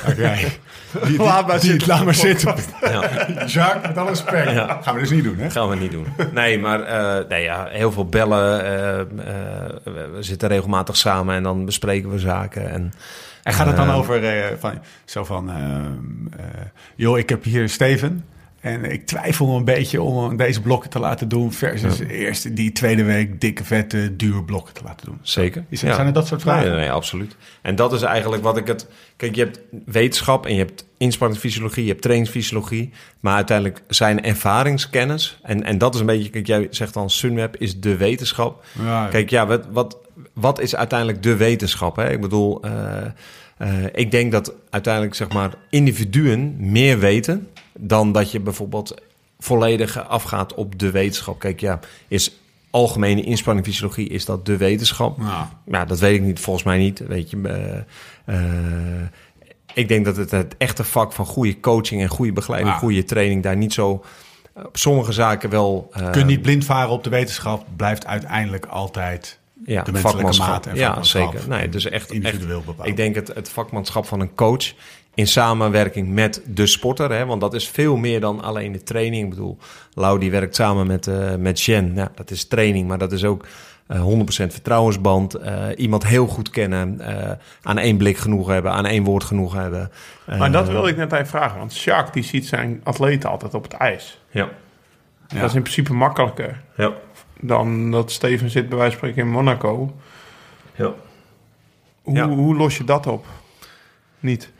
Oké. Die, die, Laat maar zitten. Laat maar zitten. ja, Jacques, met alle respect. Ja. Gaan we dus niet doen, hè? gaan we niet doen. Nee, maar eh, nee, ja, heel veel bellen. eh, eh, we zitten regelmatig samen en dan bespreken we zaken. En, En gaat het dan over eh, van, zo van, ehm, eh, joh, ik heb hier Steven. En ik twijfel een beetje om deze blokken te laten doen. Versus eerst die tweede week dikke, vette, duur blokken te laten doen. Zeker. Is het- zijn het dat soort vragen? Nee, nee, nee, absoluut. En dat is eigenlijk wat ik het... Kijk, je hebt wetenschap en je hebt inspanningsfysiologie, je hebt trainingsfysiologie. Maar uiteindelijk zijn ervaringskennis... En, en dat is een beetje... Kijk, jij zegt dan Sunweb is de wetenschap. Ja, Kijk, ja, wat, wat, wat is uiteindelijk de wetenschap? Hè? Ik bedoel, eh, eh, ik denk dat uiteindelijk zeg maar individuen meer weten dan dat je bijvoorbeeld volledig afgaat op de wetenschap. Kijk, ja, is algemene inspanningfysiologie is dat de wetenschap. Nou, Ja, dat weet ik niet, volgens mij niet. Weet je, eh, eh, ik denk dat het, het echte vak van goede coaching en goede begeleiding, goede training, daar niet zo op sommige zaken wel. je kunt niet blind varen op de wetenschap. Blijft uiteindelijk altijd ja, de vakmanschap. maat en ja, vakmanschap zeker. Nee, dus echt, individueel bepaald. ik denk het, het vakmanschap van een coach in samenwerking met de sporter, hè, want dat is veel meer dan alleen de training. Ik bedoel, Lau die werkt samen met, eh met Jen. Ja, dat is training, maar dat is ook eh 100% vertrouwensband. eh, iemand heel goed kennen, eh, aan één blik genoeg hebben, aan één woord genoeg hebben. Eh, Maar dat wilde ik net even vragen. Want Jacques die ziet zijn atleten altijd op het ijs. Ja, Ja. Dat is in principe makkelijker ja, dan dat Steven zit bij wijze van spreken in Monaco. ja. Hoe, Ja. hoe los je dat op? Niet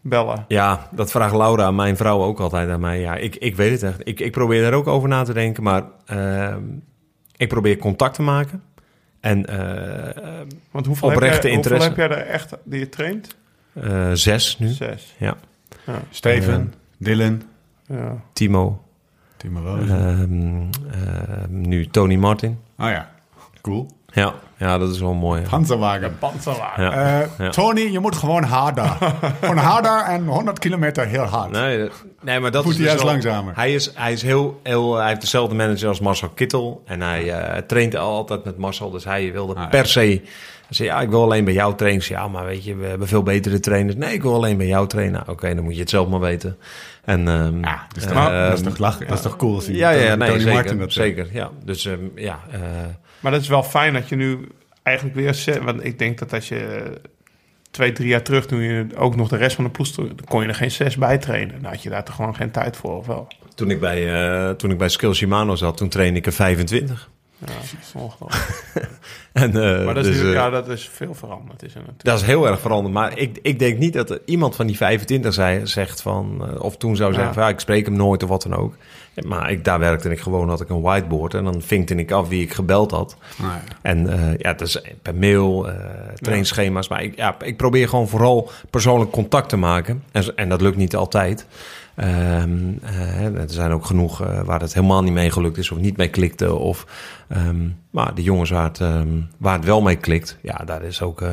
bellen. Ja, dat vraagt Laura, mijn vrouw, ook altijd aan mij. Ja, ik, ik weet het echt. Ik, ik probeer er ook over na te denken, maar ehm, ik probeer contact te maken. En eh, Want hoeveel, Oprechte heb jij, hoeveel interesse. heb jij er echt die je traint? eh, zes nu. Zes. Ja, Steven, Dylan, Ja. Timo. Ehm, ehm, nu Tony Martin. oh ja, cool. Ja, ja dat is wel mooi. ja. Panzerwagen. Panzerwagen. Ja. Eh, Ja. Tony, je moet gewoon harder. gewoon harder en 100 kilometer heel hard. Nee, nee, maar dat Moet is hij dus juist langzamer? Hij is, hij is heel, heel, hij heeft dezelfde manager als Marcel Kittel. En hij eh, traint altijd met Marcel. Dus hij wilde Ah, ja. per se. Hij zei, ja, ik wil alleen bij jou trainen. Zei, ja, maar weet je, we hebben veel betere trainers. Nee, ik wil alleen bij jou trainen. Oké, dan moet je het zelf maar weten. En, ehm, Ja, dus dat, ehm, dat is toch lachen? Dat is toch cool als ja, ja, nee, Tony zeker, Martin dat zegt. zeker. Ja, dus ehm, ja, eh, Maar dat is wel fijn dat je nu eigenlijk weer... zet- Want ik denk dat als je twee, drie jaar terug... toen je ook nog de rest van de ploeg... dan kon je er geen zes bij trainen. Dan had je daar toch gewoon geen tijd voor, of wel? toen, ik bij, eh, toen ik bij Skill Shimano zat, toen trainde ik er 25. Ja, dat is ongelooflijk. En, eh, Maar dat is, dus, nu- eh, ja, dat is veel veranderd. Is er natuurlijk. Dat is heel erg veranderd. Maar ik, ik denk niet dat er iemand van die 25 zei, zegt van... eh, of toen zou zeggen Ja. van, ja, ik spreek hem nooit of wat dan ook. Maar ik, daar werkte ik gewoon, had ik een whiteboard. En dan vinkte ik af wie ik gebeld had. Nou ja. En eh, ja, dat is per mail, eh trainingsschema's. Maar ik, ja, ik probeer gewoon vooral persoonlijk contact te maken. En, en dat lukt niet altijd. Ehm, eh, er zijn ook genoeg eh, waar het helemaal niet mee gelukt is of niet mee klikte. Of, ehm, maar de jongens waar het, ehm, waar het wel mee klikt, ja, daar is ook... eh,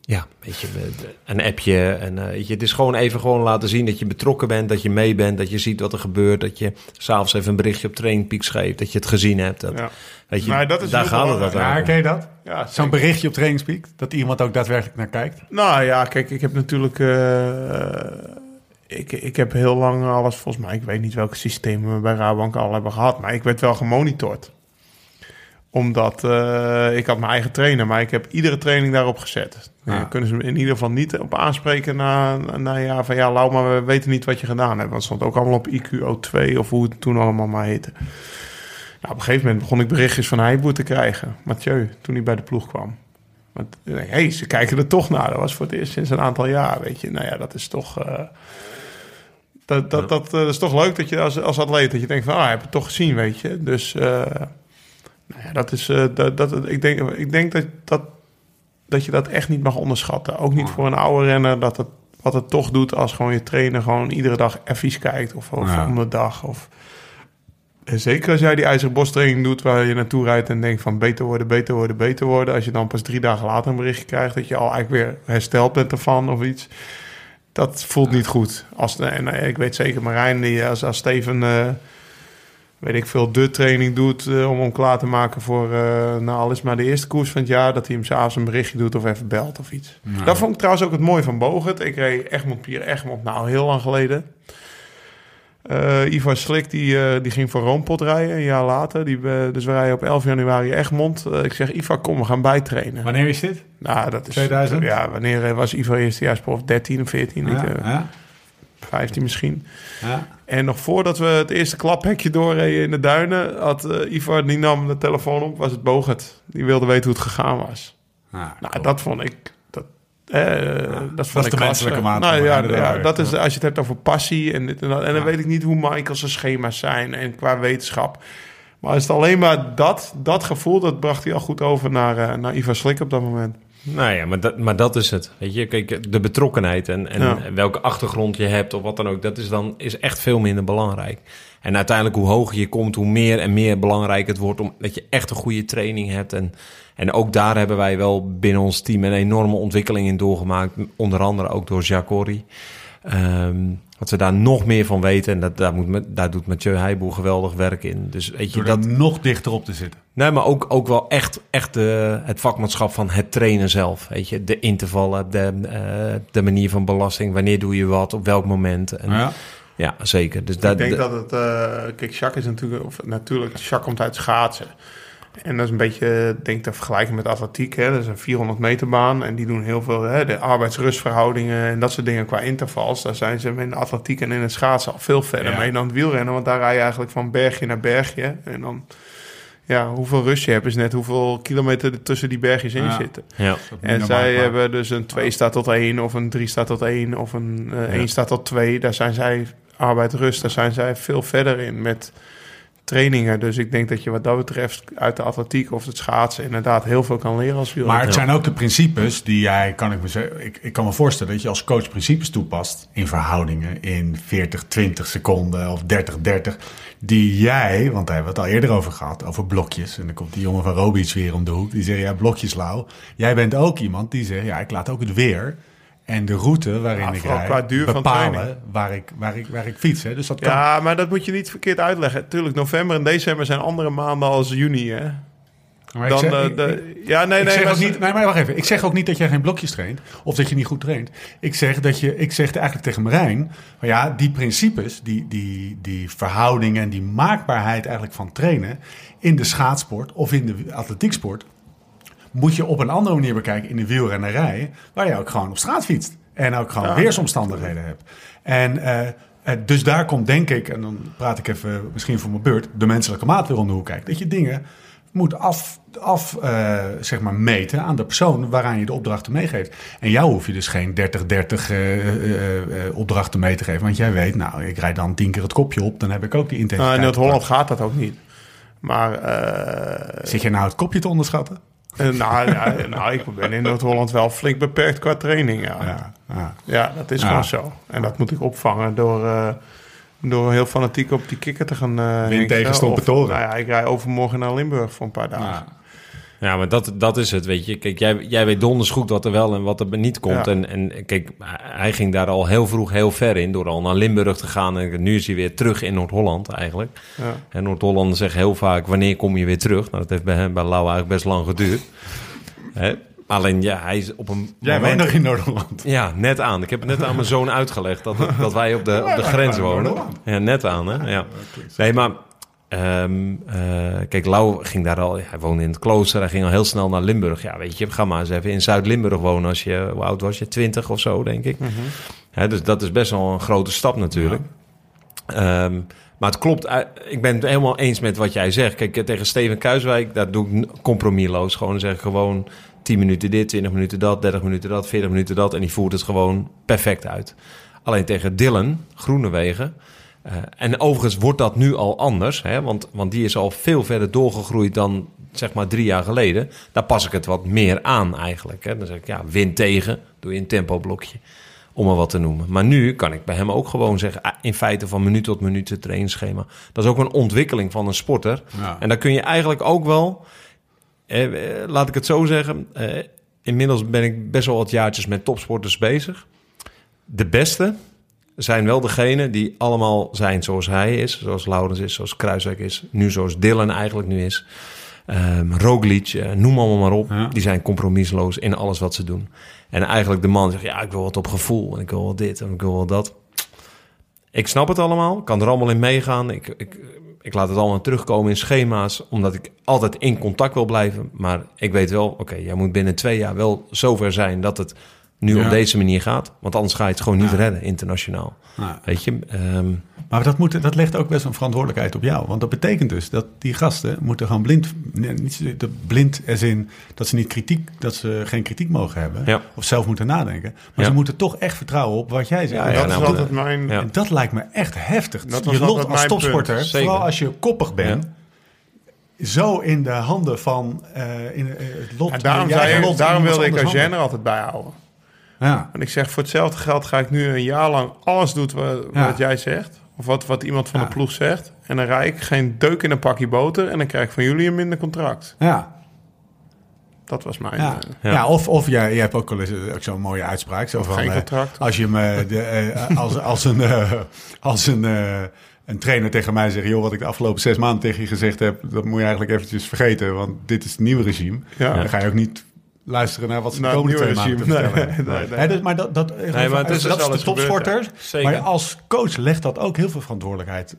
Ja, weet je, de- de- een appje. En, eh, weet je, het is gewoon even gewoon laten zien dat je betrokken bent, dat je mee bent, dat je ziet wat er gebeurt, dat je s'avonds even een berichtje op Trainpeaks geeft, dat je het gezien hebt. Dat, Ja. weet je, Maar dat is daar gaat het belangrijk. Ja, ken je dat? Ja, Zo'n berichtje op Trainingspeak, dat iemand ook daadwerkelijk naar kijkt. Nou ja, kijk, ik heb natuurlijk... eh, ik, ik heb heel lang alles, volgens mij... Ik weet niet welke systemen we bij Rabobank al hebben gehad... maar ik werd wel gemonitord. Omdat eh, ik had mijn eigen trainer... maar ik heb iedere training daarop gezet. Ja. Dan kunnen ze me in ieder geval niet op aanspreken... na, na jaar van... ja, Lau, maar we weten niet wat je gedaan hebt. Want het stond ook allemaal op IQO2... of hoe het toen allemaal maar heette. Nou, op een gegeven moment begon ik berichtjes van Heiboer te krijgen. Mathieu, toen hij bij de ploeg kwam. Want hé, hey, ze kijken er toch naar. Dat was voor het eerst sinds een aantal jaar, weet je. Nou ja, dat is toch... eh, dat, dat, dat, eh, is toch leuk dat je als, als atleet... dat je denkt van, ah, ik heb het toch gezien, weet je. Dus, eh, nou ja, dat is... eh, dat, dat, ik denk, ik denk dat, dat, dat je dat echt niet mag onderschatten. Ook niet voor een oude renner, dat het, wat het toch doet... als gewoon je trainer gewoon iedere dag even kijkt. Of, of Ja. om de dag, of... En zeker als jij die ijzeren borsttraining doet waar je naartoe rijdt en denkt van beter worden, beter worden, beter worden. Als je dan pas drie dagen later een berichtje krijgt dat je al eigenlijk weer hersteld bent ervan of iets. Dat voelt niet goed. Als, en ik weet zeker Marijn, die als, als Steven, eh, weet ik veel, de training doet eh, om hem klaar te maken voor, eh nou al is maar de eerste koers van het jaar, dat hij hem s'avonds een berichtje doet of even belt of iets. Dat vond ik trouwens ook het mooie van Bogert. Ik reed Egmond Pier Egmond, nou heel lang geleden. Eh Ivar Slik die, eh, die ging voor Roompot rijden een jaar later. Die, eh, dus we rijden op 11 januari Egmond. Ik zeg, Ivar, kom, we gaan bijtrainen. Wanneer is dit? Nou, dat is... 2000? Ja, wanneer was Ivar eerstejaarsprof? 13 of 14? Ik, Ja, eh, ja, 15 misschien. ja. En nog voordat we het eerste klaphekje doorreden in de duinen... had Ivar, die nam de telefoon op, was het Bogert. Die wilde weten hoe het gegaan was. Ah, Nou, cool. dat vond ik... Dat, eh, dat is de menselijke maat Nou ja, ja, dat is als je het hebt over passie en dit en dat. En dan weet ik niet hoe Michael's schema's zijn en qua wetenschap. Maar is het alleen maar dat, dat gevoel, dat bracht hij al goed over naar, eh, naar Ivar Slik op dat moment. Nou ja, maar dat, maar dat is het. Weet je, kijk, de betrokkenheid en, en Ja. welke achtergrond je hebt of wat dan ook, dat is dan is echt veel minder belangrijk. En uiteindelijk hoe hoger je komt, hoe meer en meer belangrijk het wordt... omdat je echt een goede training hebt. En, en ook daar hebben wij wel binnen ons team een enorme ontwikkeling in doorgemaakt. Onder andere ook door Jacori. Um, dat we daar nog meer van weten. En dat, daar, moet, daar doet Mathieu Heijboer geweldig werk in. Dus weet je, dat nog dichter op te zitten. Nee, maar ook, ook wel echt, echt de, het vakmanschap van het trainen zelf. Weet je, de intervallen, de, uh, de manier van belasting. Wanneer doe je wat, op welk moment. En, ja. ja. zeker. Dus ik denk dat het... Uh, kijk, Jacques is natuurlijk... Of, natuurlijk, Jacques komt uit schaatsen. En dat is een beetje, denk te vergelijken met atletiek. Hè. Dat is een 400 meter baan en die doen heel veel hè, de arbeidsrustverhoudingen en dat soort dingen qua intervals. Daar zijn ze in de atletiek en in het schaatsen al veel verder mee dan het wielrennen. Want daar rij je eigenlijk van bergje naar bergje. En dan, ja, hoeveel rust je hebt is net hoeveel kilometer er tussen die bergjes in zitten. Ja. En zij hebben dus een 2 staat tot 1 of een 3 staat tot 1 of een 1 uh, staat tot 2. Daar zijn zij arbeid rust, daar zijn zij veel verder in met trainingen. Dus ik denk dat je wat dat betreft uit de atletiek of het schaatsen inderdaad heel veel kan leren als wielrenner. Maar het zijn ook de principes die jij, kan ik me zeggen, ik, ik kan me voorstellen dat je als coach principes toepast in verhoudingen in 40, 20 seconden of 30, 30. Die jij, want daar hebben we het al eerder over gehad, over blokjes. En dan komt die jongen van Robic weer om de hoek. Die zegt, ja, blokjes lauw. Jij bent ook iemand die zegt, ja, ik laat ook het weer en de route waarin ik rijd qua duur bepalen van waar, ik, waar, ik, waar ik fiets. Hè. Dus dat kan... Ja, maar dat moet je niet verkeerd uitleggen. Tuurlijk, november en december zijn andere maanden als juni. Hè? Maar dan zeg, de, de, ja, nee, nee, maar, niet, nee, maar wacht even. Ik zeg ook niet dat jij geen blokjes traint of dat je niet goed traint. Ik zeg dat je, ik zeg eigenlijk tegen Marijn, maar ja, die principes, die, die, die verhoudingen en die maakbaarheid eigenlijk van trainen in de schaatsport of in de atletieksport, moet je op een andere manier bekijken in de wielrennerij, waar je ook gewoon op straat fietst. En ook gewoon weersomstandigheden hebt. En uh, dus daar komt denk ik, en dan praat ik even misschien voor mijn beurt, de menselijke maat weer om de hoek kijken. Dat je dingen moet af, af uh, zeg maar meten aan de persoon waaraan je de opdrachten meegeeft. En jou hoef je dus geen 30-30 uh, opdrachten mee te geven. Want jij weet, nou, ik rijd dan tien keer het kopje op, dan heb ik ook die intensiteit. Nou, in Noord-Holland gaat dat ook niet. Maar, Zit je nou het kopje te onderschatten? Uh, nou, ja, nou, ik ben in Noord-Holland wel flink beperkt qua training. Ja, ja, ja. ja dat is gewoon zo. En dat moet ik opvangen door, uh, door heel fanatiek op die kikker te gaan. Uh, Wind tegen Stompetoren. Nou ja, ik rij overmorgen naar Limburg voor een paar dagen. Ja, maar dat, dat is het, weet je. Kijk, jij, jij weet donders goed wat er wel en wat er niet komt. En, en kijk, hij ging daar al heel vroeg heel ver in... door al naar Limburg te gaan. En nu is hij weer terug in Noord-Holland eigenlijk. Ja. En Noord-Holland zegt heel vaak... wanneer kom je weer terug? Nou, dat heeft bij hem, bij Lau eigenlijk best lang geduurd. Hè? Alleen ja, hij is op een. Jij moment... woont nog in Noord-Holland. Ja, net aan. Ik heb het net aan mijn zoon uitgelegd dat, dat wij op de, op de grens wonen. Ja, net aan, hè? Ja. Nee, maar Um, uh, kijk, Lau ging daar al, hij woonde in het klooster, hij ging al heel snel naar Limburg. Ja, weet je, ga maar eens even in Zuid-Limburg wonen als je, hoe oud was je? Twintig of zo, denk ik. Mm dus dat is best wel een grote stap natuurlijk. Ja. Um, maar het klopt, eh, ik ben het helemaal eens met wat jij zegt. Kijk, tegen Steven Kuiswijk, daar doe ik compromisloos. Gewoon zeg ik gewoon 10 minuten dit, 20 minuten dat, 30 minuten dat, 40 minuten dat. En die voert het gewoon perfect uit. Alleen tegen Dylan, Groenewegen uh, en overigens wordt dat nu al anders, hè, want, want die is al veel verder doorgegroeid dan zeg maar drie jaar geleden. Daar pas ik het wat meer aan eigenlijk. Hè. Dan zeg ik, ja, wind tegen, doe je een tempoblokje, om maar wat te noemen. Maar nu kan ik bij hem ook gewoon zeggen, ah, in feite van minuut tot minuut het trainingsschema. Dat is ook een ontwikkeling van een sporter. Ja. En dan kun je eigenlijk ook wel, eh, laat ik het zo zeggen, eh, inmiddels ben ik best wel wat jaartjes met topsporters bezig. De beste, zijn wel degenen die allemaal zijn zoals hij is, zoals Laurens is, zoals Kruiswijk is, nu zoals Dylan eigenlijk nu is. Um, Roglic, uh, noem allemaal maar op. Die zijn compromisloos in alles wat ze doen. En eigenlijk de man zegt, ja, ik wil wat op gevoel. En ik wil wel dit en ik wil wel dat. Ik snap het allemaal. kan er allemaal in meegaan. Ik, ik, ik laat het allemaal terugkomen in schema's. Omdat ik altijd in contact wil blijven. Maar ik weet wel, oké, jij moet binnen twee jaar wel zover zijn dat het nu op deze manier gaat. Want anders ga je het gewoon niet redden internationaal. Weet je? Um, maar dat, moet, dat legt ook best een verantwoordelijkheid op jou. Want dat betekent dus dat die gasten moeten gewoon blind... Niet blind als in dat ze, niet kritiek, dat ze geen kritiek mogen hebben. Of zelf moeten nadenken. Maar ze moeten toch echt vertrouwen op wat jij zegt. dat, nou, mijn... en dat lijkt me echt heftig. Dat je lot als topsporter, vooral als je koppig bent zo in de handen van uh, in, uh, het lot. Ja, daarom, zei, daarom wilde ik Eugène er altijd bijhouden. Ja. En ik zeg, voor hetzelfde geld ga ik nu een jaar lang alles doen wat, wat jij zegt. Of wat, wat iemand van Ja. de ploeg zegt. En dan rijd ik geen deuk in een pakje boter. En dan krijg ik van jullie een minder contract. Ja, Dat was mijn... ja. eh, ja. of, of jij, jij hebt ook wel eens eh, ook zo'n mooie uitspraak. Zo van, geen eh, contract. als je me de, eh, als, als een, eh, als een, eh, een trainer tegen mij zegt... joh, wat ik de afgelopen zes maanden tegen je gezegd heb... dat moet je eigenlijk eventjes vergeten, want dit is het nieuwe regime. Ja. Dan ga je ook niet luisteren naar wat ze de Naar het komende twee maanden vertellen Nee, dus- maar dat, dat, Nee, maar het is dat is de topsporter. Maar als coach legt dat ook heel veel verantwoordelijkheid.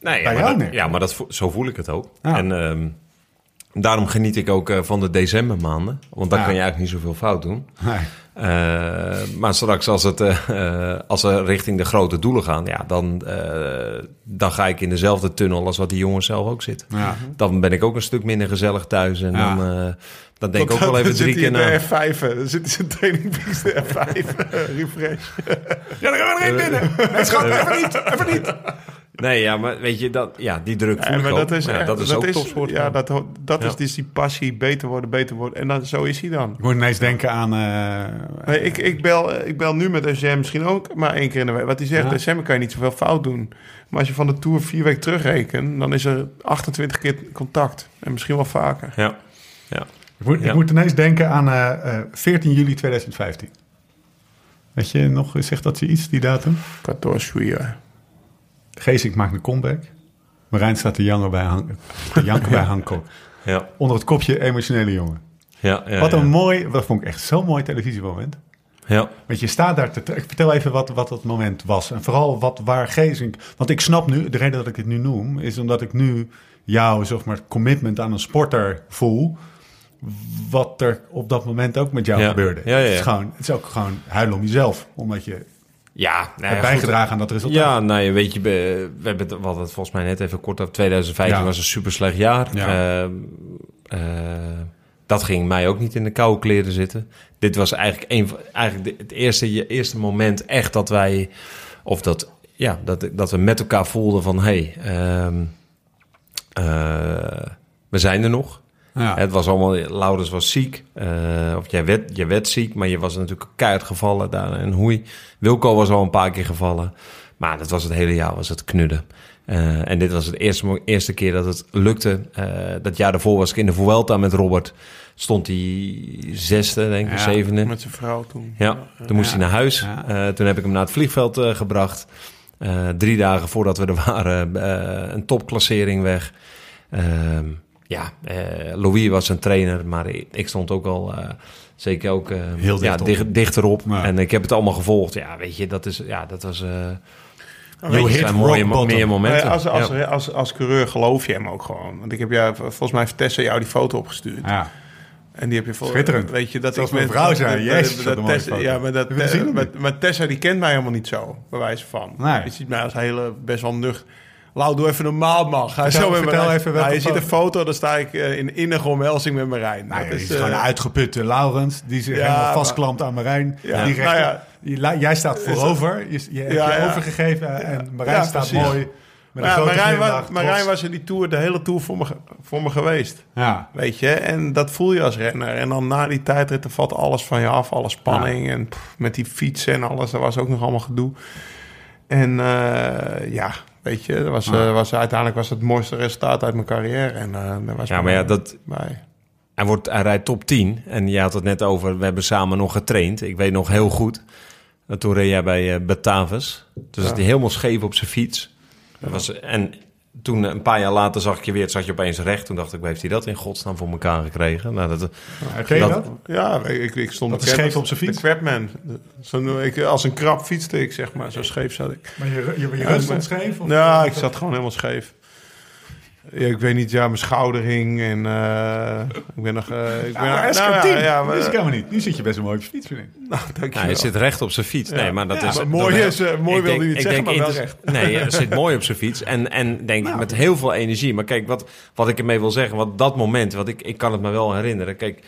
Nee, Bij maar jou neer. ja, maar dat, zo voel ik het ook. Ja. En ehm, daarom geniet ik ook eh, van de decembermaanden. Want dan Ja. kan je eigenlijk niet zoveel fout doen. Nee. Eh, maar straks als, het, eh, als we richting de grote doelen gaan... Ja, dan, eh, dan ga ik in dezelfde tunnel als wat die jongens zelf ook zitten. Ja. Dan ben ik ook een stuk minder gezellig thuis. En Ja. dan, eh, dan denk ik ook Dan- wel even dan zit drie hij keer in na. de F5. hè. Dan zit hij zijn training de F5. refresh. Ja, dan gaan we er één binnen. Nee, schat, even niet, even niet. Nee, ja, maar weet je, dat, ja, die druk voel Ja, maar dat is, Ja, echt- dat is ook topsport. Ja, dat, dat Ja. is dus die passie. Beter worden, beter worden. En dan, zo is hij dan. Ik moet ineens denken aan... eh, Nee, ik, ik, bel, ik bel nu met ECM misschien ook maar één keer in de week. Wat hij zegt, Ja. december kan je niet zoveel fout doen. Maar als je van de Tour vier weken terugrekent... dan is er 28 keer contact. En misschien wel vaker. Ja, ja. Ik moet, Ja. ik moet ineens denken aan eh, eh, 14 juli 2015. Weet je nog, zegt dat je iets, die datum? 14 juillet. Geesink maakt een comeback. Marijn staat te janken bij, Han te janken bij Hancock. Ja, Onder het kopje emotionele jongen. ja, ja. wat een ja. mooi, dat vond ik echt zo'n mooi televisiemoment. Ja, Want je staat daar te... Ik vertel even wat, wat dat moment was. En vooral wat, waar Geesink... Want ik snap nu, de reden dat ik het nu noem... is omdat ik nu jouw zeg maar, commitment aan een sporter voel... wat er op dat moment ook met jou Ja. gebeurde. Ja, ja, Het, is gewoon, het is ook gewoon huilen om jezelf. Omdat je ja, nou ja, hebt goed. bijgedragen aan dat resultaat. Ja, nou ja, weet je, we hebben het, hadden het volgens mij net even kort over. 2015 Ja. was een super slecht jaar. Ja. Ehm, eh, dat ging mij ook niet in de koude kleren zitten. Dit was eigenlijk, een, eigenlijk het eerste, je eerste moment echt dat wij, of dat, ja, dat, dat we met elkaar voelden van, hé, hey, ehm, eh, we zijn er nog. Ja. Het was allemaal, Laurens was ziek, eh, of jij werd, jij werd ziek, maar je was natuurlijk keihard gevallen daar en hoei. Wilco was al een paar keer gevallen, maar dat was het hele jaar was het knudden. Eh, en dit was het eerste, eerste keer dat het lukte. Eh, dat jaar daarvoor was ik in de Vuelta met Robert. Stond hij zesde, denk ik, Ja, zevende. Met zijn vrouw toen. Ja, toen moest hij naar huis. Toen heb ik hem naar het vliegveld gebracht. Drie dagen voordat we er waren, een topklassering weg. Ehm, ja, eh, Louis was een trainer, maar ik, ik stond ook al eh, zeker ook eh, Heel ja, dicht op. dicht, dichterop. Ja. En ik heb het allemaal gevolgd. Ja, weet je, dat, is, ja, dat was... eh hit zijn mooie, meer momenten. Als, als, Ja. als, als, coureur geloof je hem ook gewoon. Want ik heb jou, volgens mij heeft Tessa jou die foto opgestuurd. Ja. En die heb je Schitterend. Weet je, dat Zoals ik mijn vrouw dat- zei, dat- Tessa-. Ja, maar, dat, of maar, maar Tessa die kent mij helemaal niet zo, bij wijze van. Nee. Je ziet mij als hele, best wel nuchter. Lau, doe even normaal, man. Ga Vertel- zo met Marijn. even Nou, je ziet een foto, dan sta ik eh, in innige omhelzing met Marijn. Nou, Dat het is eh, gewoon een uitgeputte Laurens die zich Ja, helemaal vastklampt aan Marijn. Ja, Die nou recht- ja. die la- jij staat voorover, je, je hebt je overgegeven en Marijn staat precies. mooi met Maar Marijn, was, Marijn was in die tour, de hele tour voor me, voor me geweest. Ja, Weet je, en dat voel je als renner. En dan na die tijdrit, valt alles van je af, alle spanning. En pff, met die fietsen en alles, dat was ook nog allemaal gedoe. En eh, ja, weet je, dat was, eh, was, uiteindelijk was het het mooiste resultaat uit mijn carrière. En, eh daar was Ja, maar ja, dat, bij. Hij, wordt, hij rijdt top 10. En je had het net over, we hebben samen nog getraind. Ik weet nog heel goed. En toen reed jij bij uh, Batavus. Toen zat hij helemaal scheef op zijn fiets. Was, en toen een paar jaar later zag ik je weer, zat je opeens recht. Toen dacht ik, heeft hij dat in godsnaam voor elkaar gekregen? Nou, dat, herken je dat- dat? Ja, ik, ik stond Dat scheef op zijn fiets? De crapman. Zo, ik, als een krab fietste ik, zeg maar. Zo scheef zat ik. Maar je, je, je Ja, rust maar- stond scheef? of- Ja, ik zat gewoon helemaal scheef. Ja, ik weet niet, ja, mijn schouder hing en eh, ik ben nog... eh, ik ben, Ja, maar nou, ja, dat maar, ik helemaal niet. Nu zit je best wel mooi op je fiets, vind ik. nou, dankjewel. nou, hij zit recht op zijn fiets. Nee, maar dat Ja, is... maar mooi dat- is, eh, mooi ik wil denk- hij niet zeggen, denk maar wel recht. Nee, hij zit mooi op zijn fiets. En, en denk Nou. met heel veel energie. Maar kijk, wat, wat ik ermee wil zeggen, wat dat moment, wat ik, ik kan het me wel herinneren. Kijk,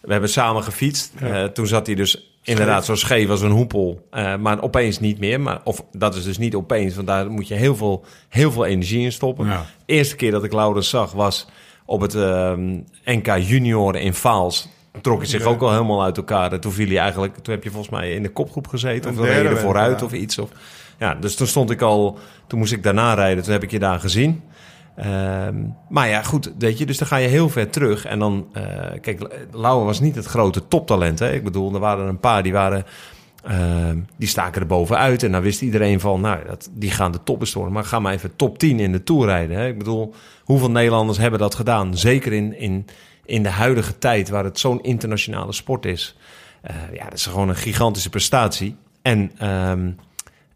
we hebben samen gefietst. Eh, toen zat hij dus inderdaad zo scheef als een hoepel. Eh, maar opeens niet meer. Maar, of dat is dus niet opeens, want daar moet je heel veel, heel veel energie in stoppen. Ja. Eerste keer dat ik Laurens zag was op het ehm, NK Junior in Vaals. trok hij zich ook al helemaal uit elkaar. En toen viel hij eigenlijk, toen heb je volgens mij in de kopgroep gezeten. Of dan er vooruit of iets. Of, ja, dus toen stond ik al, toen moest ik daarna rijden. Toen heb ik je daar gezien. Ehm, maar ja, goed, weet je, dus dan ga je heel ver terug. En dan, uh, kijk, Lauwe was niet het grote toptalent. Hè? Ik bedoel, er waren een paar die waren, uh, die staken er bovenuit. En dan wist iedereen van, nou, dat, die gaan de top bestoren. Maar ga maar even top 10 in de Tour rijden. Hè? Ik bedoel, hoeveel Nederlanders hebben dat gedaan? Zeker in, in, in de huidige tijd, waar het zo'n internationale sport is. Uh, ja, dat is gewoon een gigantische prestatie. En... Um,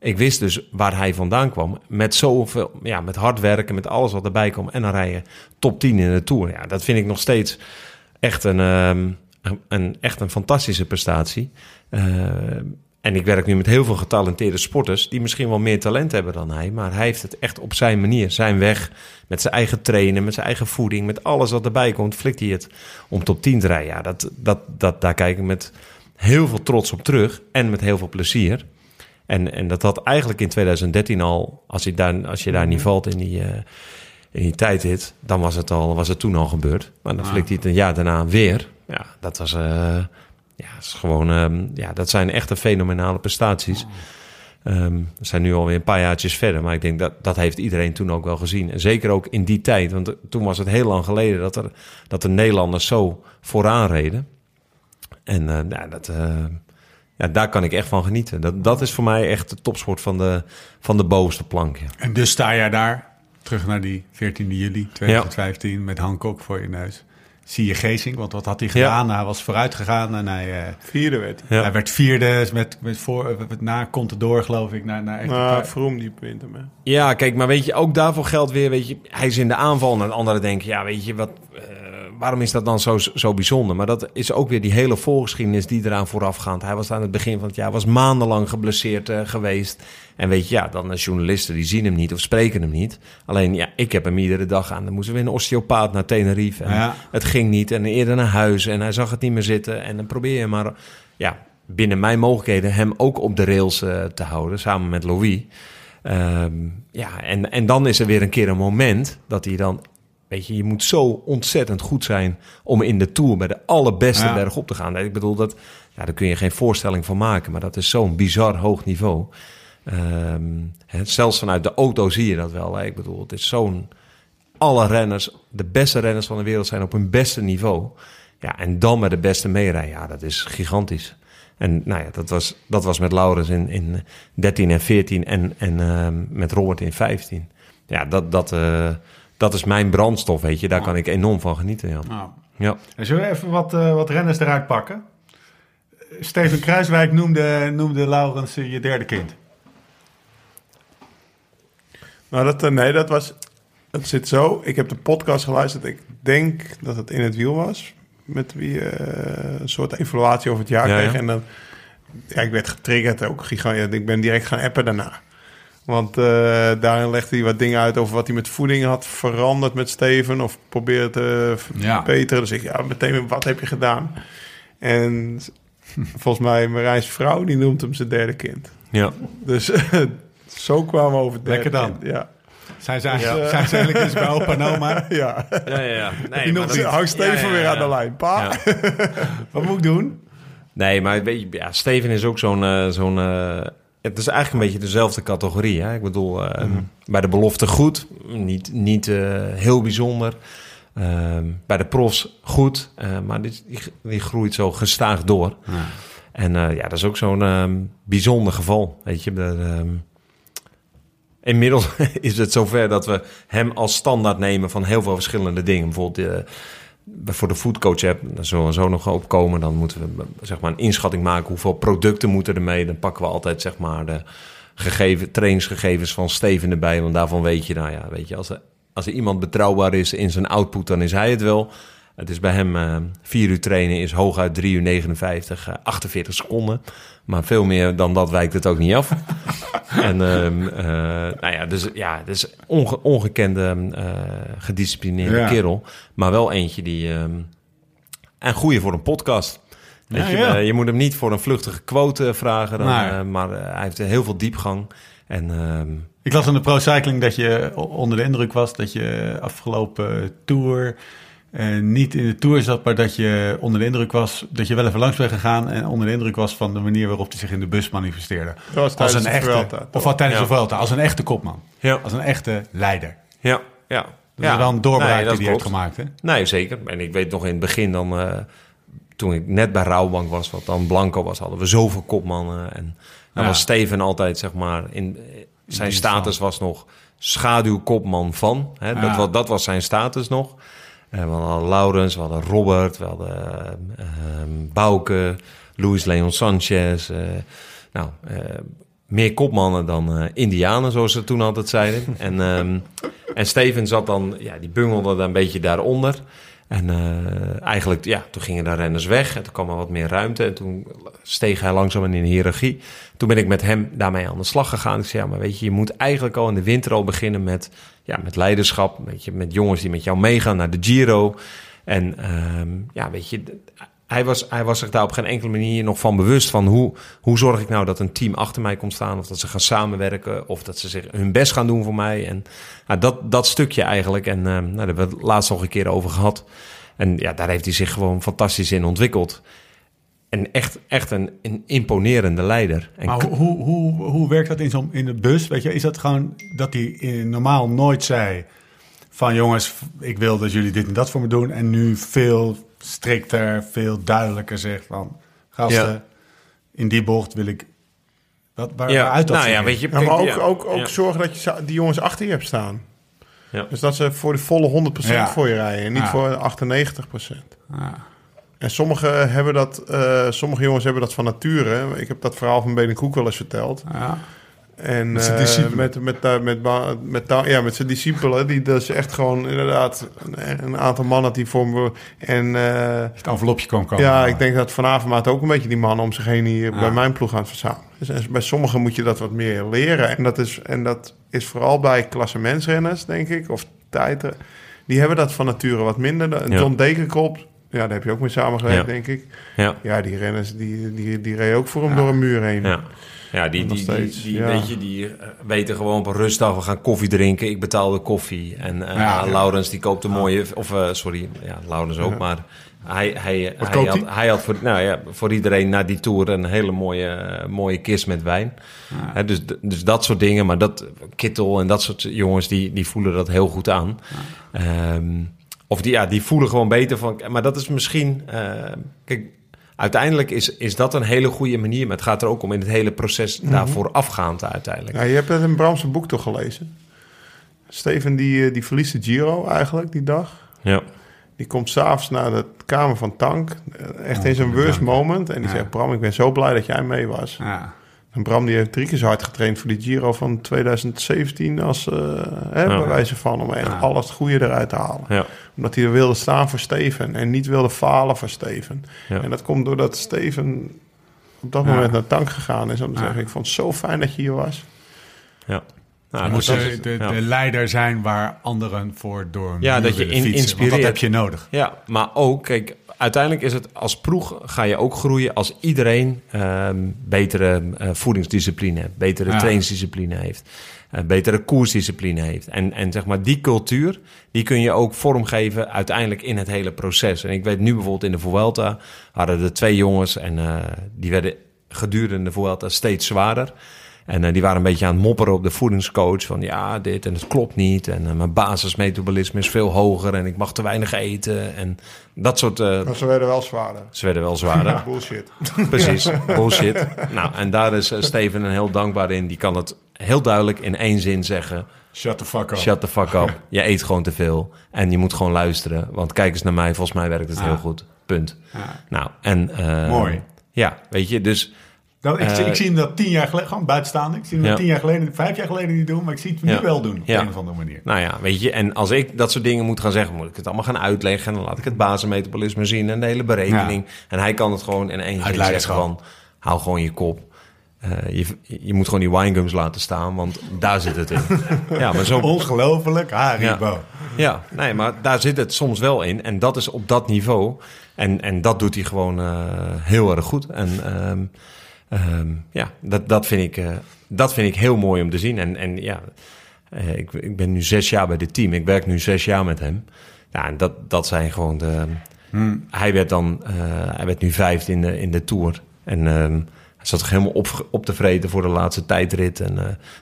ik wist dus waar hij vandaan kwam. Met zoveel, ja, met hard werken, met alles wat erbij kwam. En dan rijden top 10 in de Tour. Ja, dat vind ik nog steeds echt een, um, een, echt een fantastische prestatie. Uh, en ik werk nu met heel veel getalenteerde sporters... die misschien wel meer talent hebben dan hij. Maar hij heeft het echt op zijn manier, zijn weg... met zijn eigen trainen, met zijn eigen voeding... met alles wat erbij komt, flikt hij het om top 10 te rijden. Ja, dat, dat, dat, daar kijk ik met heel veel trots op terug en met heel veel plezier... En, en dat had eigenlijk in 2013 al, als je daar, als je daar niet mhm. valt in die, uh, in die dan was het, al, was het toen al gebeurd. Maar dan ah. flikt hij het een jaar daarna weer. Ja, dat was uh, ja, is gewoon, um, ja, dat zijn echte fenomenale prestaties. Um, we zijn nu alweer een paar jaartjes verder, maar ik denk dat dat heeft iedereen toen ook wel gezien. En zeker ook in die tijd, want toen was het heel lang geleden dat, er, dat de Nederlanders zo vooraan reden. En uh, nou, dat, ja, daar kan ik echt van genieten. Dat, dat is voor mij echt de topsport van de, van de bovenste plank. En dus sta jij daar, terug naar die 14 juli 2015, met Hancock voor je neus. Zie je Geesink, want wat had hij gedaan? Hij was vooruit gegaan en hij... Uh, vierde werd hij. Hij werd vierde, met, met, voor, met na door geloof ik, naar, naar echt... Nou, Vroom die punten mee. Ja, kijk, maar weet je, ook daarvoor geldt weer, weet je, hij is in de aanval en anderen denken, ja, weet je, wat... Uh, waarom is dat dan zo, zo bijzonder? Maar dat is ook weer die hele voorgeschiedenis die eraan voorafgaat. Hij was aan het begin van het jaar was maandenlang geblesseerd uh, geweest. En weet je, ja, dan de journalisten die zien hem niet of spreken hem niet. Alleen, ja, ik heb hem iedere dag aan. Dan moesten we een osteopaat naar Tenerife. En ja. Het ging niet. En eerder naar huis. En hij zag het niet meer zitten. En dan probeer je maar, ja, binnen mijn mogelijkheden hem ook op de rails uh, te houden. Samen met Louis. Um, ja, en, en dan is er weer een keer een moment dat hij dan Weet je, je moet zo ontzettend goed zijn om in de Tour bij de allerbeste ja. berg op te gaan. Ik bedoel, dat, ja, daar kun je geen voorstelling van maken. Maar dat is zo'n bizar hoog niveau. Um, hè, zelfs vanuit de auto zie je dat wel. Hè. Ik bedoel, het is zo'n... Alle renners, de beste renners van de wereld zijn op hun beste niveau. Ja, en dan met de beste meerijden. Ja, dat is gigantisch. En nou ja, dat was, dat was met Laurens in, in 13 en 14 en, en uh, met Robert in 15. Ja, dat, dat, uh, dat is mijn brandstof, weet je. Daar kan ik enorm van genieten, ja. Nou. ja. En zullen we even wat, uh, wat renners eruit pakken? Steven Kruiswijk noemde, noemde Laurens je derde kind. Nou, dat, nee, dat was... Het zit zo. Ik heb de podcast geluisterd. Ik denk dat het in het wiel was. Met wie uh, een soort evaluatie over het jaar ja, kreeg. Ja. En dan... Ja, ik werd getriggerd ook. Gigantisch. Ik ben direct gaan appen daarna. Want uh, daarin legde hij wat dingen uit over wat hij met voeding had veranderd met Steven. Of probeerde te verbeteren. Dus ik, ja, meteen, wat heb je gedaan? En volgens mij, Marijn's vrouw, die noemt hem zijn derde kind. Ja. Dus zo kwamen we over het Lekker dan. Kind. Ja. Zijn ze eigenlijk, ja. zijn ze eens bij opa en oma? Ja. Ja, ja, ja. Nee, die nog, hou Steven weer aan de lijn. Pa, wat moet ik doen? Nee, maar weet je, ja, Steven is ook zo'n... Uh, zo'n uh, het is eigenlijk een beetje dezelfde categorie. Hè? Ik bedoel, uh, mm. bij de belofte goed, niet, niet uh, heel bijzonder. Uh, bij de profs goed, maar die, die, die, groeit zo gestaag door. Ja. En ja, dat is ook zo'n ehm, bijzonder geval. Weet je, dat, ehm, inmiddels is het zover dat we hem als standaard nemen van heel veel verschillende dingen. Bijvoorbeeld voor de foodcoach heb, daar zullen we zo nog opkomen. Dan moeten we zeg maar, een inschatting maken hoeveel producten moeten er mee. Dan pakken we altijd zeg maar, de gegeven, trainingsgegevens van Steven erbij. Want daarvan weet je, nou ja, weet je, als er, als er iemand betrouwbaar is in zijn output, dan is hij het wel. Het is bij hem uh, vier uur trainen is hooguit 3 uur 59, uh, 48 seconden. Maar veel meer dan dat wijkt het ook niet af. en uh, nou ja, dus ja, dus onge ongekende gedisciplineerde ja. kerel. Maar wel eentje die... Um, en goede voor een podcast. Ja, je, ja. je, moet hem niet voor een vluchtige quote vragen. Dan, maar, maar hij heeft heel veel diepgang. En... Ehm, ik las in de Pro Cycling dat je onder de indruk was dat je afgelopen tour niet in de Tour zat, maar dat je onder de indruk was... dat je wel even langs bent gegaan... en onder de indruk was van de manier waarop hij zich in de bus manifesteerde. Dat als een echte, Vuelta, Of wat tijdens de Vuelta, als een echte kopman. Ja. Als een echte leider. Ja, ja. Dat ja. is wel een doorbraak die hij heeft gemaakt, hè? Nee, zeker. En ik weet nog in het begin dan... Uh, toen ik net bij Rouwbank was, wat dan Blanco was... hadden we zoveel kopmannen. En dan was Steven altijd, zeg maar... In, zijn status was nog schaduwkopman van. Hè? Dat, was, dat was zijn status nog. Uh, we hadden Laurens, we hadden Robert, we hadden uh, Bouke, Luis Leon Sanchez. Uh, nou, meer kopmannen dan Indianen, zoals ze toen altijd zeiden. en, um, en Steven zat dan, ja, die bungelde dan een beetje daaronder. En uh, eigenlijk, ja, toen gingen de renners weg en toen kwam er wat meer ruimte. En toen steeg hij langzaam in de hiërarchie. Toen ben ik met hem daarmee aan de slag gegaan. Ik zei, ja, maar weet je, je moet eigenlijk al in de winter al beginnen met, ja, met leiderschap. Weet je, met jongens die met jou meegaan naar de Giro. En uh, ja, weet je, hij was, hij was zich daar op geen enkele manier nog van bewust van hoe, hoe zorg ik nou dat een team achter mij komt staan. Of dat ze gaan samenwerken. Of dat ze zich hun best gaan doen voor mij. En nou, dat, dat stukje eigenlijk. En uh, nou, daar hebben we het laatst nog een keer over gehad. En ja, daar heeft hij zich gewoon fantastisch in ontwikkeld. En echt, echt een, een imponerende leider. En maar hoe, hoe, hoe werkt dat in, zo'n in de bus? Weet je, is dat gewoon dat hij normaal nooit zei van jongens, ik wil dat jullie dit en dat voor me doen. En nu veel strikter, veel duidelijker zegt van... gasten, in die bocht wil ik... Wat, waar, ja. Waaruit dat nou, ja, weet je, maar ook, ook, ook zorgen dat je die jongens achter je hebt staan. Ja. Dus dat ze voor de volle 100% voor je rijden en niet voor 98%. En sommigen hebben dat, uh, sommige jongens hebben dat van nature. Ik heb dat verhaal van Benen Koek wel eens verteld. Ja. En met zijn uh, met, met, met, met, met, ja, met zijn discipelen, die dus echt gewoon inderdaad een, een aantal mannen die voor me. En, uh, het envelopje kan komen. Ja, ik denk dat vanavond maat ook een beetje die mannen om zich heen hier bij mijn ploeg aan het verzamelen. Dus bij sommigen moet je dat wat meer leren. En dat is, en dat is vooral bij klassementsrenners, denk ik, of tijden. Die hebben dat van nature wat minder. Ja. John Dekenkop, ja, daar heb je ook mee samengewerkt, denk ik. Ja. ja, die renners die, die, die reden ook voor hem door een muur heen. Ja. Ja, die, die, die, die weet je, die eh, weten gewoon op een rustdag, we gaan koffie drinken. Ik betaal de koffie. En uh, ja, Laurens die koopt een mooie, of uh, sorry, ja, Laurens ook, maar hij, hij, hij, had, hij had voor, nou ja, voor iedereen na die tour een hele mooie, mooie kist met wijn. He, dus, dus dat soort dingen, maar dat Kittel en dat soort jongens, die, die voelen dat heel goed aan. Um, of die, ja, die voelen gewoon beter van, maar dat is misschien, uh, kijk, uiteindelijk is, is dat een hele goede manier. Maar het gaat er ook om in het hele proces mm -hmm. daarvoor afgaand uiteindelijk. Ja, je hebt het in Bramse boek toch gelezen? Steven die, eh, die verliest de Giro eigenlijk die dag. Ja. Die komt s'avonds naar de kamer van Tank. Eh, echt in zijn worst moment. En die zegt, Bram, ik ben zo blij dat jij mee was. Ja. En Bram die heeft drie keer zo hard getraind voor die Giro van 2017 als uh, hè, bij wijze van om echt alles het goede eruit te halen. Ja. Omdat hij er wilde staan voor Steven en niet wilde falen voor Steven. En dat komt doordat Steven op dat moment naar tank gegaan is. Om te zeggen, ik vond het zo fijn dat je hier was. Ja. Nou, moest de, de, de, leider zijn waar anderen voor door Ja, dat je in, inspireert. dat heb je nodig. Ja, maar ook, kijk, uiteindelijk is het als ploeg ga je ook groeien als iedereen ehm, betere uh, voedingsdiscipline, betere ja. trainingsdiscipline heeft, uh, betere koersdiscipline heeft. En, en zeg maar die cultuur, die kun je ook vormgeven uiteindelijk in het hele proces. En ik weet nu bijvoorbeeld in de Vuelta hadden er twee jongens en uh, die werden gedurende de Vuelta steeds zwaarder. En uh, die waren een beetje aan het mopperen op de voedingscoach. Van ja, dit en het klopt niet. En uh, mijn basismetabolisme is veel hoger. En ik mag te weinig eten. En dat soort... Uh, maar ze werden wel zwaarder. Ze werden wel zwaarder. bullshit. Precies, bullshit. Nou, en daar is Steven een heel dankbaar in. Die kan het heel duidelijk in één zin zeggen. Shut the fuck up. Shut the fuck up. Je eet gewoon te veel. En je moet gewoon luisteren. Want kijk eens naar mij. Volgens mij werkt het heel goed. Punt. Nou, en... Mooi. Ja, weet je, dus... Ik, uh, ik, zie hem dat tien jaar geleden, gewoon buitenstaande. Ik zie hem ja. dat tien jaar geleden, vijf jaar geleden niet doen, maar ik zie het nu ja. wel doen op een of andere manier. Nou ja, weet je, en als ik dat soort dingen moet gaan zeggen, moet ik het allemaal gaan uitleggen. En dan laat ik het basismetabolisme zien en de hele berekening. En hij kan het gewoon in één zin zeggen van, hou gewoon je kop. Uh, je, je moet gewoon die winegums laten staan, want daar zit het in. ja, maar zo... Ongelooflijk, Haribo. Ja, ja, nee, maar daar zit het soms wel in. En dat is op dat niveau. En, en dat doet hij gewoon uh, heel erg goed. En... Um, Um, ja, dat, dat, vind ik, uh, dat vind ik heel mooi om te zien. En, en ja, uh, ik, ik ben nu zes jaar bij dit team. Ik werk nu zes jaar met hem. Ja, en dat, dat zijn gewoon de... Hmm. Hij werd dan... hij werd nu vijfde in de, in de Tour. En ehm, hij zat toch helemaal op, op tevreden voor de laatste tijdrit. En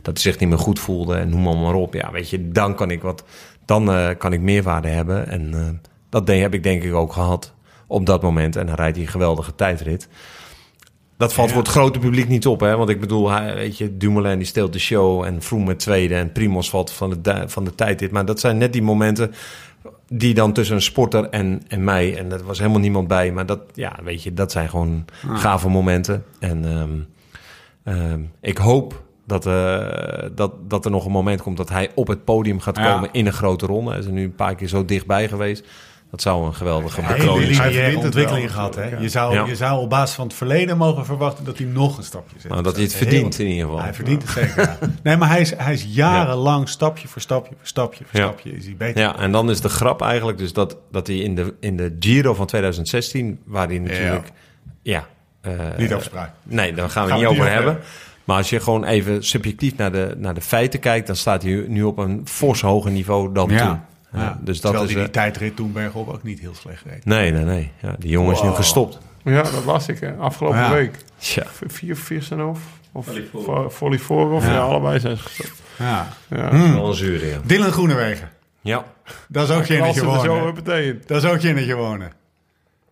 dat hij zich niet meer goed voelde en noem maar, maar op. Ja, weet je, dan kan ik wat... Dan kan ik meerwaarde hebben. En dat heb ik denk ik ook gehad op dat moment. En dan rijdt hij een geweldige tijdrit. Dat valt voor het grote publiek niet op, hè? Want ik bedoel, hij, weet je, Dumoulin die steelt de show en Froome met tweede en Primos valt van de, van de tijdrit. Maar dat zijn net die momenten die dan tussen een sporter en, en mij, en er was helemaal niemand bij, maar dat, ja, weet je, dat zijn gewoon ah. gave momenten. En um, um, ik hoop dat, uh, dat, dat er nog een moment komt dat hij op het podium gaat komen in een grote ronde. Hij is er nu een paar keer zo dichtbij geweest. Dat zou een geweldige bekroning zijn. Hij heeft ontwikkeling gehad. Hè? Je, zou, je zou op basis van het verleden mogen verwachten dat hij nog een stapje zet. Nou, dat hij het verdient in ieder geval. Hij verdient het zeker. Nee, maar hij is, hij is jarenlang stapje voor stapje voor stapje voor stapje is hij beter. Ja, en dan is de grap eigenlijk dus dat, dat hij in de, in de Giro van 2016, waar hij natuurlijk... Ja. Uh, niet afspraak. Nee, daar gaan we, niet over hebben. Maar als je gewoon even subjectief naar de, naar de feiten kijkt, dan staat hij nu op een fors hoger niveau dan toen. Ja, dus dat is, die, die tijdrit toen Bergop ook niet heel slecht reed. Nee, nee, nee. Ja, die jongen is nu gestopt. Ja, dat was ik hè, afgelopen week. Ja. Vier, vier zijn of of Follifor of ja. allebei zijn ze gestopt. Ja. ja. Hmm. Wel een zure, ja. Dylan Groenewegen. Ja. Dat is ook geen dat wonen. Dat is ook geen wonen.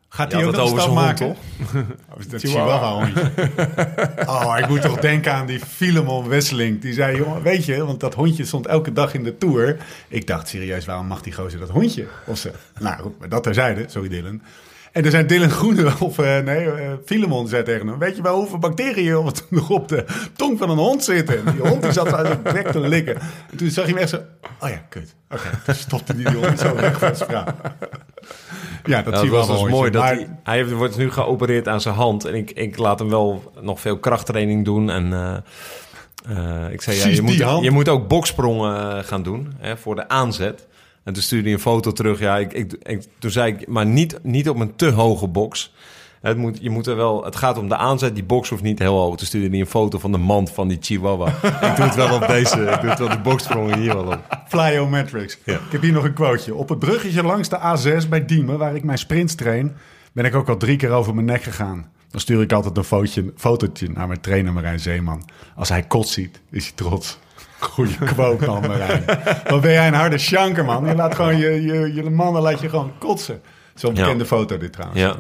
Gaat hij ook een stap maken? Hond, toch? dat Chihuahua hondje. oh, ik moet toch denken aan die Filemon Wesseling. Die zei, jongen, weet je, want dat hondje stond elke dag in de Tour. Ik dacht serieus, waarom mag die gozer dat hondje? Of ze, nou dat terzijde, sorry Dylan. En er zijn Dylan Groene, of uh, nee, uh, Filemon zei tegen hem... weet je wel hoeveel bacteriën nog op de tong van een hond zitten? En die hond die zat uit bek te likken. En toen zag je hem echt zo... oh ja, kut. Oké, okay, toen stopte die hond zo weg van zijn ja, dat, zie was dus mooi. Dat hij, hij wordt nu geopereerd aan zijn hand. En ik, ik laat hem wel nog veel krachttraining doen. En uh, uh, ik zei, ja, je, moet, je moet ook boksprongen eh, gaan doen hè, voor de aanzet. En toen stuurde hij een foto terug. Ja, ik, ik, ik, toen zei ik, maar niet, niet op een te hoge box. Het, moet, je moet er wel, het gaat om de aanzet. Die box hoeft niet heel hoog. Toen stuurde hij een foto van de mand van die Chihuahua. ik doe het wel op deze. Ik doe het wel de boxsprongen hier wel op. Flyometrics. Ja. Ik heb hier nog een quoteje. Op het bruggetje langs de A6 bij Diemen, waar ik mijn sprints train, ben ik ook al drie keer over mijn nek gegaan. Dan stuur ik altijd een fotootje, fotootje naar mijn trainer Marijn Zeeman. Als hij kot ziet, is hij trots. Goeie quote man, Marijn. Wat ben jij een harde sjanker, man. Je laat gewoon je, je, je mannen laat je gewoon kotsen. Zo'n bekende foto dit trouwens. Ja.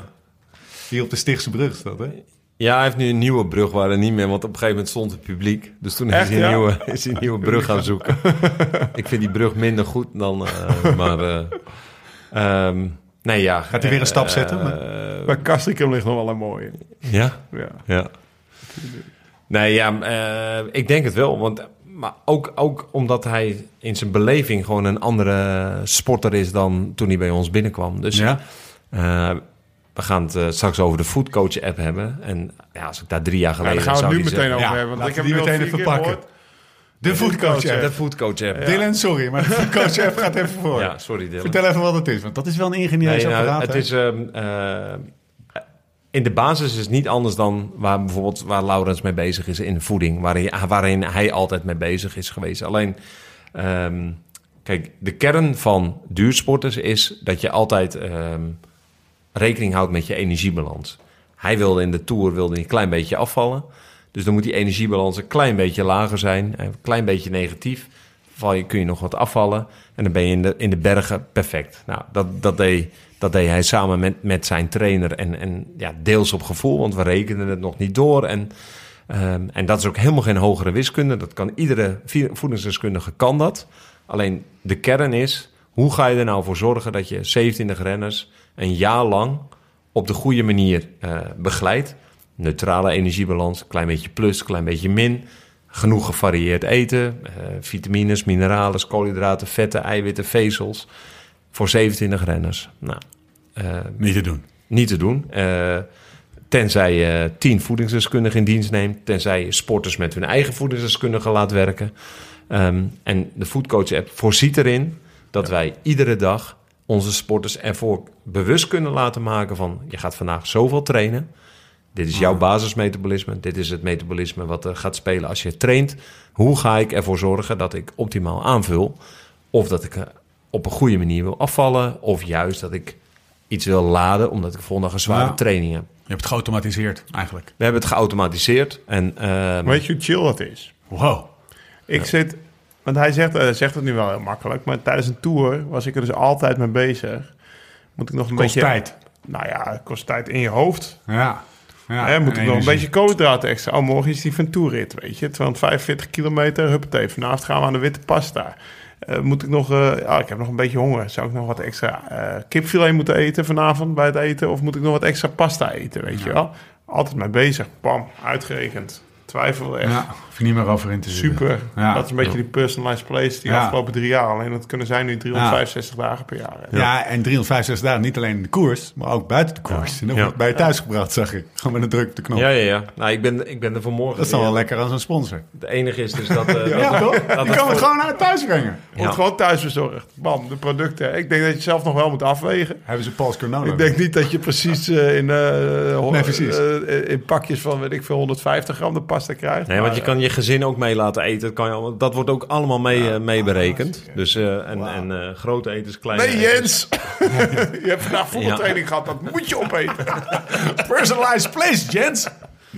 Hier op de Stichtse brug staat, hè? Ja, hij heeft nu een nieuwe brug waar er niet meer, want op een gegeven moment stond het publiek. Dus toen is, hij, een nieuwe, is hij een nieuwe brug gaan zoeken. ik vind die brug minder goed dan, uh, maar... Uh, um, nee, ja. Gaat hij weer een stap uh, zetten? Uh, Bij Castricum ligt nog wel een mooie. Ja? Ja. ja. Nee, ja, ik denk het wel, want... Maar ook, ook omdat hij in zijn beleving gewoon een andere sporter is dan toen hij bij ons binnenkwam. Dus ja. We gaan het uh, straks over de Foodcoach app hebben. En ja, als ik daar drie jaar geleden... Ja, daar gaan we nu meteen zeggen, over ja, hebben. Want ik heb die meteen even pakken. De Foodcoach app. De Foodcoach app. Dylan, sorry, maar de Foodcoach app gaat even voor. Ja, sorry Dylan. Vertel even wat het is, want dat is wel een ingenieus nee, nou, Het is... Uh, in de basis is het niet anders dan waar bijvoorbeeld waar Laurens mee bezig is in de voeding, waarin, waarin hij altijd mee bezig is geweest. Alleen, um, kijk, de kern van duursporters is dat je altijd um, rekening houdt met je energiebalans. Hij wilde in de Tour wilde een klein beetje afvallen. Dus dan moet die energiebalans een klein beetje lager zijn. Een klein beetje negatief. Val je, kun je nog wat afvallen. En dan ben je in de, in de bergen perfect. Nou, dat, dat, deed, dat deed hij samen met, met zijn trainer. En, en ja, deels op gevoel, want we rekenen het nog niet door. En, um, en dat is ook helemaal geen hogere wiskunde. Dat kan iedere voedingsdeskundige kan dat. Alleen de kern is, hoe ga je er nou voor zorgen dat je 27 renners een jaar lang op de goede manier uh, begeleidt. Neutrale energiebalans, klein beetje plus, klein beetje min. Genoeg gevarieerd eten, uh, vitamines, mineralen, koolhydraten, vetten, eiwitten, vezels. Voor 27 renners. Nou, uh, niet te doen. Niet te doen. tenzij je 10 voedingsdeskundigen in dienst neemt. Tenzij je sporters met hun eigen voedingsdeskundigen laat werken. Um, en de Foodcoach app voorziet erin dat wij iedere dag onze sporters ervoor bewust kunnen laten maken van... je gaat vandaag zoveel trainen. Dit is jouw ah. basismetabolisme. Dit is het metabolisme wat er gaat spelen als je traint. Hoe ga ik ervoor zorgen dat ik optimaal aanvul? Of dat ik op een goede manier wil afvallen. Of juist dat ik iets wil laden omdat ik volgende dag een zware Ja. training heb. Je hebt het geautomatiseerd eigenlijk. We hebben het geautomatiseerd. En, ehm, Weet je hoe chill dat is? Wow. Ik zit, want hij zegt, hij zegt het nu wel heel makkelijk, maar tijdens een tour was ik er dus altijd mee bezig. Moet ik nog een Kost beetje. tijd. Nou ja, het kost tijd in je hoofd. Ja. ja. Hè, moet en ik nog een beetje koolhydraten extra. Oh, morgen is die van toerrit, weet je. 245 kilometer, huppatee. Vanavond gaan we aan de witte pasta. Eh, moet ik nog... eh, ja, ik heb nog een beetje honger. Zou ik nog wat extra eh kipfilet moeten eten vanavond bij het eten? Of moet ik nog wat extra pasta eten, weet je wel? Altijd mee bezig. Bam, uitgerekend. Twijfel echt. Ja, hoef je niet meer over in te zitten. Super. Ja. Dat is een beetje die personalized place die Ja. afgelopen drie jaar. Alleen dat kunnen zijn nu 365 dagen per jaar. hè. Ja. en 365 dagen niet alleen in de koers, maar ook buiten de koers. En dan wordt bij je thuis gebracht, zag ik. Gewoon met een druk op de knop. ja, ja, ja. Nou, ik ben, ik ben er vanmorgen. Dat is dan wel lekker als een sponsor. Het enige is dus dat... eh, Ja, dat- toch? dat Je kan voor- het gewoon naar thuis brengen. Wordt gewoon thuis verzorgd. Bam, de producten. Ik denk dat je zelf nog wel moet afwegen. Hebben ze Paul's Corona. Ik denk niet dat je precies eh, in, eh, hon- Nee, precies. in pakjes van, weet ik veel, 150 gram de pasta krijgt. Nee, want je kan je gezin ook mee laten eten. Dat, kan je, dat wordt ook allemaal mee, eh, mee berekend. Dus, eh, en, en eh, grote etens, kleine Nee. Jens! je hebt vandaag voetbaltraining gehad, dat moet je opeten. Personalized place, Jens.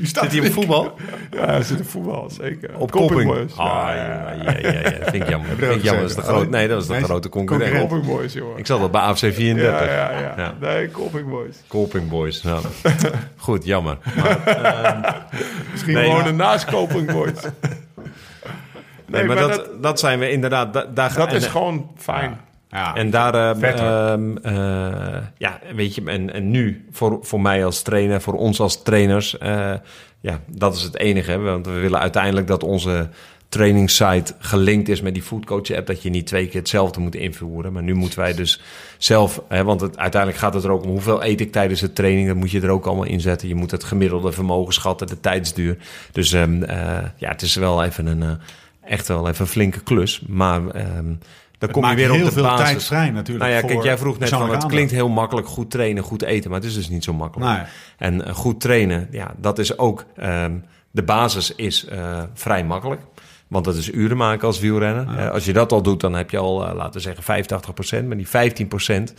Zit hij op voetbal? ja, hij zit in voetbal, zeker. Op Kopping. Boys. Ah, Ja, ja, ja, ja, ja. Vind ik jammer. er Vind ik ook jammer. Dat is de grote, nee, dat was de grote concurrent. Copping Boys, jongen. Ik zat al bij AFC 34. Ja, ja, ja. Nee, Copping Boys. Colping Boys. Nou, goed, jammer. Maar, Misschien Nee, gewoon naast Copping Boys. nee, maar, dat, dat, zijn we inderdaad... da- daar dat is gewoon fijn. Ja. En daar, Vet, eh, ja, weet je, en, en nu voor, voor mij als trainer, voor ons als trainers, eh, ja, dat is het enige. Want we willen uiteindelijk dat onze trainingssite gelinkt is met die foodcoach app, dat je niet twee keer hetzelfde moet invoeren. Maar nu moeten wij dus zelf, hè, want het, uiteindelijk gaat het er ook om hoeveel eet ik tijdens de training, dat moet je er ook allemaal inzetten. Je moet het gemiddelde vermogen schatten, de tijdsduur. Dus ehm, eh, ja, het is wel even een, echt wel even een flinke klus. Maar dan kom je weer op heel de veel basis. tijd vrij natuurlijk Nou ja, kijk, jij vroeg net van het klinkt heel makkelijk goed trainen, goed eten, maar het is dus niet zo makkelijk. Nee. En eh, goed trainen, ja, dat is ook ehm, de basis is eh, vrij makkelijk. Want dat is uren maken als wielrenner. Eh, als je dat al doet, dan heb je al, laten we zeggen, 85 procent. Maar die 15 procent,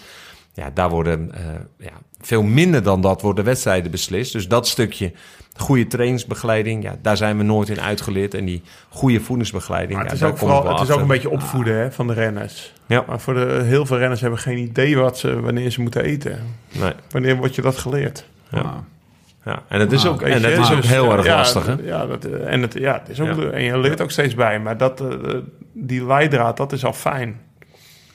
ja, daar worden eh, ja, veel minder dan dat worden wedstrijden beslist. Dus dat stukje goede trainingsbegeleiding, ja, daar zijn we nooit in uitgeleerd. En die goede voedingsbegeleiding, Maar het ja, is ook, vooral, wel het is ook een beetje opvoeden hè, van de renners. Ja. Maar voor de, heel veel renners hebben geen idee wat ze, wanneer ze moeten eten. Nee, Wanneer wordt je dat geleerd? ja. Ja. En het is Nou, ook, en het is ook dus, heel erg ja, lastig, hè? Ja, dat, eh, en, het, ja, het is ook, Ja. en je leert ook steeds bij. Maar dat, eh, die leidraad, dat is al fijn.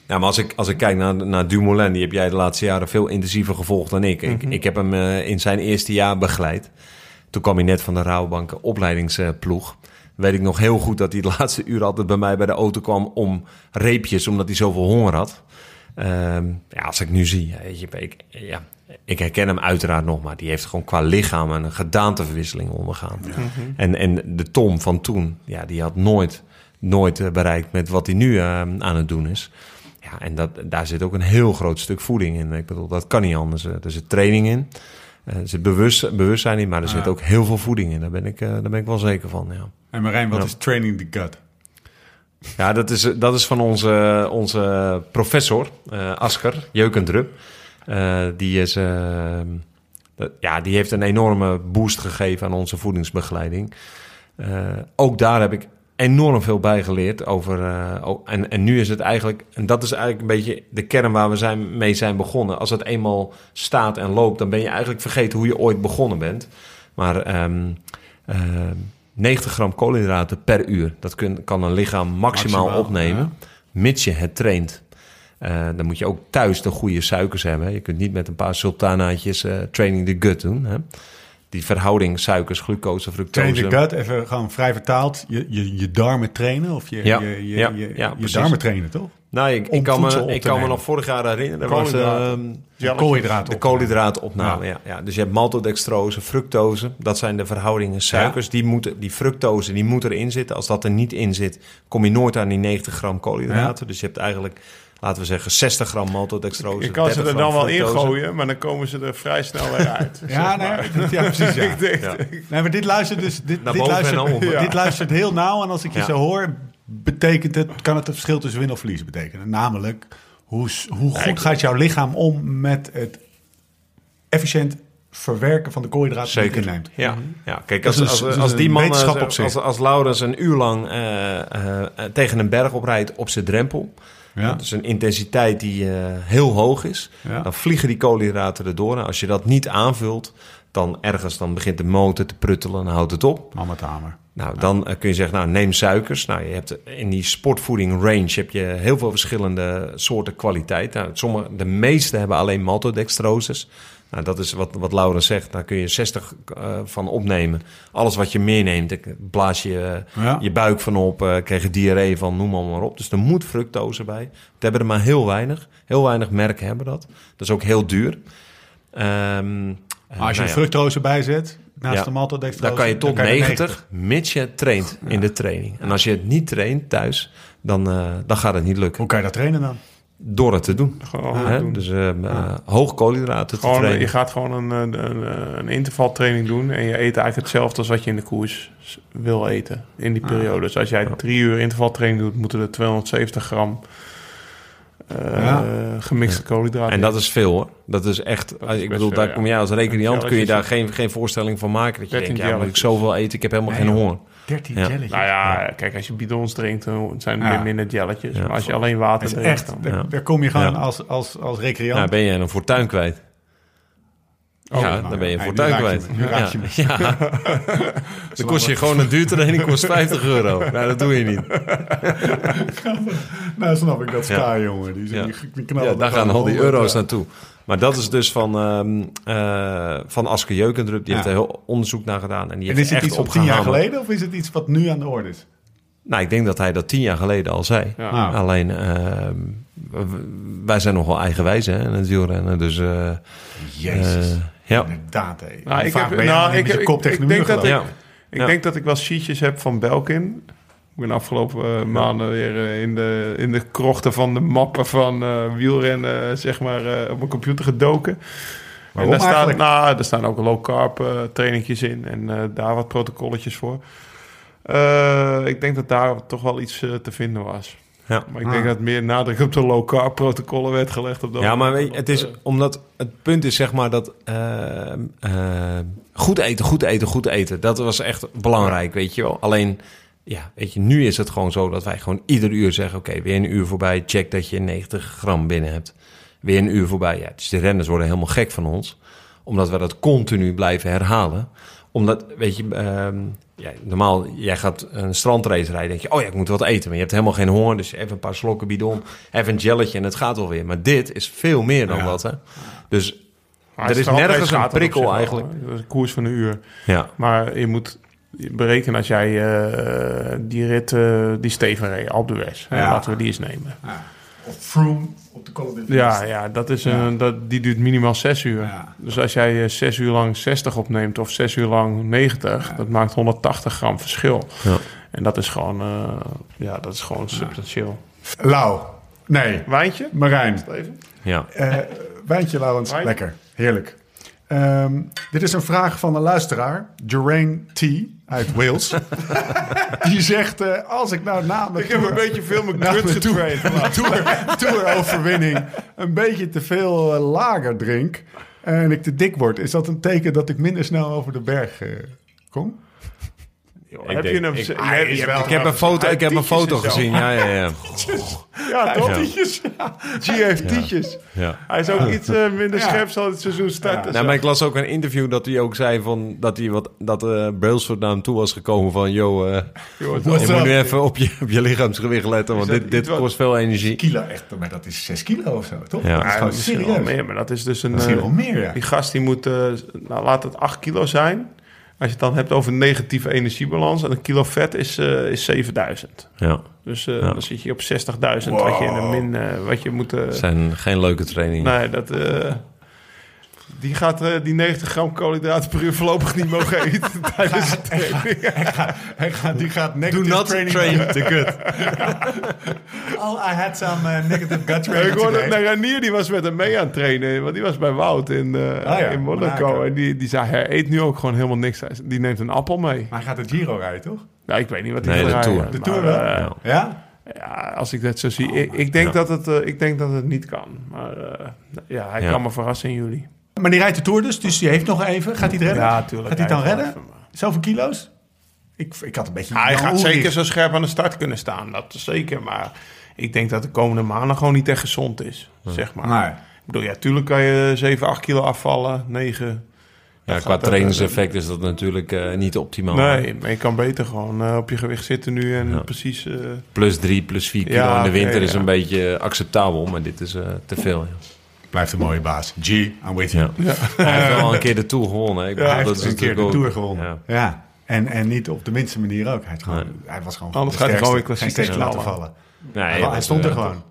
Ja, maar als ik, als ik kijk naar, naar Dumoulin, die heb jij de laatste jaren veel intensiever gevolgd dan ik. Ik, ik heb hem eh, in zijn eerste jaar begeleid. Toen kwam hij net van de Rabobank opleidingsploeg. Weet ik nog heel goed dat hij de laatste uur altijd bij mij bij de auto kwam om reepjes, omdat hij zoveel honger had. Ehm, ja, als ik nu zie, weet je, ik, ja, ik herken hem uiteraard nog, maar die heeft gewoon qua lichaam een gedaanteverwisseling ondergaan. En, en de Tom van toen, ja, die had nooit, nooit eh, bereikt met wat hij nu eh, aan het doen is. Ja, en dat, daar zit ook een heel groot stuk voeding in. Ik bedoel, dat kan niet anders. Eh, Er zit training in, Eh, er zit bewust, bewustzijn in, maar er zit ook heel veel voeding in. Daar ben ik, eh, daar ben ik wel zeker van, ja. En Marijn, wat Ja. is training the gut? Ja, dat is, dat is van onze, onze professor, Asker Jeukendrup. Eh, die, is, dat- ja, die heeft een enorme boost gegeven aan onze voedingsbegeleiding. Ook daar heb ik enorm veel bij geleerd over. eh, oh, en, en nu is het eigenlijk, en dat is eigenlijk een beetje de kern waar we zijn, mee zijn begonnen. Als het eenmaal staat en loopt, dan ben je eigenlijk vergeten hoe je ooit begonnen bent. Maar ehm, ehm, 90 gram koolhydraten per uur, dat kun, kan een lichaam maximaal, Maximaal, opnemen, mits je het traint. Eh, dan moet je ook thuis de goede suikers hebben. Je kunt niet met een paar sultanaatjes eh, training the gut doen. Hè? Die verhouding suikers, glucose, fructose. Gut, even gewoon vrij vertaald. Je, je, je darmen trainen of je, Ja, je, je, ja, je, ja, je darmen trainen, toch? Nou, ik, ik kan, me, ik kan me nog vorig jaar herinneren. Was, Koolhydraten. ehm. Koolhydraten. de koolhydraatopname, ja. Ja, Dus je hebt maltodextrose, fructose. Dat zijn de verhoudingen suikers. Die, moeten, die fructose die moet erin zitten. Als dat er niet in zit, kom je nooit aan die 90 gram koolhydraten. Dus je hebt eigenlijk, laten we zeggen, 60 gram maltodextrose. Je kan ze 30 er dan wel in fructose. gooien, maar dan komen ze er vrij snel weer uit. Ja, nee, ja, precies. Ja. Ik denk, Ja. Nee, maar dit luistert dus dit, Naar dit luistert, dit luistert heel nauw. En als ik je Ja. zo hoor, betekent het, kan het het verschil tussen winnen of verliezen betekenen. Namelijk, hoe, hoe goed gaat jouw lichaam om met het efficiënt verwerken van de koolhydraten die je neemt. Ja, ja. kijk, als, als, als, die man, als, als, als Laurens een uur lang uh, uh, tegen een berg oprijdt op zijn drempel... Ja. Dat is een intensiteit die uh, heel hoog is. Ja. Dan vliegen die koolhydraten erdoor. En als je dat niet aanvult, dan ergens dan begint de motor te pruttelen en houdt het op. Mama hamer. Nou, dan uh, kun je zeggen, nou, neem suikers. Nou, je hebt in die sportvoeding range heb je heel veel verschillende soorten kwaliteit. Nou, sommige, de meeste hebben alleen maltodextroses. Nou, dat is wat, wat Laura zegt. Daar kun je 60 uh, van opnemen. Alles wat je meeneemt, blaas je ja. je buik van op, uh, krijg je diarree van, noem maar, maar op. Dus er moet fructose bij. We hebben er maar heel weinig. Heel weinig merken hebben dat. Dat is ook heel duur. Um, maar als je nou ja. fructose bijzet, naast ja, de maltodextrose... Dan kan je tot kan je 90, 90, mits je traint in de training. En als je het niet traint thuis, dan, dan gaat het niet lukken. Hoe kan je dat trainen dan? Door het te doen. Gewoon Hè? doen. Dus uh, uh, hoog koolhydraten te trainen. je gaat gewoon een, een, een intervaltraining doen en je eet eigenlijk hetzelfde als wat je in de koers wil eten in die periode. Dus als jij drie uur intervaltraining doet, moeten er 270 gram uh, ja. gemixte koolhydraten. En dat is veel hoor. Dat is echt. Dat is ik bedoel, veel, daar kom jij als recreant kun je daar geen, geen voorstelling van maken. Dat je denkt, ja, moet ik zoveel eten, ik heb helemaal nee, geen honger. 13 ja. jelletjes. Nou ja, kijk, als je bidons drinkt, dan zijn er ja. minder jelletjes. Ja. Maar als je alleen water drinkt, echt, dan... Daar, daar kom je gewoon als, als, als recreant. Ja, ben je een fortuin kwijt. Oh, ja, nou, dan ben je een fortuin kwijt. Nu raak je me. Ja. ja. dan kost je gewoon een duurtraining kost 50 euro. Nou, dat doe je niet. nou, snap ik dat sta, ja. jongen. Die, ja. die knallen ja, daar gaan al die euro's naartoe. Maar dat is dus van, um, uh, van Aske Jeukendrup. Die ja. heeft er heel onderzoek naar gedaan. En, die en heeft is het echt iets van tien jaar geleden of is het iets wat nu aan de orde is? Nou, ik denk dat hij dat tien jaar geleden al zei. Ja. Alleen, uh, wij zijn nog wel eigenwijs hè, in het wielrennen. Dus, uh, Jezus, uh, ja. inderdaad. Hé. Nou, ik heb, nou, ik, denk dat ik, ik denk dat ik wel sheetjes heb van Belkin. Ik ben afgelopen uh, maanden weer uh, in, de, in de krochten van de mappen van uh, wielrennen, zeg maar, op mijn computer gedoken. Waarom en daar staan, nou, er staan ook low carb uh, trainingjes in en uh, daar wat protocolletjes voor. Uh, ik denk dat daar toch wel iets te vinden was. Ja. Maar ik denk ah. dat meer nadruk op de low carb protocollen werd gelegd. Op dat ja, maar weet je, het is omdat het punt is zeg maar dat uh, goed eten, goed eten, goed eten. Dat was echt belangrijk, weet je wel. Alleen, ja, weet je, nu is het gewoon zo dat wij gewoon ieder uur zeggen: oké, okay, weer een uur voorbij, check dat je 90 gram binnen hebt. Weer een uur voorbij. Ja, dus de renners worden helemaal gek van ons, omdat we dat continu blijven herhalen. Omdat, weet je, uh, ja, normaal, jij gaat een strandrace rijden, denk je, oh ja, ik moet wat eten. Maar je hebt helemaal geen honger, dus even een paar slokken bidon, even een gelletje en het gaat wel weer. Maar dit is veel meer dan ja. dat, hè. Dus maar er is nergens een prikkel eigenlijk. Wel, koers van een uur. Ja. Maar je moet berekenen als jij uh, die rit, uh, die Steven reed, Alpe d'Huez, ja. laten we die eens nemen. Ja. Of Froome op de Colin Ja, ja, dat is een, ja. dat, die duurt minimaal zes uur. Ja. Dus als jij uh, zes uur lang 60 opneemt of zes uur lang 90, dat maakt 180 gram verschil. En dat is gewoon, uh, ja, dat is gewoon substantieel. Lau. Nee. Wijntje? Marijn. Steven? Ja. Uh, wijntje, Laurens. Wijntje? Lekker. Heerlijk. Um, dit is een vraag van een luisteraar, Geraint T. uit Wales. Die zegt, uh, als ik nou na mijn Ik heb een beetje veel mijn kut getraind. tour, tour-overwinning een beetje te veel uh, lager drink en ik te dik word, is dat een teken dat ik minder snel over de berg uh, kom? Yo, heb je hem? Ik, ik, ik, heb, ik heb een foto, ik heb een foto gezien. Ja, ja, ja. ja, toch? Tietjes. G heeft tietjes. Ja. Hij is ook iets uh, minder scherp zal het seizoen starten. Nou, maar ik las ook een interview dat hij ook zei van dat hij wat dat uh, Brailsford naar hem toe was gekomen van yo, uh, yo je moet nu even op je, op je lichaamsgewicht letten, want dit, dit kost veel energie. Kilo echt, maar dat is 6 kilo of zo, toch? Ja. Dat is gewoon serieus. Meer, maar dat is dus een. Misschien wel meer, ja. Die gast die moet, nou laat het 8 kilo zijn. Als je het dan hebt over negatieve energiebalans, en een kilo vet is, uh, is 7000. Ja. Dus uh, ja. dan zit je op 60.000 wow. wat je in een min, uh, wat je moet. Dat zijn geen leuke trainingen. Nee, dat. Die gaat uh, die 90 gram koolhydraten per uur voorlopig niet mogen eten tijdens de training. Hij gaat, hij gaat, die gaat negative Do not training train the gut. Oh, I had some uh, negative gut training ik hoorde, Ranier die was met hem mee aan het trainen. Want die was bij Wout in, uh, ja, in Monaco. Monaco. En die, die zei, hij eet nu ook gewoon helemaal niks. Hij- Die neemt een appel mee. Maar hij gaat de Giro rijden, toch? Ja, ik weet niet wat hij Nee, gaat de rijden, Tour. De maar, Tour wel? eh, Ja. Ja? Als ik dat zo zie. ik, ik, denk Ja. dat het, eh, ik denk dat het niet kan. Maar eh, ja, hij Ja. kan me verrassen in juli. Maar die rijdt de Tour dus, dus die heeft nog even. Gaat hij het redden? Ja, tuurlijk. Gaat hij het dan Hij redden? even, Zoveel kilo's? Ik, ik had een beetje... Hij Jan gaat zeker zo scherp aan de start kunnen staan. Dat is zeker. Maar ik denk dat de komende maanden gewoon niet echt gezond is. Zeg maar. Nee. Ik bedoel, ja, tuurlijk kan je 7, 8 kilo afvallen. 9. Ja, qua gaat, eh, trainingseffect is dat natuurlijk eh, niet optimaal. Nee, maar je kan beter gewoon eh, op je gewicht zitten nu en Ja. precies... eh, Plus drie, plus vier kilo Ja, in de winter is ja. een beetje acceptabel, maar dit is eh, te veel. Ja. Blijft een mooie baas. G, I'm with you. Ja. Hij heeft wel een keer de Tour gewonnen. Ik Hij bedoel, heeft dat is een keer de Tour gewonnen. Ja. Ja. En, en niet op de minste manier ook. Hij, gewoon, Nee. hij was gewoon Anders de gaat hij gewoon klassiek Geen steek laten vallen. Nee, hij, stond er gewoon.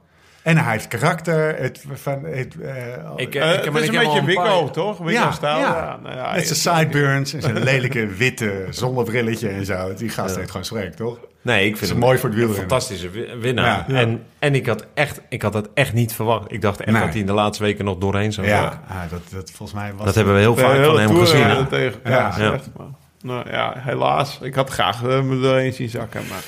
En hij heeft karakter. Het, van, het, eh, Ik, ik, het maar is ik een beetje paar- Wicco, toch? Wicco-stijl. ja. nou ja, met zijn sideburns en zijn lelijke witte zonnebrilletje en zo. Die gast heeft gewoon schrik, toch? Nee, ik vind hem mooi voor het een wielrennen. fantastische wi- winnaar. Ja. En, en ik, had echt, ik had het echt niet verwacht. Ik dacht echt Nee. dat hij in de laatste weken nog doorheen zou Ja, ah, dat, dat volgens mij was Dat hebben we heel De vaak van hem gezien. eh, hè. tegen Ja. Nou ja, helaas. Ik had graag eh, me doorheen zien zakken. Maar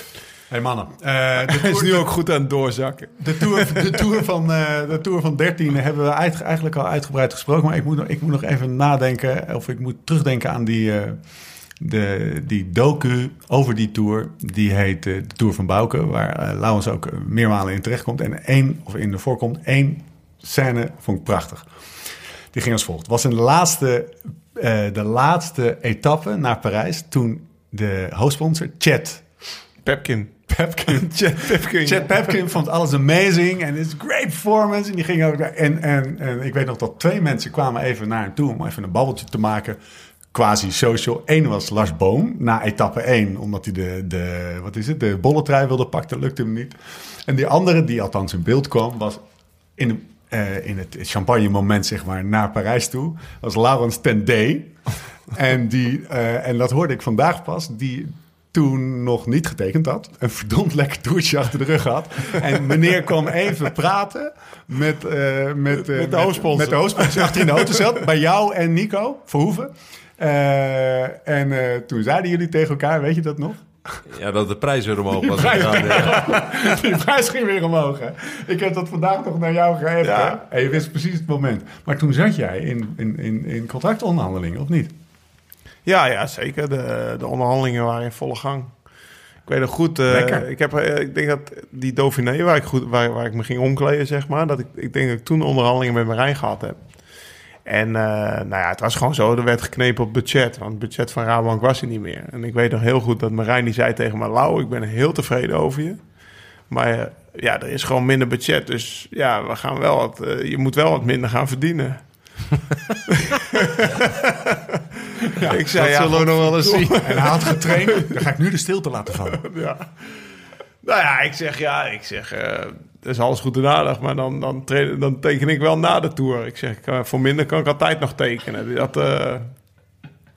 Hey mannen, eh, de, hij is nu ook goed aan het doorzakken. de, tour, de, tour van, eh, de Tour van 13 hebben we eigenlijk al uitgebreid gesproken. Maar ik moet, nog- ik moet nog even nadenken, of ik moet terugdenken aan die, eh, de, die docu over die Tour. Die heet eh, de Tour van Bouke, waar eh Laurens ook eh, meermalen in terechtkomt. En één, of in de voorkomt, één scène vond ik prachtig. Die ging als volgt. Het was in de laatste, de laatste etappe naar Parijs toen de hoofdsponsor, Chet, Pepkin. Pepkin, Chet Pepkin. Vond alles amazing en it's a great performance. En, die ging ook, en, en, en ik weet nog dat twee mensen kwamen even naar hem toe om even een babbeltje te maken. Quasi social. Eén was Lars Boom na etappe 1, omdat hij de, de, wat is het, de bolletrui wilde pakken. Dat lukte hem niet. En die andere, die althans in beeld kwam, was in, de, eh, in het champagne moment, zeg maar, naar Parijs toe. was Laurens Tendé. en, die, eh, en dat hoorde ik vandaag pas. Die toen nog niet getekend had. Een verdomd lekker toertje achter de rug had. En meneer kwam even praten met, eh, met, Met de hoofdsponsor. Met de hoofdsponsor achter in de auto zat. Bij jou en Nico Verhoeven. Eh, en eh, toen zeiden jullie tegen elkaar, weet je dat nog? Ja, dat de prijs weer omhoog was. prijs- gegaan, ja. Die prijs ging weer omhoog. Hè? Ik heb dat vandaag nog naar jou gegeven. Ja. En je wist precies het moment. Maar toen zat jij in, in, in, in contractonderhandelingen, of niet? Ja, ja, zeker. De, de onderhandelingen waren in volle gang. Ik weet nog goed. eh, ik, heb, ik denk dat die Dauphiné, waar ik, goed, waar, waar ik me ging omkleden, zeg maar, dat ik, ik denk dat ik toen onderhandelingen met Marijn gehad heb. En eh, nou ja, het was gewoon zo, er werd geknepen op budget. Want het budget van Rabobank was er niet meer. En ik weet nog heel goed dat Marijn die zei tegen me... Lau, ik ben heel tevreden over je. Maar eh, ja, er is gewoon minder budget. Dus ja, we gaan wel wat, eh, je moet wel wat minder gaan verdienen. ik zei, Dat ja, zullen we nog wel eens zien. En hij had getraind. Dan ga ik nu de stilte laten vallen. ja. Nou ja, ik zeg ja, ik zeg, eh is alles goed en aardig, maar dan, dan, train- dan teken ik wel na de Tour. Ik zeg, voor minder kan ik altijd nog tekenen. Dat, eh,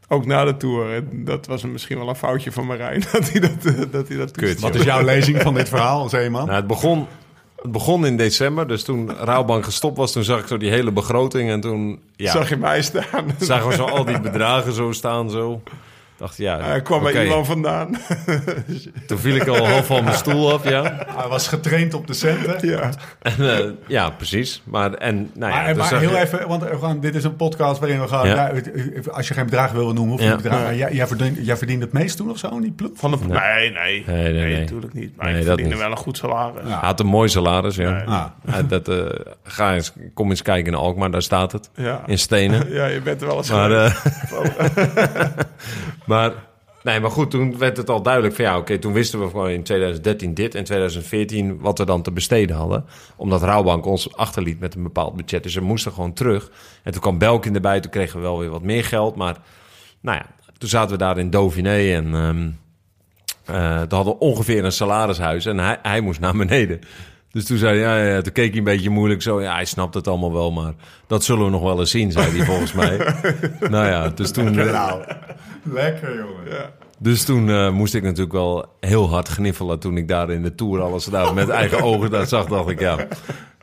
ook na de Tour. En dat was misschien wel een foutje van Marijn, dat hij dat, eh, dat, hij dat Kut. Wat is jouw lezing van dit verhaal, Zeeman? Nou, het, begon, het begon in december, dus toen Rouwbank gestopt was, toen zag ik zo die hele begroting. En toen ja, Zag je mij staan? zagen we zo al die bedragen zo staan. Zo. Dacht, ja, Hij kwam bij oké. iemand vandaan. Toen viel ik al half van mijn stoel af, ja. Hij was getraind op de centen. ja. En, eh, ja, precies. Maar, en, nou ja, Maar, heel je- even, want we gaan, dit is een podcast waarin we gaan... Ja. ja, als je geen bedragen wil noemen, hoef je Ja. niet bedragen. Maar jij, jij, verdient, jij verdient het meest toen of zo in die ploeg? Van de, nee, nee, nee, Nee, nee, nee. natuurlijk niet. Maar Nee, ik dat verdiende wel een goed salaris. Ja. Hij had een mooi salaris, ja. Nee. Ah. Dat, eh, ga eens, kom eens kijken naar Alkmaar, daar staat het. Ja. In stenen. Ja, je bent er wel eens Maar, eh, maar, nee, maar goed, toen werd het al duidelijk van ja, oké, toen wisten we gewoon in 2013 dit en 2014 wat we dan te besteden hadden. Omdat Rouwbank ons achterliet met een bepaald budget. Dus we moesten gewoon terug. En toen kwam Belkin erbij, toen kregen we wel weer wat meer geld. Maar nou ja, toen zaten we daar in Dauphiné en eh, toen hadden we ongeveer een salarishuis en hij, hij moest naar beneden. Dus toen zei hij, ja, ja, toen keek hij een beetje moeilijk zo. Ja, hij snapt het allemaal wel, maar dat zullen we nog wel eens zien, zei hij volgens mij. nou ja, dus toen... Nou, lekker jongen. Ja. Dus toen uh, moest ik natuurlijk wel heel hard gniffelen toen ik daar in de Tour alles daar met eigen ogen daar zag. dacht ik, ja,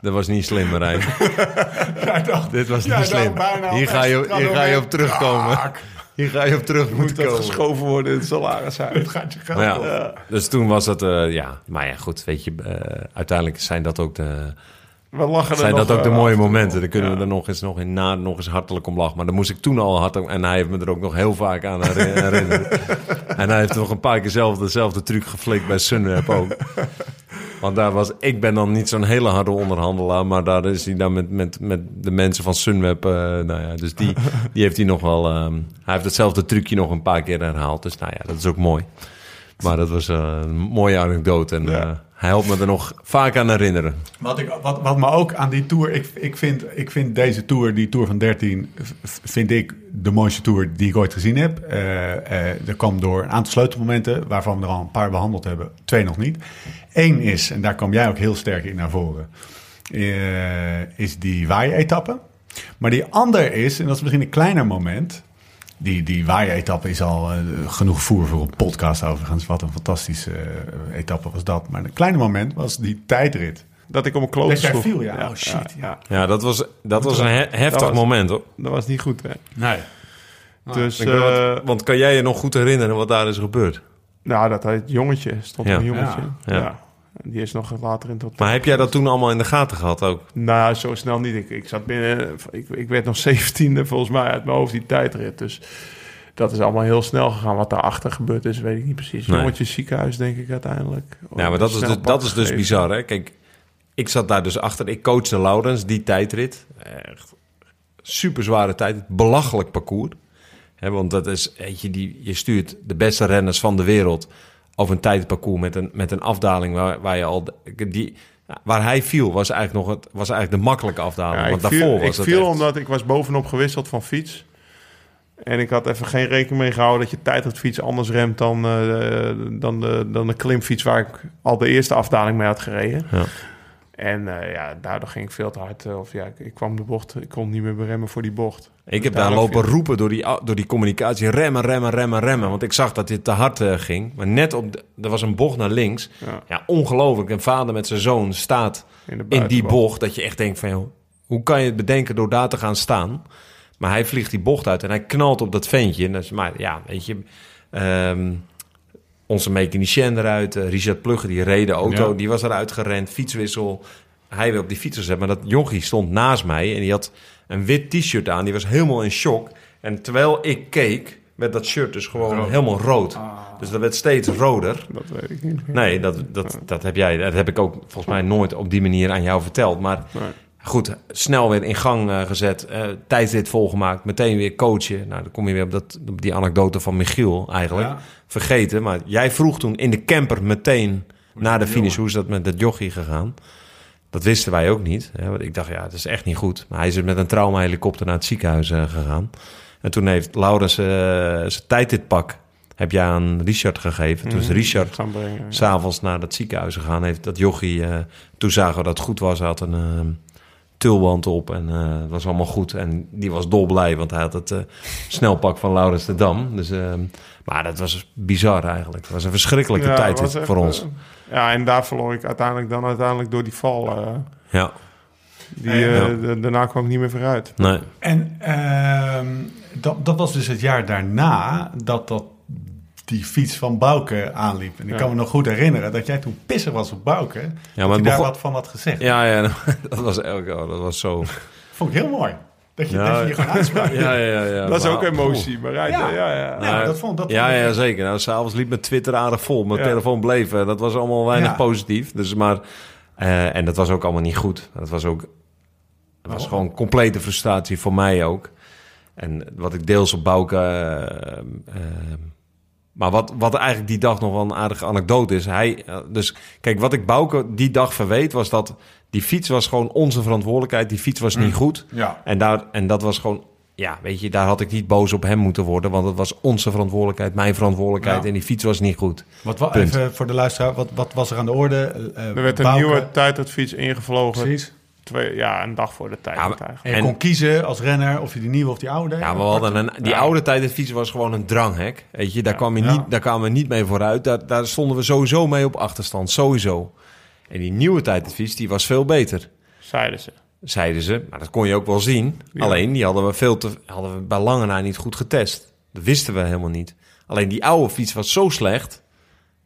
dat was niet slim, Marijn. dacht, Dit was niet slim. Hier ga, je, hier ga je op terugkomen. Hier ga je op terug moeten Moet dat geschoven worden in het salarishuis. Het gaat je geld ja, Dus toen was het, uh, ja, maar ja, goed, weet je, uh, uiteindelijk zijn dat ook de we lachen zijn dat ook de mooie momenten. Dan kunnen we er nog eens, nog in na nog eens hartelijk om lachen. Maar dan moest ik toen al hard En hij heeft me er ook nog heel vaak aan herinnerd. en hij heeft nog een paar keer zelf dezelfde truc geflikt bij Sunweb ook. Want daar was, ik ben dan niet zo'n hele harde onderhandelaar, maar daar is hij dan met, met, met de mensen van Sunweb. Uh, nou ja, dus die, die heeft hij nog wel. Um, hij heeft hetzelfde trucje nog een paar keer herhaald. Dus nou ja, dat is ook mooi. Maar dat was uh, een mooie anekdote. En ja. Hij helpt me er nog vaak aan herinneren. Wat, ik, wat, wat me ook aan die tour... Ik, ik, vind, ik vind deze tour, die tour van 13... vind ik de mooiste tour die ik ooit gezien heb. Uh, uh, er kwam door een aantal sleutelmomenten... waarvan we er al een paar behandeld hebben. Twee nog niet. Eén is, en daar kwam jij ook heel sterk in naar voren... Uh, is die waaien-etappe. Maar die ander is, en dat is misschien een kleiner moment die, die waaien-etappe is al uh, genoeg voer voor een podcast overigens. Wat een fantastische uh, etappe was dat. Maar een kleine moment was die tijdrit. Dat ik op een kloot viel, ja. ja. Oh shit, ja. Ja, dat was, dat was een heftig moment, hoor. Dat was niet goed, hè? Nee. Dus, uh, want kan jij je nog goed herinneren wat daar is gebeurd? Nou, dat hij jongetje stond een jongetje. ja. Die is nog later in tot. Maar heb jij dat toen allemaal in de gaten gehad ook? Nou, zo snel niet. Ik, ik zat binnen. Ik, ik werd nog zeventiende volgens mij uit mijn hoofd die tijdrit. Dus dat is allemaal heel snel gegaan. Wat daarachter gebeurd is, weet ik niet precies. Nee. Jongetje ziekenhuis, denk ik uiteindelijk. Ja, maar dat is, dus, dat is dus bizar, hè? Kijk, ik zat daar dus achter. Ik coachte Laurens die tijdrit. Echt super zware tijd. Belachelijk parcours. He, want dat is, weet je, die, je stuurt de beste renners van de wereld over een tijdparcours met een, met een afdaling waar, waar je al... Die, waar hij viel was eigenlijk nog het, was eigenlijk de makkelijke afdaling. Ja, want viel, daarvoor was ik viel omdat ik was bovenop gewisseld van fiets. En ik had even geen rekening mee gehouden dat je tijd op fiets anders remt dan, uh, dan, de, dan de klimfiets waar ik al de eerste afdaling mee had gereden. Ja. En uh, ja, daardoor ging ik veel te hard. Uh, of ja, ik, ik, kwam de bocht, ik kon niet meer beremmen voor die bocht. Ik heb daar lopen roepen door die, door die communicatie. Remmen, remmen, remmen, remmen. Want ik zag dat dit te hard uh, ging. Maar net op, de, er was een bocht naar links. Ja, ja ongelooflijk. Een vader met zijn zoon staat in, in die bocht. Dat je echt denkt van, joh, hoe kan je het bedenken door daar te gaan staan? Maar hij vliegt die bocht uit en hij knalt op dat ventje. En dat is, maar ja, weet je... Um, onze mechanicien eruit. Uh, Richard Plugge, die reden auto, die was eruit gerend. Fietswissel. Hij wil op die fiets zetten. Maar dat jochie stond naast mij en die had een wit t-shirt aan. Die was helemaal in shock. En terwijl ik keek, werd dat shirt dus gewoon helemaal rood. Ah. Dus dat werd steeds roder. Dat weet ik niet. Nee, dat, dat, dat heb jij. Dat heb ik ook volgens mij nooit op die manier aan jou verteld. Maar goed, snel weer in gang uh, gezet. Uh, tijdrit volgemaakt. Meteen weer coachen. Nou, dan kom je weer op, dat, op die anekdote van Michiel eigenlijk. Vergeten. Maar jij vroeg toen in de camper meteen na de finish... hoe is dat met dat jochie gegaan? Dat wisten wij ook niet. Hè? Want ik dacht, ja, dat is echt niet goed. Maar hij is met een traumahelikopter naar het ziekenhuis uh, gegaan. En toen heeft Laurens zijn tijdritpak heb jij aan Richard gegeven. Mm -hmm. Toen is Richard ja. s'avonds naar het ziekenhuis gegaan. Heeft dat jochie, uh, toen zagen we dat het goed was. Had een tulband op en uh, dat was allemaal goed. En die was dolblij, want hij had het uh, snelpak van Laurens de Dam. Dus, uh, maar dat was bizar eigenlijk. Het was een verschrikkelijke ja, tijd echt, voor ons. ja, en daar verloor ik uiteindelijk dan uiteindelijk door die val. ja. Die, ja. daarna kwam ik niet meer vooruit. Nee. En ehm, dat, dat was dus het jaar daarna dat dat die fiets van Bouke aanliep. En ik kan me nog goed herinneren dat jij toen pissig was op Bouke. Ja, maar dat je daar wat van had gezegd. Ja, ja dat was, oh, dat was zo... Vond ik heel mooi. Dat je, ja, dat je, je gewoon. Ja, ja, ja. Dat is ook emotie. Maar ja, ja, ja. ja. ja dat vond, dat ja, ja, zeker. Nou, S'avonds liep mijn Twitter aardig vol. Mijn telefoon bleef. Dat was allemaal weinig positief. Dus maar... Uh, en dat was ook allemaal niet goed. Dat was ook... Het was oh. gewoon complete frustratie voor mij ook. En wat ik deels op Bouke... Uh, uh, maar wat, wat eigenlijk die dag nog wel een aardige anekdote is. Hij, eh, dus kijk, wat ik Bouke die dag verweet was dat die fiets was gewoon onze verantwoordelijkheid. Die fiets was niet mm. goed. Ja. En, daar, en dat was gewoon ja, weet je, daar had ik niet boos op hem moeten worden. Want het was onze verantwoordelijkheid, mijn verantwoordelijkheid. Ja. En die fiets was niet goed. Wat, wa- Punt. even voor de luisteraar, wat, wat was er aan de orde? Eh, Er werd een Bouke, nieuwe tijdritfiets ingevlogen. Precies. Twee, ja, een dag voor de tijd. Ja, maar- eigenlijk. En je kon kiezen als renner of je die nieuwe of die oude. Ja, we hadden een, die Ja. oude tijd, de fiets was gewoon een dranghek. Weet je, daar, kwam je Ja. niet, daar kwamen we niet mee vooruit. Daar, daar stonden we sowieso mee op achterstand, sowieso. En die nieuwe tijd, de fiets, die was veel beter. Zeiden ze. zeiden ze. Maar dat kon je ook wel zien. Ja. Alleen, die hadden we, veel te, hadden we bij lange na niet goed getest. Dat wisten we helemaal niet. Alleen die oude fiets was zo slecht...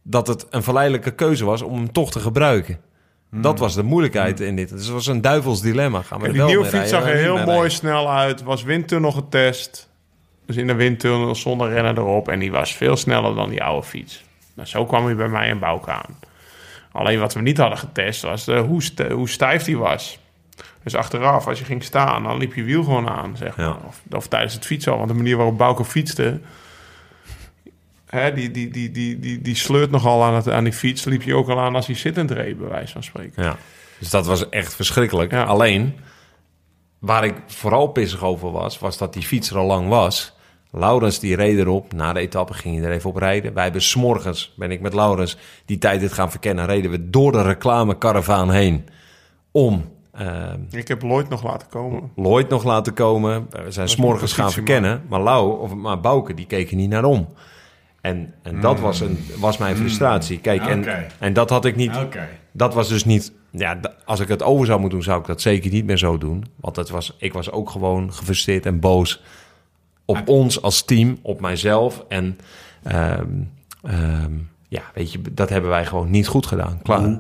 dat het een verleidelijke keuze was om hem toch te gebruiken. Dat was de moeilijkheid in dit. Dus het was een duivels dilemma. Gaan we En die nieuwe fiets zag er heel mooi snel uit. Was windtunnel getest. Dus in de windtunnel zonder renner erop. En die was veel sneller dan die oude fiets. Nou, zo kwam hij bij mij in Bouke aan. Alleen wat we niet hadden getest was de, hoe, st- hoe stijf die was. Dus achteraf, als je ging staan, dan liep je wiel gewoon aan. Zeg maar. Ja. of, of tijdens het fietsen al. Want de manier waarop Bouke fietste... Hè, die, die, die, die, die, die sleurt nogal aan, het, aan die fiets. Liep je ook al aan als hij zittend reed, bij wijze van spreken. Ja. Dus dat was echt verschrikkelijk. Ja. Alleen, waar ik vooral pissig over was, was dat die fiets er al lang was. Laurens die reed erop. Na de etappe ging hij er even op rijden. Wij hebben s'morgens, ben ik met Laurens, die tijd dit gaan verkennen, reden we door de reclamekaravaan heen om eh, Ik heb Lloyd nog laten komen. Lloyd nog laten komen. We zijn s'morgens gaan verkennen. Maar Lau, of maar Bouke, die keken niet naar om. En, en dat was, een, was mijn frustratie. Kijk, en, en dat had ik niet... Dat was dus niet... Ja, als ik het over zou moeten doen, zou ik dat zeker niet meer zo doen. Want het was, ik was ook gewoon gefrustreerd en boos op ons als team, op mijzelf. En ehm, ehm, ja, weet je, dat hebben wij gewoon niet goed gedaan. Klaar.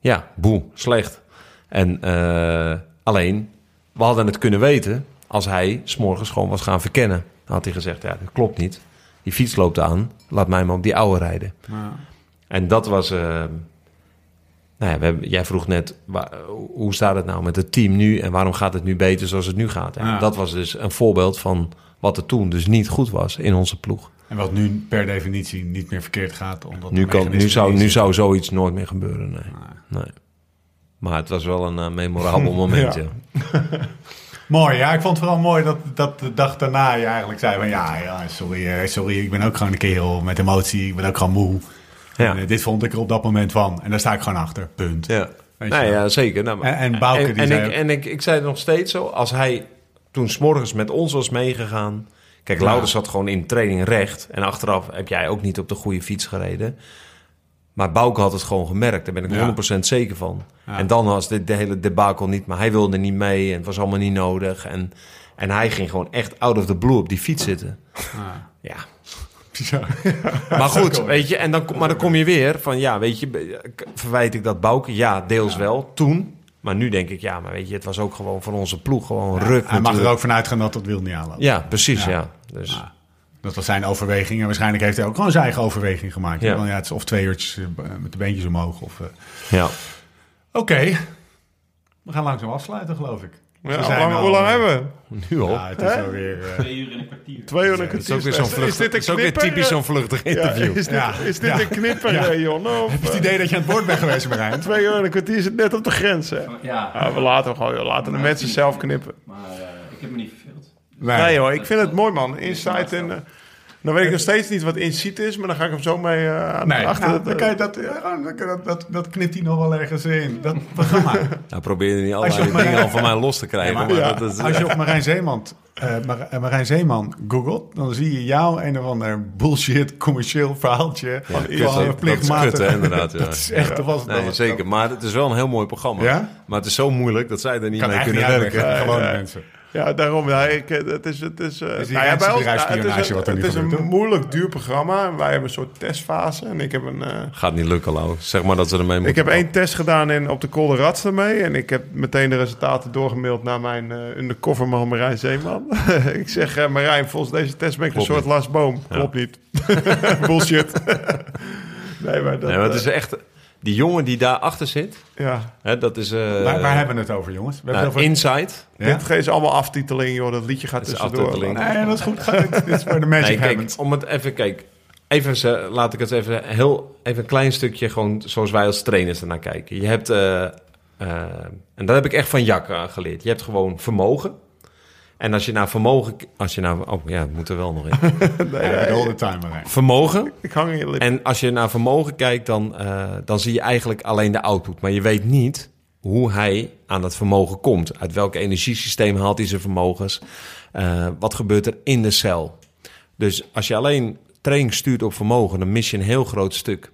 Ja, boe, slecht. En eh, alleen, we hadden het kunnen weten als hij s'morgens gewoon was gaan verkennen. Dan had hij gezegd, ja, dat klopt niet. Die fiets loopt aan, laat mij maar op die oude rijden. En dat was... eh, nou ja, we hebben, jij vroeg net, wa- hoe staat het nou met het team nu... en waarom gaat het nu beter zoals het nu gaat? Ja, Ja. Dat was dus een voorbeeld van wat er toen dus niet goed was in onze ploeg. En wat nu per definitie niet meer verkeerd gaat. Omdat Nu, kan, nu, zou, nu zou zoiets nooit meer gebeuren, nee. nee. Maar het was wel een eh, memorabel moment, Ja. ja. Mooi, ja. Ik vond het vooral mooi dat, dat de dag daarna je eigenlijk zei van... Ja, ja sorry, eh, sorry, ik ben ook gewoon een kerel met emotie. Ik ben ook gewoon moe. Ja. En, eh, dit vond ik er op dat moment van. En daar sta ik gewoon achter. Punt. Ja, Weet wel. ja zeker. Nou, En- en Bouke, die en, zei ik, ook- en ik, ik zei het nog steeds zo, als hij toen s'morgens met ons was meegegaan... Kijk, Laurens zat gewoon in training recht. En achteraf heb jij ook niet op de goede fiets gereden. Maar Bouke had het gewoon gemerkt. Daar ben ik Ja. 100% zeker van. Ja. En dan was dit de hele debakel niet... Maar hij wilde niet mee en het was allemaal niet nodig. En, en hij ging gewoon echt out of the blue op die fiets zitten. Ja, Zo. maar goed, weet je, en dan, maar dan kom je weer van, ja, weet je, verwijt ik dat Bouke? Ja, deels wel, toen. Maar nu denk ik, ja, maar weet je, het was ook gewoon van onze ploeg gewoon ruk Hij mag er ook vanuit gaan dat het wiel niet aanloopt. Ja, precies, Ja. ja. Dus, Ja. Dat was zijn overweging. En waarschijnlijk heeft hij ook gewoon zijn eigen overweging gemaakt. Ja. Van, ja, het is of twee uurtjes eh, met de beentjes omhoog. Of, eh. ja. Oké. We gaan langzaam afsluiten, geloof ik. Ja, We hoe zijn lang, al, lang eh, hebben we? Nu al. Ja, het is alweer... Twee uur en een kwartier. Twee uur en een Het is kwartier. ook weer zo'n Is vluchtig, dit een is ook weer knipper? typisch zo'n vluchtig Ja, interview. is dit, Ja. is dit een knipper, Ja. Jon? Of, heb je het idee dat je aan het woord bent geweest, Marijn? Twee uur en een kwartier zit net op de grens, hè? Ja, Ja, we laten, gewoon, laten de mensen zelf knippen. maar eh, ik heb me niet verveeld. Nee hoor, ik vind het mooi man. Insight en... dan weet ik nog steeds niet wat insight is, maar dan ga ik hem zo mee eh, aan Nee, achter. nou, dan kan je dat, ja, gewoon, dan kan dat, dat, dat knipt hij nog wel ergens in. Dat programma. Nou, probeer je niet op dingen al van mij los te krijgen. Ja, maar- maar Ja. dat is, Als je op Marijn Zeeman, eh, Mar- eh, Marijn Zeeman googelt, dan zie je jou een of ander bullshit commercieel verhaaltje. ja, van kut, dat- dat is plichtmatig. kut, hè, inderdaad. Ja. Dat is echt, dat was het Nee, dan. zeker. Maar het is wel een heel mooi programma. Ja? Maar het is zo moeilijk dat zij er niet kan mee kunnen werken. ja. mensen. Ja, daarom. Ja, ik, eh, het is, het is, eh, Is die nou ja, bij ons- rijksbedrijfsspionage ja, het is, nu het is een moeilijk duur programma. Wij hebben een soort testfase. En ik heb een... eh, Gaat niet lukken, Lau. Zeg maar dat ze ermee moeten. ik heb één test gedaan in, op de Kolderats ermee. En ik heb meteen de resultaten doorgemaild naar mijn uh, undercoverman Marijn Zeeman. ik zeg, eh, Marijn, volgens deze test ben ik Klopt een soort. Lars Boom. Ja. Klopt niet. Bullshit. nee, maar dat... Nee, maar het is echt... Die jongen die daarachter zit, ja. hè, dat is... eh Waar, waar hebben we het over, jongens? We nou, hebben het over... Inside. Ja? Dit geeft allemaal aftiteling, joh. Dat liedje gaat is tussendoor. aftiteling. Nee, dat is goed. Dit is voor de Magic Nee, kijk, om het even... Kijk, even, ze- laat ik het even heel... Even een klein stukje gewoon zoals wij als trainers ernaar kijken. Je hebt... eh, eh, en dat heb ik echt van eh, geleerd. Je hebt gewoon vermogen. En als je naar vermogen... Als je naar, oh ja, het moet er wel nog in. Ja, hele timer. hè. vermogen. Ik hang in je lip. En als je naar vermogen kijkt, dan, eh, dan zie je eigenlijk alleen de output. Maar je weet niet hoe hij aan dat vermogen komt. Uit welk energiesysteem haalt hij zijn vermogens? Eh, wat gebeurt er in de cel? Dus als je alleen training stuurt op vermogen, dan mis je een heel groot stuk.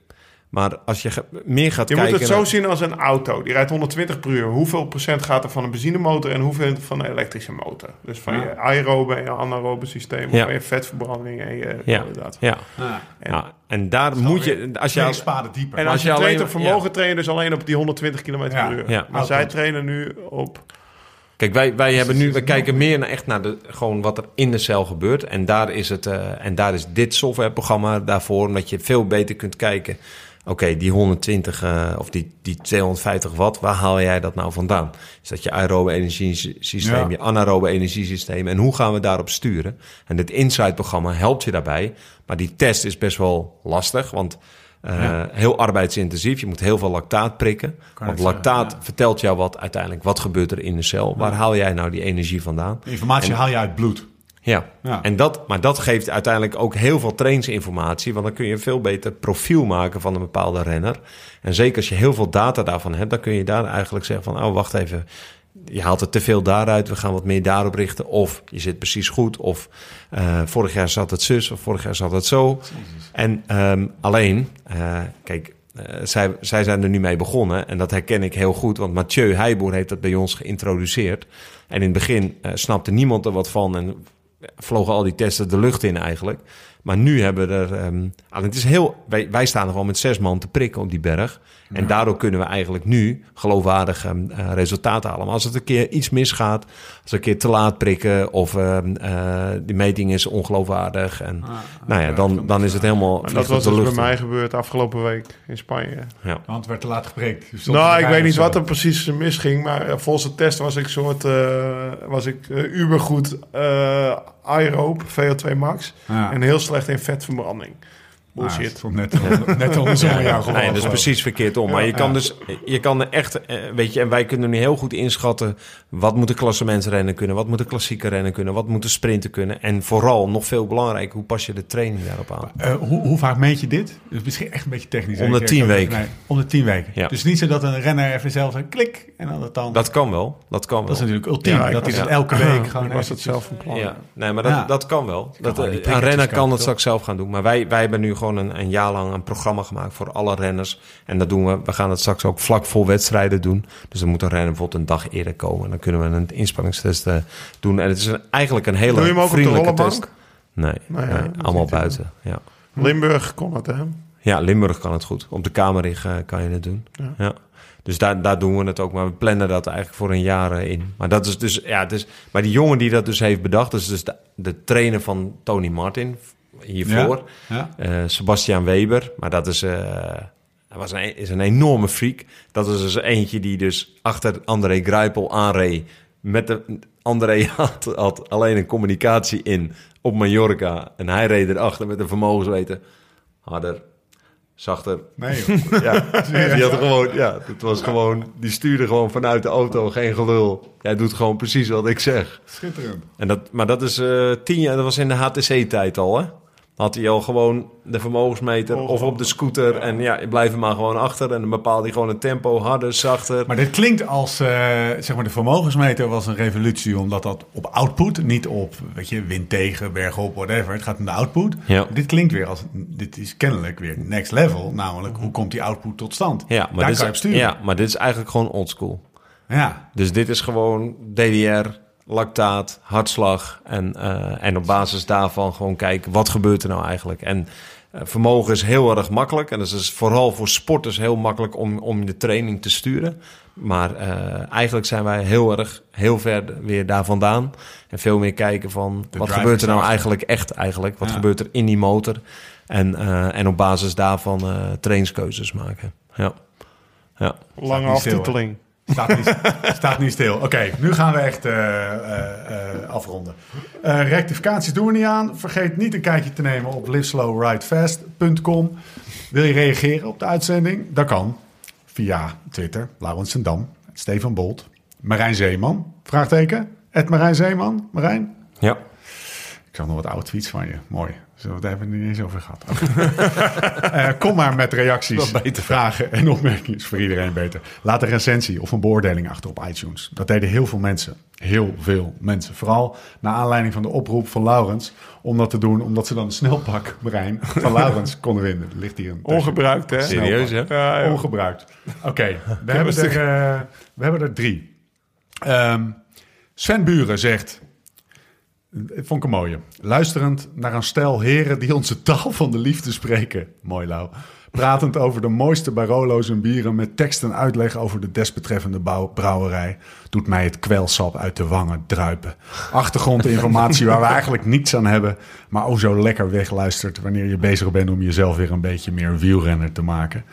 Maar als je meer gaat Je kijken... moet het zo naar- zien als een auto. Die rijdt 120 per uur. Hoeveel procent gaat er van een benzinemotor en hoeveel van een elektrische motor? Dus van je aerobe en je anaerobe systeem, Ja. je vetverbranding en je Ja. koolhydraten. Ja, Ja. ja, en daar moet je... Als je spaden dieper. En als als je je, traint alleen- op vermogen, train je dus alleen op die 120 km Ja. per uur. Ja. Maar zij trainen nu op... Kijk, wij, wij hebben nu, we kijken meer naar echt naar de, gewoon wat er in de cel gebeurt. En daar is, het, eh, en daar is dit softwareprogramma daarvoor, omdat je veel beter kunt kijken. Oké, die 120 eh, of die, die 250 watt, waar haal jij dat nou vandaan? Is dat je aerobe energiesysteem, Ja. je anaerobe energiesysteem? En hoe gaan we daarop sturen? En dit Insight-programma helpt je daarbij. Maar die test is best wel lastig, want eh, heel arbeidsintensief. Je moet heel veel lactaat prikken. Kan want zeggen, lactaat vertelt jou wat uiteindelijk, wat gebeurt er in de cel? Waar haal jij nou die energie vandaan? De informatie haal je uit bloed. Ja, Ja. En dat, maar dat geeft uiteindelijk ook heel veel trainingsinformatie. Want dan kun je een veel beter profiel maken van een bepaalde renner. En zeker als je heel veel data daarvan hebt, dan kun je daar eigenlijk zeggen van... oh, wacht even, je haalt er te veel daaruit, we gaan wat meer daarop richten. Of je zit precies goed, of eh, vorig jaar zat het zus, of vorig jaar zat het zo. En ehm, alleen, eh, kijk, eh, zij, zij zijn er nu mee begonnen en dat herken ik heel goed. Want Mathieu Heijboer heeft dat bij ons geïntroduceerd. En in het begin snapte niemand er wat van en vlogen al die testen de lucht in eigenlijk. Maar nu hebben we er... ehm, ah, het is heel, wij, wij staan er gewoon met zes man te prikken op die berg. En daardoor kunnen we eigenlijk nu geloofwaardige eh, resultaten halen. Maar als het een keer iets misgaat, als we een keer te laat prikken... of ehm, eh, die meting is ongeloofwaardig... En, nou ja, dan, dan is het helemaal... En dat was dus bij mij gebeurd afgelopen week in Spanje. Ja. Want het werd te laat geprikt. Nou, ik weet niet wat er precies misging, maar volgens de test was ik soort, eh, was ik ubergoed eh aeroop, VO2 max, Ja. en heel slecht in vetverbranding. Het Bullshit. stond net, net andersom aan jou gewoon. Nee, dat is precies verkeerd om. Maar je kan Ja. dus, je kan echt, eh, weet je, en wij kunnen nu heel goed inschatten wat moet de klassementsrennen kunnen, wat moet de klassieke rennen kunnen, wat moet de sprinten kunnen. En vooral, nog veel belangrijker, hoe pas je de training daarop aan? Eh, hoe, hoe vaak meet je dit? Dus misschien echt een beetje technisch. Om de tien weken. Nee, om de tien weken. Ja. Dus niet zo dat een renner even zelf een klik en dan het dan... Dat kan wel, dat kan Dat wel. is natuurlijk ultiem. Ja, dat is het ja. elke week gewoon Ik was het zelf van plan. Ja, nee, maar dat, Ja. dat kan wel. Dat, eh, een renner kan dat straks zelf gaan doen. Maar wij, wij hebben nu gewoon een, een jaar lang een programma gemaakt voor alle renners. En dat doen we. We gaan het straks ook vlak voor wedstrijden doen. Dus dan moet een renner bijvoorbeeld een dag eerder komen. Dan kunnen we een inspanningstest eh, doen. En het is een, eigenlijk een hele Doe je hem ook op de vriendelijke rollenbank? test. Nee, Nou ja, nee, allemaal buiten. Ja. Limburg kon het, hè? ja, Limburg kan het goed. Op de Kamerrig eh, kan je het doen. Ja. Dus daar, daar doen we het ook. Maar we plannen dat eigenlijk voor een jaar eh, in. Maar dat is dus, ja, het is, maar die jongen die dat dus heeft bedacht, dat is dus de, de trainer van Tony Martin hiervoor. Ja? Eh, Sebastian Weber. Maar dat is, eh, hij was een, is een enorme freak. Dat is dus eentje die dus achter André Greipel aanreed. Met de, André had, had alleen een communicatie in op Mallorca. En hij reed erachter met een vermogensweten. Harder, zachter. Nee, joh. Ja, die had gewoon, ja, het was gewoon, die stuurde gewoon vanuit de auto, geen gelul. Jij doet gewoon precies wat ik zeg. schitterend. En dat, maar dat is eh, tien jaar, dat was in de HTC-tijd al, hè? Had hij al gewoon de vermogensmeter of op de scooter. En ja, je blijft er maar gewoon achter. En dan bepaalt hij gewoon het tempo, harder, zachter. Maar dit klinkt als, eh, zeg maar, de vermogensmeter was een revolutie, omdat dat op output, niet op, weet je, wind tegen, berg op, whatever. Het gaat om de output. Ja. Dit klinkt weer als, dit is kennelijk weer next level, namelijk hoe komt die output tot stand? Ja, maar, Daar dit kan je op is, sturen. ja, maar dit is eigenlijk gewoon oldschool. ja. Dus dit is gewoon DDR, lactaat, hartslag. En, eh, en op basis daarvan gewoon kijken, wat gebeurt er nou eigenlijk? En eh, vermogen is heel erg makkelijk. En dat is dus vooral voor sporters heel makkelijk om, om de training te sturen. Maar eh, eigenlijk zijn wij heel erg, heel ver weer daar vandaan. En veel meer kijken van, De wat gebeurt er nou eigenlijk echt eigenlijk? Wat Ja. gebeurt er in die motor? En, eh, en op basis daarvan eh trainingskeuzes maken. Ja. Ja. Lange aftiteling. Staat niet, staat niet stil. Oké, nu gaan we echt eh, eh, eh, afronden. Eh, rectificaties doen we niet aan. Vergeet niet een kijkje te nemen op liveslowridefast.com. Wil je reageren op de uitzending? Dat kan via Twitter. Laurens Dam, Stefan Bolt, Marijn Zeeman, vraagteken. Ed Marijn Zeeman. Marijn? Ja. Ik zag nog wat oude tweets van je. Mooi. Zullen we het hebben niet eens over gehad? Eh, kom maar met reacties, vragen en opmerkingen. Is voor iedereen beter. Laat een recensie of een beoordeling achter op iTunes. Dat deden heel veel mensen. Heel veel mensen. Vooral naar aanleiding van de oproep van Laurens. Om dat te doen, omdat ze dan een snelpak, Marijn, van Laurens konden winnen. Er ligt hier een Ongebruikt, hè? Serieus, hè? Ja. Ongebruikt. Oké, we, hebben er, eh, we hebben er drie. Ehm, Sven Buren zegt... Vond ik een mooie. Luisterend naar een stel heren die onze taal van de liefde spreken. Mooi, Lau. Pratend over de mooiste Barolo's en bieren... met tekst en uitleg over de desbetreffende bouw- brouwerij... doet mij het kwelsap uit de wangen druipen. Achtergrondinformatie waar we eigenlijk niets aan hebben... maar ook zo lekker wegluistert... wanneer je bezig bent om jezelf weer een beetje meer wielrenner te maken...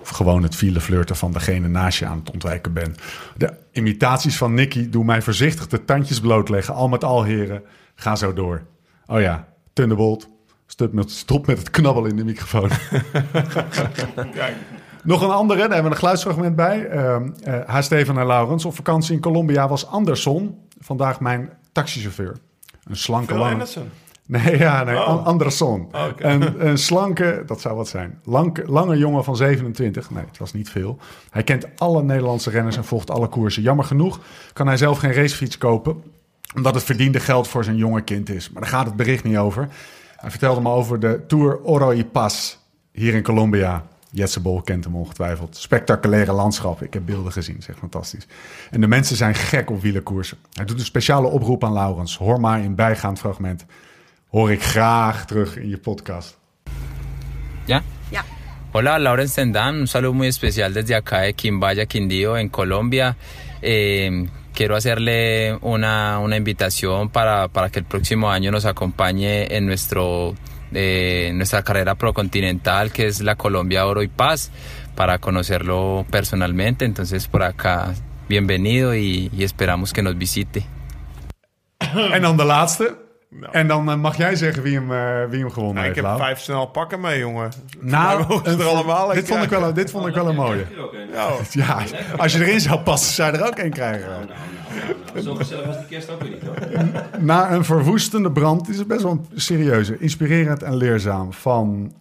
Of gewoon het file flirten van degene naast je aan het ontwijken bent. De imitaties van Nicky doen mij voorzichtig de tandjes blootleggen. Al met al, heren. Ga zo door. Oh ja, Thunderbolt. Stop met, stop met het knabbelen in de microfoon. Nog een andere, daar hebben we een geluidsfragment bij. Ehm eh, haar Steven en Laurens. Op vakantie in Colombia was Anderson vandaag mijn taxichauffeur. Een slanke Phil lange... Nee, ja, nee, Oh. An- Anderson. Oh, een, een slanke, dat zou wat zijn. Lanke, lange jongen van 27. Nee, het was niet veel. Hij kent alle Nederlandse renners en volgt alle koersen. Jammer genoeg kan hij zelf geen racefiets kopen, omdat het verdiende geld voor zijn jonge kind is. Maar daar gaat het bericht niet over. Hij vertelde me over de Tour Oro y Paz hier in Colombia. Jetse Bol kent hem ongetwijfeld. Spectaculaire landschap. Ik heb beelden gezien. Zeg fantastisch. En de mensen zijn gek op wielerkoersen. Hij doet een speciale oproep aan Laurens. Hoor maar in bijgaand fragment. Hoor ik graag terug in je podcast. ¿Ya? Ya. Hola, Lauren Sendan. Un saludo muy especial desde acá de Quimbaya, Quindío, en Colombia. Eh, quiero hacerle una, una invitación para, para que el próximo año nos acompañe en nuestro, eh, nuestra carrera procontinental, que es la Colombia Oro y Paz, para conocerlo personalmente. Entonces, por acá, bienvenido y, esperamos que nos visite. En dan de laatste. En dan eh, mag jij zeggen wie hem, eh, wie hem gewonnen Nou, ik heeft, heb Lau. vijf snel pakken mee, jongen. Nou, er allemaal dit, vond ik wel, een- dit vond ik wel een mooie. Ja, als je erin zou passen, zou je er ook een krijgen. Nou, nou, nou. Zo gezellig was die kerst ook weer niet hoor. Na een verwoestende brand, dit is best wel een serieuze, inspirerend en leerzaam, van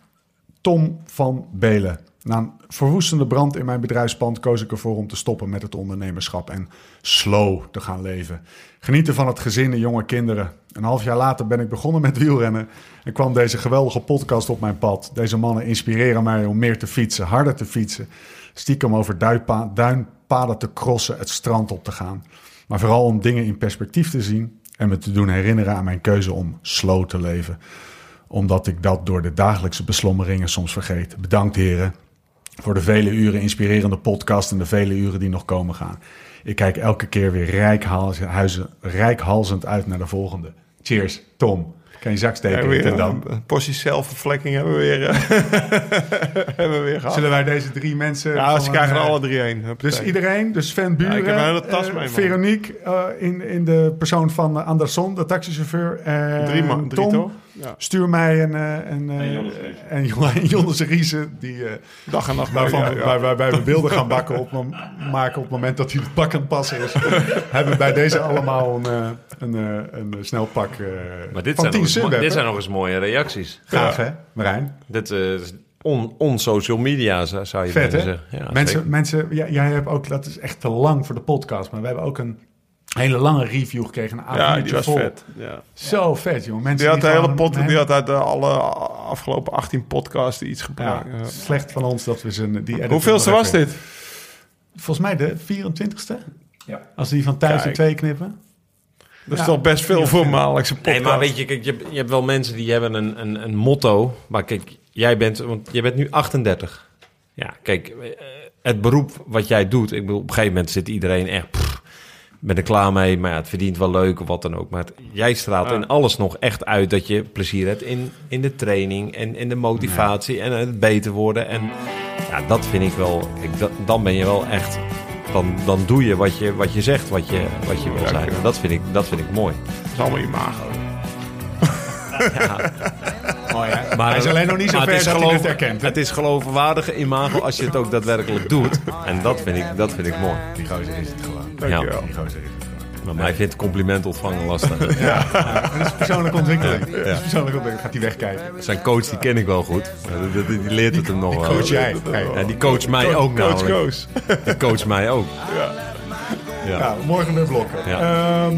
Tom van Belen. Na een verwoestende brand in mijn bedrijfspand koos ik ervoor om te stoppen met het ondernemerschap en slow te gaan leven. Genieten van het gezin en jonge kinderen. Een half jaar later ben ik begonnen met wielrennen en kwam deze geweldige podcast op mijn pad. Deze mannen inspireren mij om meer te fietsen, harder te fietsen, stiekem over duinpa- duinpaden te crossen, het strand op te gaan. Maar vooral om dingen in perspectief te zien en me te doen herinneren aan mijn keuze om slow te leven. Omdat ik dat door de dagelijkse beslommeringen soms vergeet. Bedankt heren voor de vele uren inspirerende podcast en de vele uren die nog komen gaan. Ik kijk elke keer weer rijkhalzend, rijkhalzend uit naar de volgende. Cheers, Tom. Kan je zak steken weer dan. een, een portie zelfvervlekking hebben we weer, eh, hebben we weer gehad. Zullen wij deze drie mensen... ja, ze een, krijgen er eh, alle drie. Huppatee. Dus iedereen, dus Sven Buren, Ja, ik heb een hele tas eh, mee, man. Veronique in, in de persoon van Anderson, de taxichauffeur. en Drie man, drie Tom, toch? Ja. Stuur mij een, eh, een, eh, En Jonas en Jonas Riese, die, eh, Dag en nacht. waarvan ja, ja. waar- waarbij we beelden gaan bakken op, maken op het moment dat hij het pak aan het passen is. hebben we bij deze allemaal een, eh, een, eh, een snel pak eh, Maar dit van zijn, 10 nog eens, mo- Sunweb, dit zijn nog eens mooie reacties. Gaaf, hè, Marijn? Dit eh, on, on social media, zou je Vet, zeggen. Ja, mensen, zeker. mensen ja, jij hebt ook, dat is echt te lang voor de podcast, maar we hebben ook een hele lange review gekregen. Een Ja, A4'tje die was vol. vet. Ja. Zo vet, joh. Mensen Die had de hele pot, die had uit de alle afgelopen 18 podcasts iets gebruikt. Ja. slecht van ons dat we ze Hoeveelste was dit? Volgens mij de 24ste. Ja. Als die van thuis in twee knippen. Dat is Ja. toch best veel voor een maandelijkse podcast. Nee, maar weet je, kijk, je, hebt- je hebt wel mensen die hebben een, een, een motto. Maar kijk, jij bent, want jij bent nu 38. Ja, kijk, eh, het beroep wat jij doet. Ik bedoel, op een gegeven moment zit iedereen echt. pff, ben er klaar mee, maar ja, het verdient wel leuk of wat dan ook. Maar het- jij straalt Ja. in alles nog echt uit dat je plezier hebt in, in de training en in de motivatie en het beter worden. En ja, dat vind ik wel. Ik, dat, dan ben je wel echt. Dan, dan doe je wat je, wat je zegt, wat je, wat je wil Ja, zijn. ja. En dat vind ik, dat vind ik mooi. Dat is allemaal imago. Maar Hij is alleen nog niet zo ver het is dat hij het geloof- herkent, hè? Het is geloofwaardige imago als je het ook daadwerkelijk doet. En dat vind ik, dat vind ik mooi. Die gozer is het gewoon. Dankjewel. Het gewoon. Maar mij vindt compliment ontvangen lastig. Ja, en dat is persoonlijke ontwikkeling. Dat is persoonlijke ontwikkeling. Gaat hij wegkijken. Zijn coach die ken ik wel goed. Die, die- die leert het hem nog wel. Coach jij. Ja, die coach mij ook Coach namelijk. Koos. Die coach mij ook. Ja. Ja, morgen weer blokken. Ja. Ehm,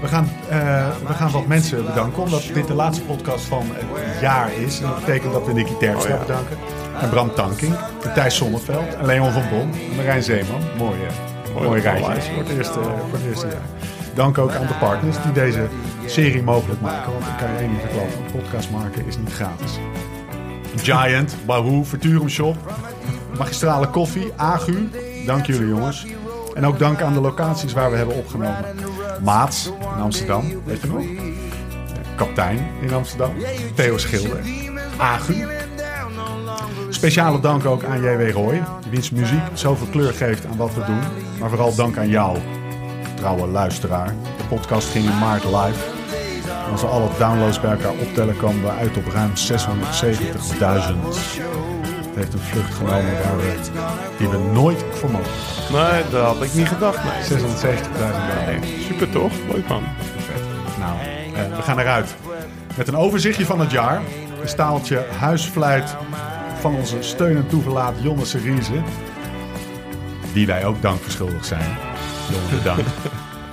we, gaan, eh, we gaan wat mensen bedanken, omdat dit de laatste podcast van het jaar is. En dat betekent dat we Nicky Terpstra Oh, ja. bedanken. En Bram Tanking, en Thijs Zonneveld, en Leon van Bon, en Marijn Zeeman. Mooi, eh, mooi, rijtje voor het, eerste, voor eerste jaar. Dank ook aan de partners die deze serie mogelijk maken. Want ik kan je één ding verklappen, een podcast maken is niet gratis. Giant, Bahoo, Verturum Shop, Magistrale Koffie, Agu. Dank jullie jongens. En ook dank aan de locaties waar we hebben opgenomen. Maats in Amsterdam, weet je nog? Kaptein in Amsterdam. Theo Schilder. Agu. Speciale dank ook aan J.W. Roy, wiens muziek zoveel kleur geeft aan wat we doen. Maar vooral dank aan jou, trouwe luisteraar. De podcast ging in maart live. En als we alle downloads bij elkaar optellen, komen we uit op ruim 670.000. Het heeft een vlucht genomen waar we, die we nooit voor mogen. Nee, dat had ik niet gedacht. Nee. 670.000 downloads. Super toch? Leuk man. Nou, eh, we gaan eruit. Met een overzichtje van het jaar. Een staaltje huisfluit van onze steun en toeverlaat Jonne Seriese. Die wij ook dank verschuldigd zijn. Jonne, bedankt.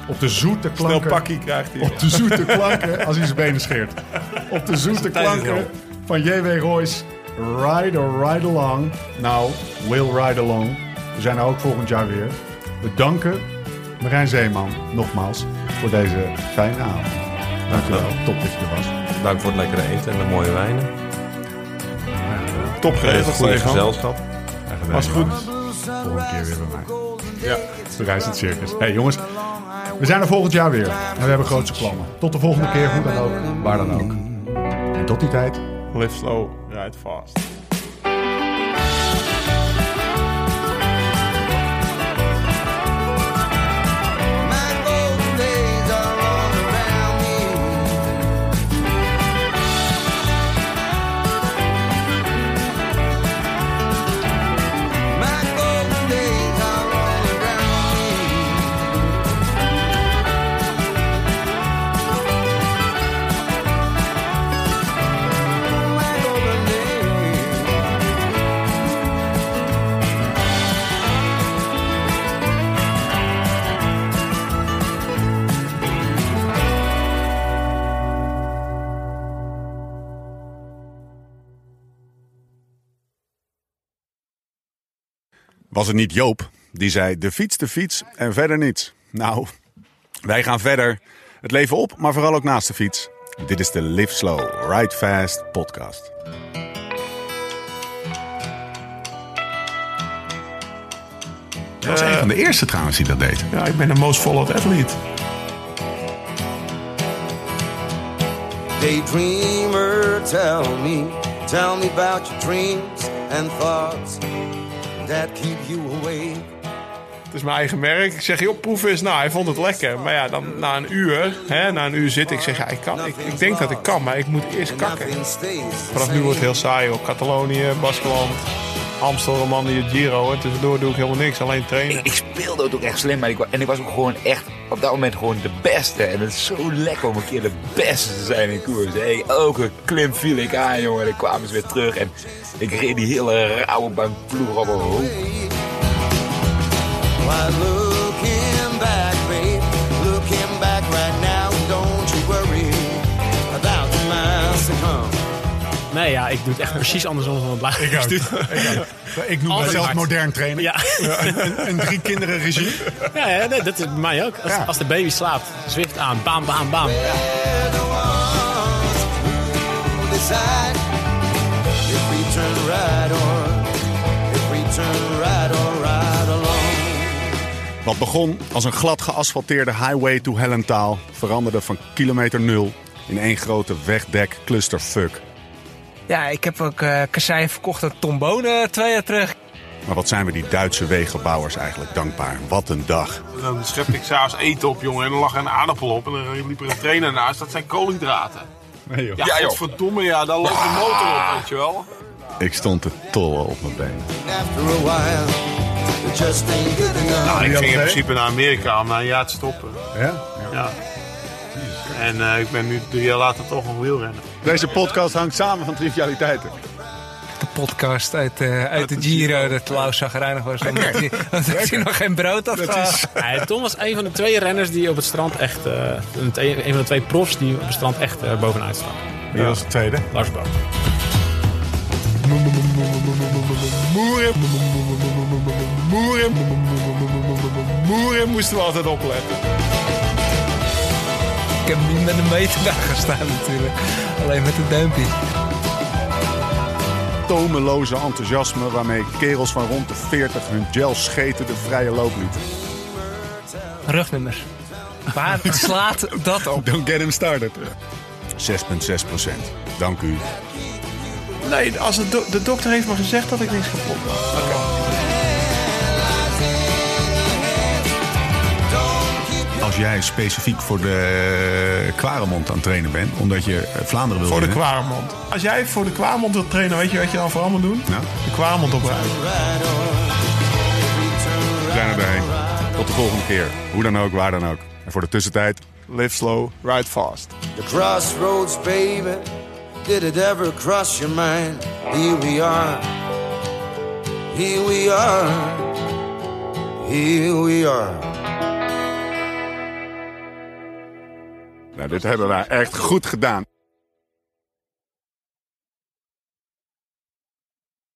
Op de zoete Snel klanken... pakkie krijgt hij. Op de zoete klanken, als hij zijn benen scheert. Op de zoete klanken van J.W. Royce Ride or Ride Along. Nou, Will Ride Along. We zijn er ook volgend jaar weer. We danken Marijn Zeeman nogmaals voor deze fijne avond. Dankjewel, top dat je er was. Dank voor het lekkere eten en de mooie wijnen. Top geregeld, goede gezelschap. Was goed. Volgende keer weer bij mij. Ja, bereis het circus. hey, jongens, we zijn er volgend jaar weer. En we hebben grootse plannen. Tot de volgende keer, hoe dan ook, waar dan ook. En tot die tijd, Live slow, ride fast. Was het niet Joop die zei de fiets, de fiets en verder niets? Nou, wij gaan verder. Het leven op, maar vooral ook naast de fiets. Dit is de Live Slow, Ride Fast podcast. Dat was een van de eerste trouwens die dat deed. Ja, ik ben de most followed athlete. Daydreamer, tell me, tell me about your dreams and thoughts that keep you awake. Het is mijn eigen merk. Ik zeg, joh, proef eens. Nou, hij vond het lekker. Maar ja, dan na een uur, hè, na een uur zit ik, zeg ja, ik, kan, ik, ik denk dat ik kan, maar ik moet eerst kakken. Vanaf nu wordt het heel saai op Catalonië, Baskeland, Amstel, Romandie, Giro. En tussendoor doe ik helemaal niks, alleen trainen. Ik, ik speelde ook echt slim, maar ik, en ik was ook gewoon echt op dat moment gewoon de beste. En het is zo lekker om een keer de beste te zijn in koers. Hey, elke klim viel ik aan, jongen. En ik kwam ze weer terug en ik reed die hele rauwe bank ploeg op een hoop. Why, looking back, babe, looking back right now, don't you worry about the miles to come. Nee, ja, ik doe het echt precies andersom dan wat Ik ook. Ik, ook. ik noem mezelf modern trainer. Ja. Een, een drie kinderen regime. Ja, ja nee, dat is bij mij ook. Als, Ja. als de baby slaapt, Zwift aan, bam, bam, bam. Wat begon als een glad geasfalteerde highway to Hellentaal veranderde van kilometer nul in één grote wegdek clusterfuck. Ja, ik heb ook eh kasseien verkocht aan Tom Bonen twee jaar terug. Maar wat zijn we die Duitse wegenbouwers eigenlijk dankbaar. Wat een dag. Dan schep ik s'avonds eten op, jongen. En dan lag er een aardappel op. En dan liep er een trainer naast. Dat zijn koolhydraten. Nee, joh. Ja, Ja, joh. godverdomme, ja. Daar loopt de motor op, weet je wel. Ik stond te tollen op mijn enough. Nou, ik ging in principe naar Amerika om na een jaar te stoppen. Ja? Ja. En eh, ik ben nu drie jaar later toch nog wielrenner. Deze podcast hangt samen van trivialiteiten. De podcast uit, eh, uit de Giro, dat Klaus zagrijnig was. Omdat hij, omdat hij nog geen brood had gehad. Ja, Tom was een van de twee renners die op het strand echt... eh, een, een van de twee profs die op het strand echt eh, bovenuit staan. Wie was de tweede? Lars Boom. Moeren. Moeren. Moeren moesten we altijd opletten. Ik heb niet met een meter daar gestaan natuurlijk. Alleen met een duimpje. Tomeloze enthousiasme waarmee kerels van rond de 40 hun gel scheten de vrije loop lieten. Rugnummers. Waar slaat dat op? Don't get him started. 6,6 procent. Dank u. Nee, als de, do- de dokter heeft me gezegd dat ik niks kapot had. Als jij specifiek voor de Kwaremond aan het trainen bent, omdat je Vlaanderen wil Voor de. Kwaremond. Als jij voor de Kwaremond wilt trainen, weet je wat je dan vooral moet doen? Nou, De Kwaremond oprijden. we zijn er doorheen. Tot de volgende keer. Hoe dan ook, waar dan ook. En voor de tussentijd, Live slow, ride fast. The crossroads, baby. Did it ever cross your mind? Here we are. Here we are. Here we are. Nou, dit hebben wij echt goed gedaan.